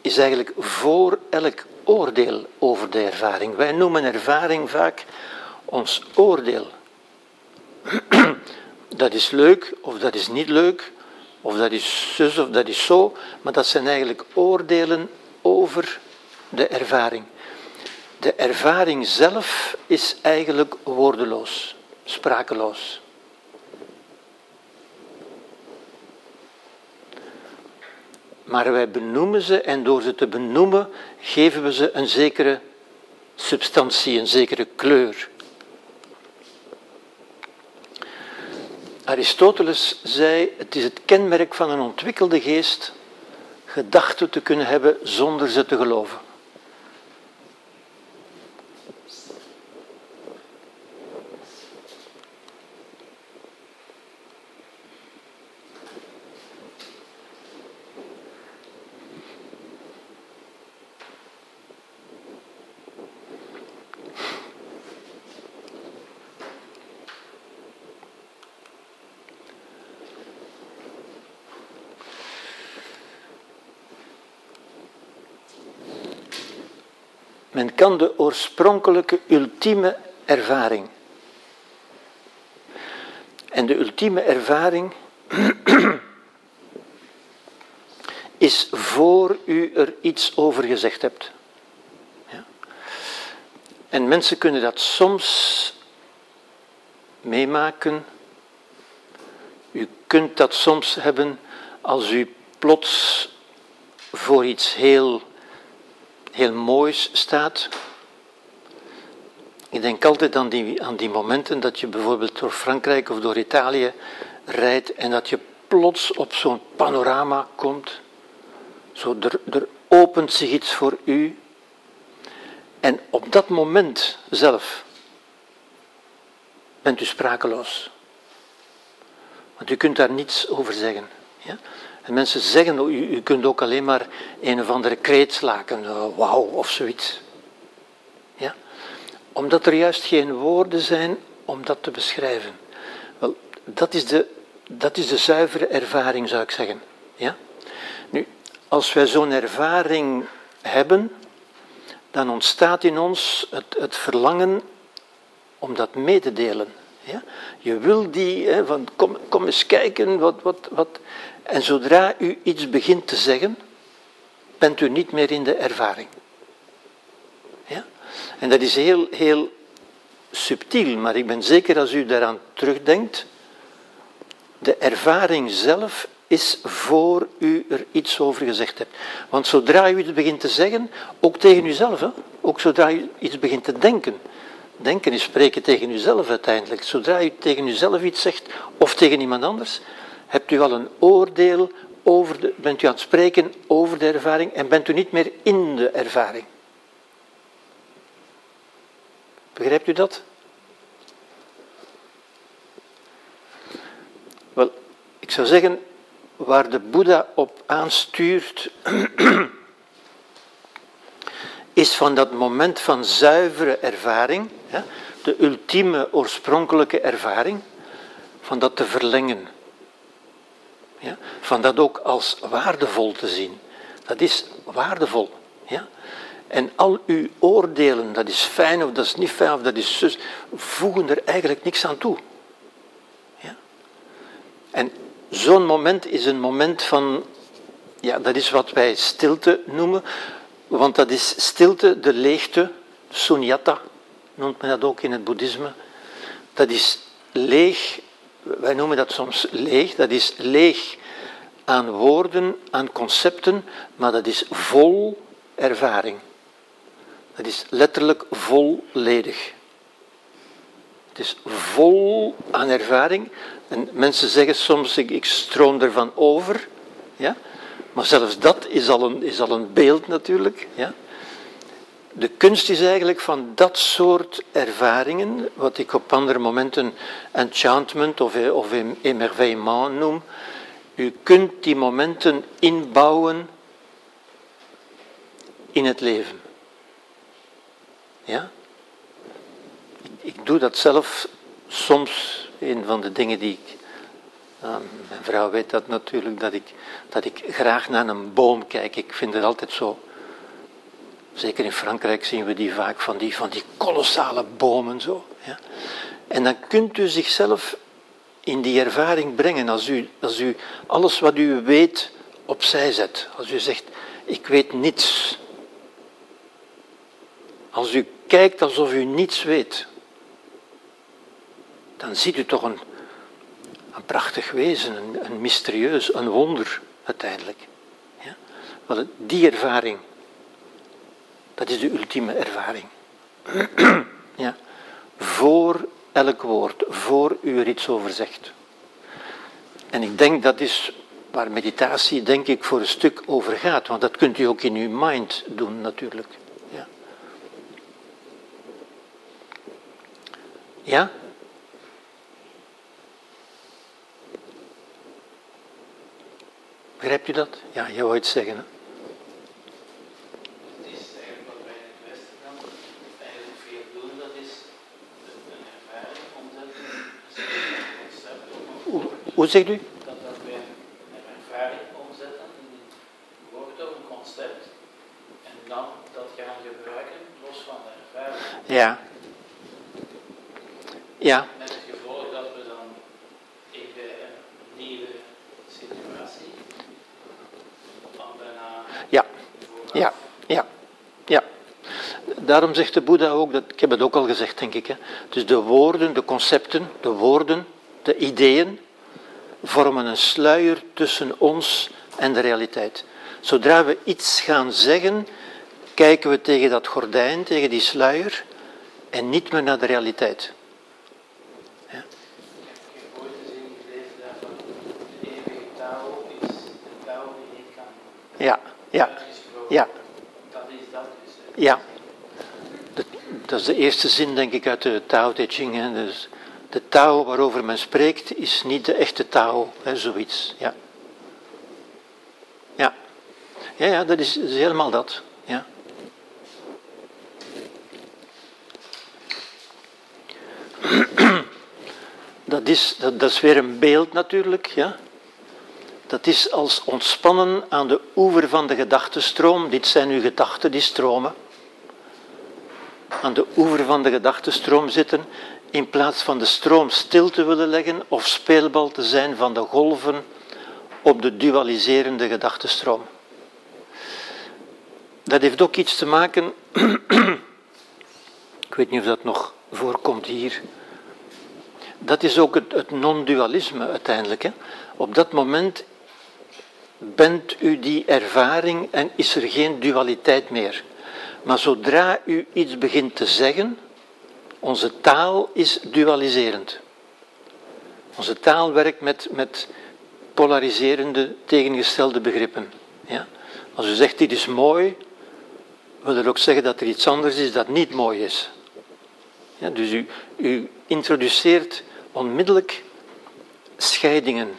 Speaker 1: is eigenlijk voor elk oordeel over de ervaring. Wij noemen ervaring vaak ons oordeel. [clears throat] Dat is leuk of dat is niet leuk, of dat is zus of dat is zo, maar dat zijn eigenlijk oordelen over de ervaring. De ervaring zelf is eigenlijk woordeloos, sprakeloos. Maar wij benoemen ze en door ze te benoemen geven we ze een zekere substantie, een zekere kleur. Aristoteles zei: Het is het kenmerk van een ontwikkelde geest gedachten te kunnen hebben zonder ze te geloven. Kan de oorspronkelijke ultieme ervaring. En de ultieme ervaring [clears throat] is voor u er iets over gezegd hebt. Ja. En mensen kunnen dat soms meemaken. U kunt dat soms hebben als u plots voor iets heel heel moois staat. Ik denk altijd aan die, aan die momenten dat je bijvoorbeeld door Frankrijk of door Italië rijdt en dat je plots op zo'n panorama komt. Zo, er, er opent zich iets voor u. En op dat moment zelf bent u sprakeloos. Want u kunt daar niets over zeggen. Ja? En mensen zeggen, u, u kunt ook alleen maar een of andere kreet slaken, uh, wauw of zoiets. Ja? Omdat er juist geen woorden zijn om dat te beschrijven. Wel, dat is de, dat is de zuivere ervaring, zou ik zeggen. Ja? Nu, als wij zo'n ervaring hebben, dan ontstaat in ons het, het verlangen om dat mee te delen. Ja? Je wil die, hè, van kom, kom eens kijken, wat, wat, wat. En zodra u iets begint te zeggen, bent u niet meer in de ervaring. Ja? En dat is heel, heel subtiel, maar ik ben zeker als u daaraan terugdenkt, de ervaring zelf is voor u er iets over gezegd hebt. Want zodra u iets begint te zeggen, ook tegen uzelf, hè? ook zodra u iets begint te denken, denken is spreken tegen uzelf uiteindelijk. Zodra u tegen uzelf iets zegt of tegen iemand anders, hebt u al een oordeel over de, bent u aan het spreken over de ervaring en bent u niet meer in de ervaring. Begrijpt u dat? Wel, ik zou zeggen, waar de Boeddha op aanstuurt, [clears throat] is van dat moment van zuivere ervaring, de ultieme oorspronkelijke ervaring, van dat te verlengen. Ja? Van dat ook als waardevol te zien. Dat is waardevol. Ja? En al uw oordelen, dat is fijn of dat is niet fijn of dat is zus, voegen er eigenlijk niks aan toe. Ja? En zo'n moment is een moment van, ja, dat is wat wij stilte noemen, want dat is stilte, de leegte, sunyata noemt men dat ook in het boeddhisme. Dat is leeg, wij noemen dat soms leeg, dat is leeg aan woorden, aan concepten, maar dat is vol ervaring. Dat is letterlijk volledig. Het is vol aan ervaring. En mensen zeggen soms, ik, ik stroom ervan over. Ja? Maar zelfs dat is al een, is al een beeld natuurlijk. Ja? De kunst is eigenlijk van dat soort ervaringen, wat ik op andere momenten enchantment of, of émerveillement noem. U kunt die momenten inbouwen in het leven. Ja? Ik, doe dat zelf soms, een van de dingen die ik Uh, mijn vrouw weet dat natuurlijk, dat ik, dat ik graag naar een boom kijk. Ik vind het altijd zo. Zeker in Frankrijk zien we die vaak van die, van die kolossale bomen zo. Ja. En dan kunt u zichzelf in die ervaring brengen als u, als u alles wat u weet opzij zet. Als u zegt, ik weet niets. Als u kijkt alsof u niets weet, dan ziet u toch een, een prachtig wezen, een, mysterieus, een wonder uiteindelijk. Ja? Die ervaring, dat is de ultieme ervaring. [clears throat] ja? Voor elk woord, voor u er iets over zegt. En ik denk dat is waar meditatie, denk ik, voor een stuk over gaat. Want dat kunt u ook in uw mind doen, natuurlijk. Ja? ja? Begrijpt u dat? Ja, je wou iets zeggen.
Speaker 2: Het is eigenlijk wat wij in het Westen dan eigenlijk veel doen, dat is een ervaring omzetten in een concept of een
Speaker 1: Hoe, zegt u?
Speaker 2: dat dat wij een ervaring omzetten in een woord of een concept en dan dat gaan gebruiken los van de ervaring.
Speaker 1: Ja. Ja,
Speaker 2: Met het gevolg dat we dan in een nieuwe situatie van bijna
Speaker 1: ja, ja, ja, ja. Daarom zegt de Boeddha ook, dat, ik heb het ook al gezegd denk ik, hè. dus de woorden, de concepten, de woorden, de ideeën vormen een sluier tussen ons en de realiteit. Zodra we iets gaan zeggen, kijken we tegen dat gordijn, tegen die sluier en niet meer naar de realiteit.
Speaker 2: Ik heb ooit eens in gelezen daarvan, de eeuwige Tao is de Tao die niet kan
Speaker 1: Ja, ja, ja.
Speaker 2: Dat is dat dus.
Speaker 1: Ja, dat, dat is de eerste zin, denk ik, uit de Tao Te Ching. Hè. Dus de Tao waarover men spreekt is niet de echte Tao, hè, zoiets. Ja. Ja. Ja, ja dat is, is helemaal dat. Ja. [clears throat] Dat is, dat, dat is weer een beeld natuurlijk, ja. Dat is als ontspannen aan de oever van de gedachtenstroom. Dit zijn uw gedachten die stromen. Aan de oever van de gedachtenstroom zitten, in plaats van de stroom stil te willen leggen of speelbal te zijn van de golven op de dualiserende gedachtenstroom. Dat heeft ook iets te maken, [clears throat] ik weet niet of dat nog voorkomt hier, dat is ook het, het non-dualisme uiteindelijk. Hè. Op dat moment bent u die ervaring en is er geen dualiteit meer. Maar zodra u iets begint te zeggen, onze taal is dualiserend. Onze taal werkt met, met polariserende, tegengestelde begrippen. Ja? Als u zegt dit is mooi, wil dat ook zeggen dat er iets anders is dat niet mooi is. Ja, dus u, u introduceert onmiddellijk scheidingen,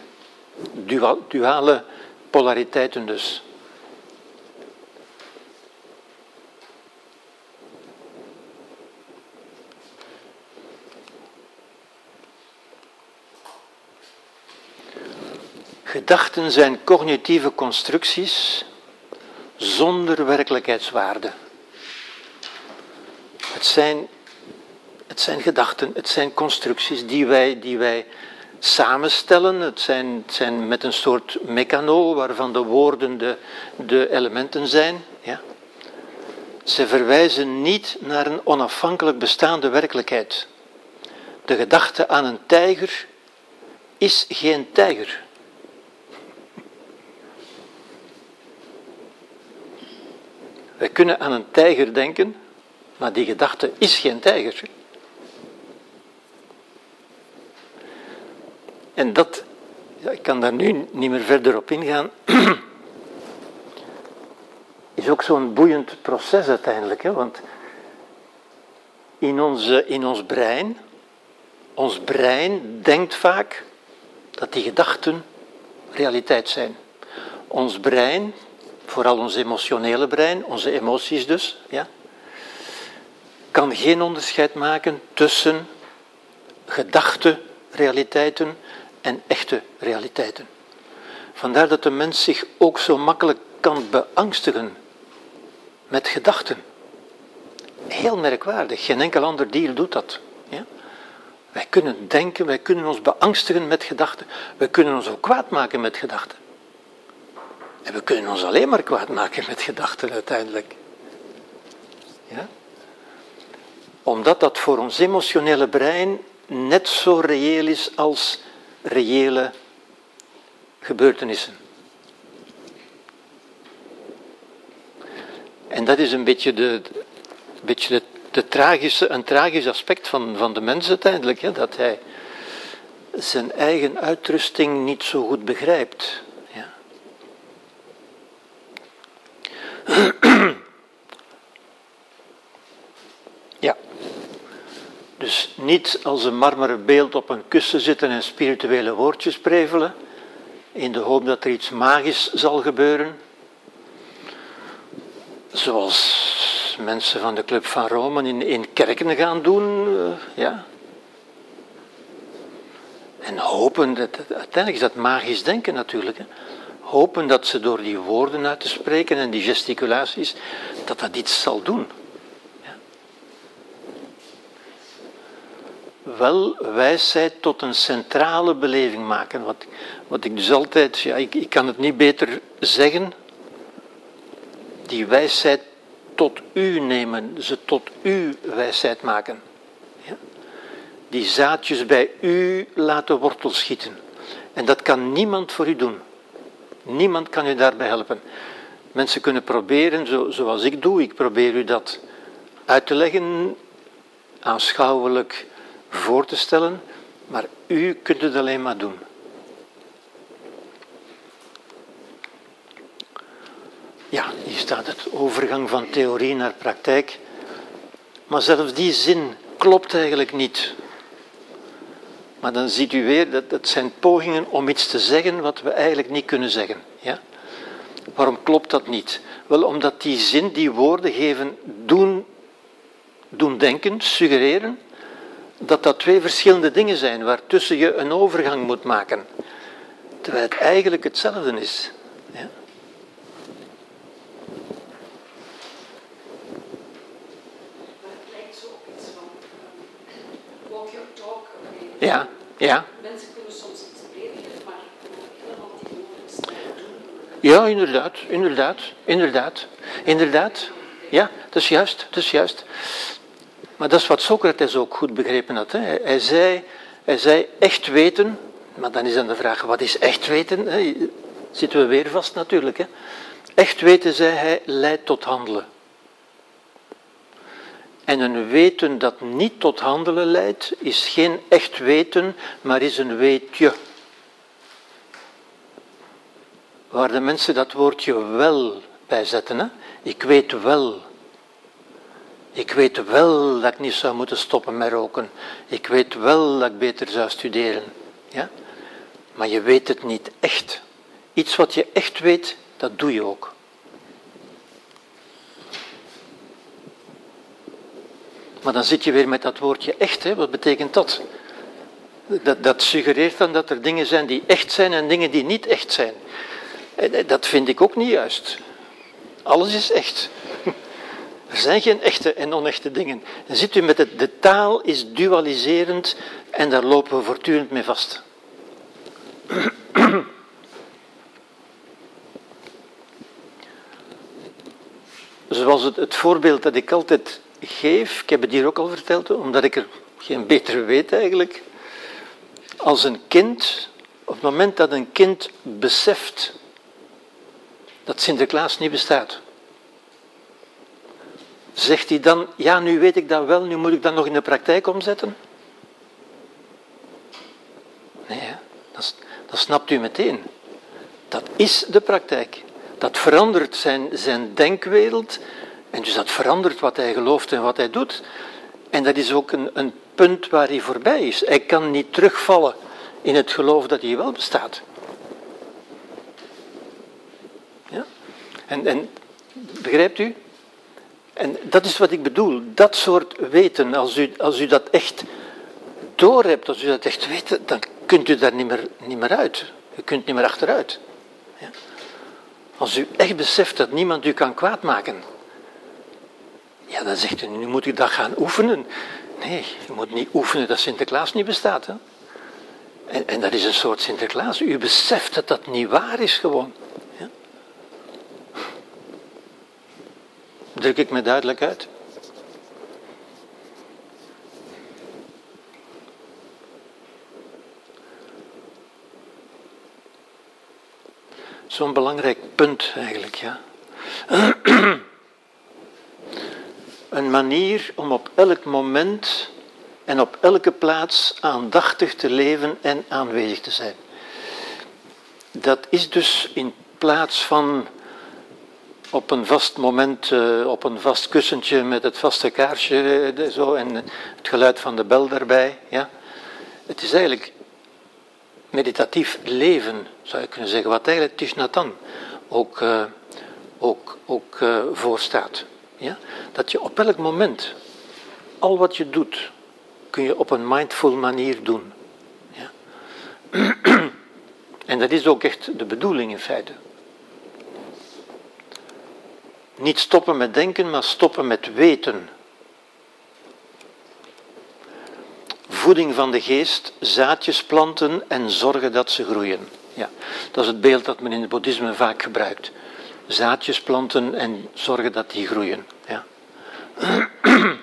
Speaker 1: dual, duale polariteiten dus. Gedachten zijn cognitieve constructies zonder werkelijkheidswaarde. Het zijn, het zijn gedachten, het zijn constructies die wij, die wij samenstellen. Het zijn, zijn met een soort mechano waarvan de woorden de, de elementen zijn. Ja. Ze verwijzen niet naar een onafhankelijk bestaande werkelijkheid. De gedachte aan een tijger is geen tijger. Wij kunnen aan een tijger denken, maar die gedachte is geen tijger. En dat, ik kan daar nu niet meer verder op ingaan, [clears throat] is ook zo'n boeiend proces uiteindelijk. Hè? Want in, onze, in ons brein, ons brein denkt vaak dat die gedachten realiteit zijn. Ons brein, vooral ons emotionele brein, onze emoties dus, ja, kan geen onderscheid maken tussen gedachterealiteiten en echte realiteiten. Vandaar dat de mens zich ook zo makkelijk kan beangstigen met gedachten. Heel merkwaardig, geen enkel ander dier doet dat. Ja? Wij kunnen denken, wij kunnen ons beangstigen met gedachten. Wij kunnen ons ook kwaad maken met gedachten. En we kunnen ons alleen maar kwaad maken met gedachten uiteindelijk. Ja? Omdat dat voor ons emotionele brein net zo reëel is als reële gebeurtenissen. En dat is een beetje, de, een, beetje de, de tragische, een tragisch aspect van, van de mens uiteindelijk, hè, dat hij zijn eigen uitrusting niet zo goed begrijpt. [clears throat] Ja. Dus niet als een marmeren beeld op een kussen zitten en spirituele woordjes prevelen, in de hoop dat er iets magisch zal gebeuren. Zoals mensen van de Club van Rome in, kerken gaan doen, uh, ja. En hopen, dat, uiteindelijk is dat magisch denken natuurlijk. Hè. Hopen dat ze door die woorden uit te spreken en die gesticulaties, dat dat iets zal doen. wel wijsheid tot een centrale beleving maken. Wat, wat ik dus altijd, ja, ik, ik kan het niet beter zeggen, die wijsheid tot u nemen, ze tot u wijsheid maken. Ja? Die zaadjes bij u laten wortel schieten. En dat kan niemand voor u doen. Niemand kan u daarbij helpen. Mensen kunnen proberen, zo, zoals ik doe, ik probeer u dat uit te leggen, aanschouwelijk voor te stellen, maar u kunt het alleen maar doen. Ja, hier staat het overgang van theorie naar praktijk. Maar zelfs die zin klopt eigenlijk niet. Maar dan ziet u weer dat het zijn pogingen om iets te zeggen wat we eigenlijk niet kunnen zeggen. Ja? Waarom klopt dat niet? Wel, omdat die zin, die woorden geven, doen, doen denken, suggereren, dat dat twee verschillende dingen zijn waartussen je een overgang moet maken. Terwijl het eigenlijk hetzelfde is. Ja?
Speaker 5: Maar het lijkt zo op iets van um, walk your talk.
Speaker 1: Ja, ja.
Speaker 5: Mensen kunnen soms iets prediken, maar helemaal.
Speaker 1: Ja, inderdaad, inderdaad, inderdaad, inderdaad. Ja, dat is juist, dat is juist. Maar dat is wat Socrates ook goed begrepen had. Hè. Hij, zei, hij zei echt weten, maar dan is dan de vraag, wat is echt weten? Hè? Zitten we weer vast natuurlijk. Hè? Echt weten, zei hij, leidt tot handelen. En een weten dat niet tot handelen leidt, is geen echt weten, maar is een weetje. Waar de mensen dat woordje wel bij zetten. Hè? Ik weet wel. Ik weet wel dat ik niet zou moeten stoppen met roken. Ik weet wel dat ik beter zou studeren. Ja? Maar je weet het niet echt. Iets wat je echt weet, dat doe je ook. Maar dan zit je weer met dat woordje echt. Hè? Wat betekent dat? dat? Dat suggereert dan dat er dingen zijn die echt zijn en dingen die niet echt zijn. Dat vind ik ook niet juist. Alles is echt. [laughs] Er zijn geen echte en onechte dingen. En ziet u met het, de taal is dualiserend en daar lopen we voortdurend mee vast. [clears throat] Zoals het, het voorbeeld dat ik altijd geef, ik heb het hier ook al verteld, omdat ik er geen betere weet eigenlijk. Als een kind, op het moment dat een kind beseft dat Sinterklaas niet bestaat, Zegt hij dan, ja, nu weet ik dat wel, nu moet ik dat nog in de praktijk omzetten? Nee, dat, dat snapt u meteen. Dat is de praktijk. Dat verandert zijn, zijn denkwereld en dus dat verandert wat hij gelooft en wat hij doet. En dat is ook een, een punt waar hij voorbij is. Hij kan niet terugvallen in het geloof dat hij wel bestaat. Ja? En, en begrijpt u? En dat is wat ik bedoel, dat soort weten, als u, als u dat echt doorhebt, als u dat echt weet, dan kunt u daar niet meer, niet meer uit. Je kunt niet meer achteruit. Ja? Als u echt beseft dat niemand u kan kwaadmaken, ja, dan zegt u, nu moet u dat gaan oefenen. Nee, je moet niet oefenen dat Sinterklaas niet bestaat. Hè? En, en dat is een soort Sinterklaas. U beseft dat dat niet waar is gewoon. Ja? Druk ik me duidelijk uit? Zo'n belangrijk punt eigenlijk, ja. [clears throat] Een manier om op elk moment en op elke plaats aandachtig te leven en aanwezig te zijn. Dat is dus in plaats van op een vast moment, eh, op een vast kussentje met het vaste kaarsje eh, zo, en het geluid van de bel daarbij. Ja. Het is eigenlijk meditatief leven, zou je kunnen zeggen, wat eigenlijk Tishnatan ook, uh, ook, ook uh, voorstaat. Ja? Dat je op elk moment, al wat je doet, kun je op een mindful manier doen. Ja? [clears throat] en dat is ook echt de bedoeling in feite. Niet stoppen met denken, maar stoppen met weten. voeding van de geest, zaadjes planten en zorgen dat ze groeien. Ja, dat is het beeld dat men in het boeddhisme vaak gebruikt. Zaadjes planten en zorgen dat die groeien. Ja. [clears throat]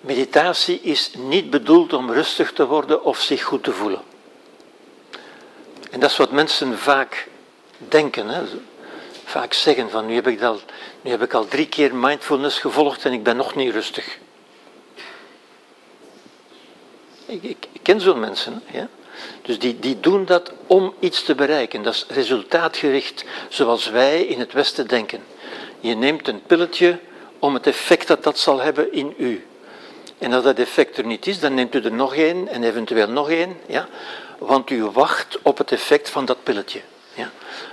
Speaker 1: Meditatie is niet bedoeld om rustig te worden of zich goed te voelen. En dat is wat mensen vaak denken. Hè vaak zeggen van nu heb ik al, nu heb ik al drie keer mindfulness gevolgd en ik ben nog niet rustig. Ik, ik, ken zo'n mensen. Ja? Dus die, die doen dat om iets te bereiken. Dat is resultaatgericht zoals wij in het Westen denken. Je neemt een pilletje om het effect dat dat zal hebben in u. En als dat effect er niet is, dan neemt u er nog één en eventueel nog één. Ja? Want u wacht op het effect van dat pilletje. Ja?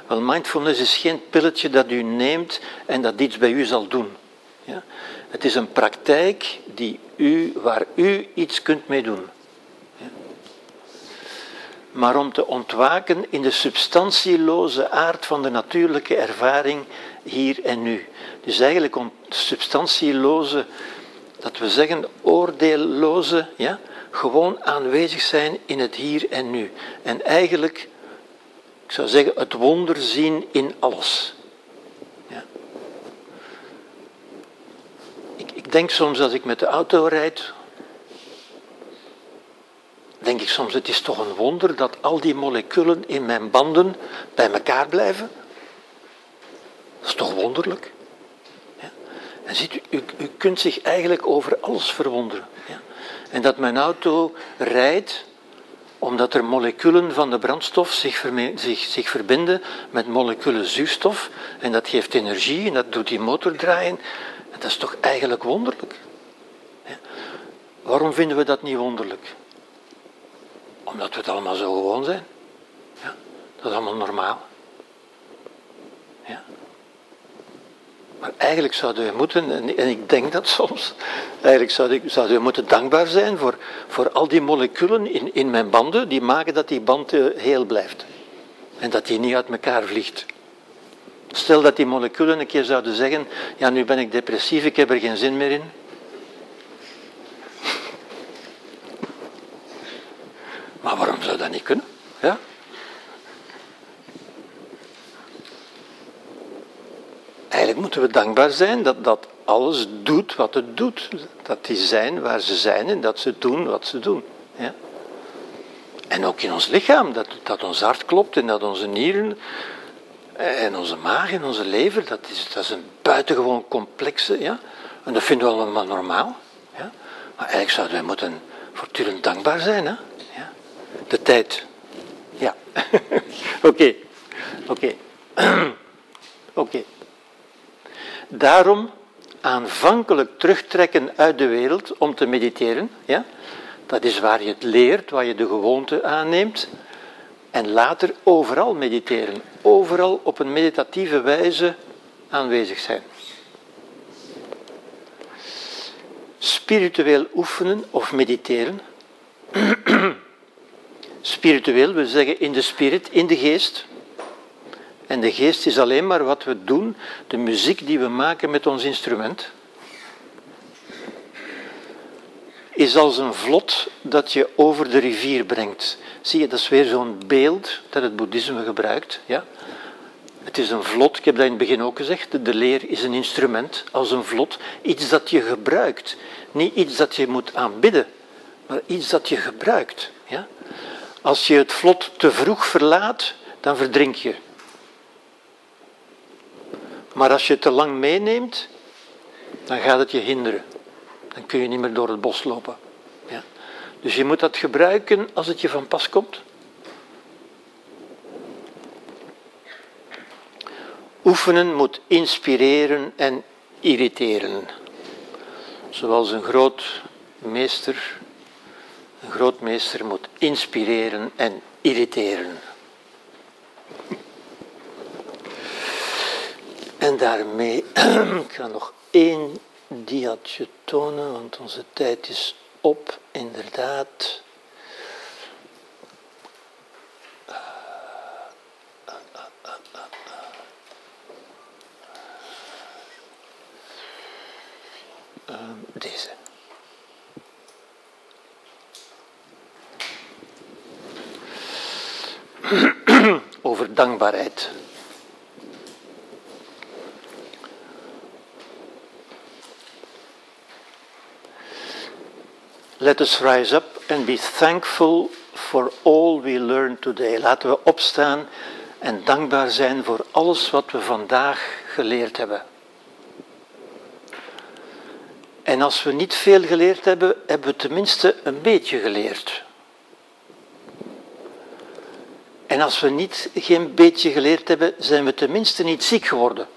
Speaker 1: Wel, mindfulness is geen pilletje dat u neemt en dat iets bij u zal doen. Ja? Het is een praktijk die u, waar u iets kunt mee doen. Maar om te ontwaken in de substantieloze aard van de natuurlijke ervaring hier en nu. Dus eigenlijk om substantieloze, dat we zeggen oordeelloze, ja? gewoon aanwezig zijn in het hier en nu. En eigenlijk ik zou zeggen, het wonder zien in alles. Ja. Ik, ik denk soms als ik met de auto rijd, denk ik soms, het is toch een wonder dat al die moleculen in mijn banden bij elkaar blijven. Dat is toch wonderlijk? Ja. En ziet u, u, kunt zich eigenlijk over alles verwonderen. Ja. En dat mijn auto rijdt omdat er moleculen van de brandstof zich, zich, zich, verbinden met moleculen zuurstof. En dat geeft energie en dat doet die motor draaien. En dat is toch eigenlijk wonderlijk? Waarom vinden we dat niet wonderlijk? Omdat we het allemaal zo gewoon zijn. Ja. Dat is allemaal normaal. Ja. Maar eigenlijk zouden we moeten, en ik denk dat soms, eigenlijk zouden, we moeten dankbaar zijn voor, voor al die moleculen in, in mijn banden, die maken dat die band eh, heel blijft. En dat die niet uit elkaar vliegt. Stel dat die moleculen een keer zouden zeggen, ja nu ben ik depressief, ik heb er geen zin meer in. Maar waarom zou dat niet kunnen? Ja? eigenlijk moeten we dankbaar zijn dat dat alles doet wat het doet. Dat die zijn waar ze zijn en dat ze doen wat ze doen. Ja? En ook in ons lichaam, dat, dat ons hart klopt en dat onze nieren en onze maag en onze lever, dat is, dat is een buitengewoon complexe. Ja? En dat vinden we allemaal normaal. Ja? Maar eigenlijk zouden wij moeten voortdurend dankbaar zijn. Hè? De tijd. Ja. [laughs] Oké. Oké. [clears throat] Oké. Daarom aanvankelijk terugtrekken uit de wereld om te mediteren. Ja? Dat is waar je het leert, waar je de gewoonte aanneemt. En later overal mediteren. Overal op een meditatieve wijze aanwezig zijn. spiritueel oefenen of mediteren. [clears throat] spiritueel wil zeggen in de spirit, in de geest. En de geest is alleen maar wat we doen, de muziek die we maken met ons instrument. Is als een vlot dat je over de rivier brengt. Zie je, dat is weer zo'n beeld dat het boeddhisme gebruikt. Ja? Het is een vlot, ik heb dat in het begin ook gezegd, de leer is een instrument als een vlot. Iets dat je gebruikt. Niet iets dat je moet aanbidden, maar iets dat je gebruikt. Ja? Als je het vlot te vroeg verlaat, dan verdrink je. Maar als je het te lang meeneemt, dan gaat het je hinderen. Dan kun je niet meer door het bos lopen. Ja? Dus je moet dat gebruiken als het je van pas komt. Oefenen moet inspireren en irriteren. Zoals een groot meester, een groot meester moet inspireren en irriteren. En daarmee, [clears throat] ik ga nog één diatje tonen, want onze tijd is op, inderdaad. Ehm, deze. [clears throat] Over dankbaarheid. Let us rise up and be thankful for all we learned today. Laten we opstaan en dankbaar zijn voor alles wat we vandaag geleerd hebben. En als we niet veel geleerd hebben, hebben we tenminste een beetje geleerd. En als we niet, geen beetje geleerd hebben, zijn we tenminste niet ziek geworden.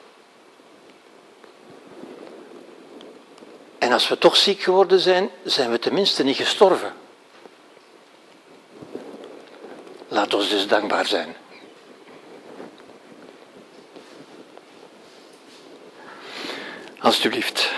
Speaker 1: En als we toch ziek geworden zijn, zijn we tenminste niet gestorven. Laat ons dus dankbaar zijn. Alsjeblieft.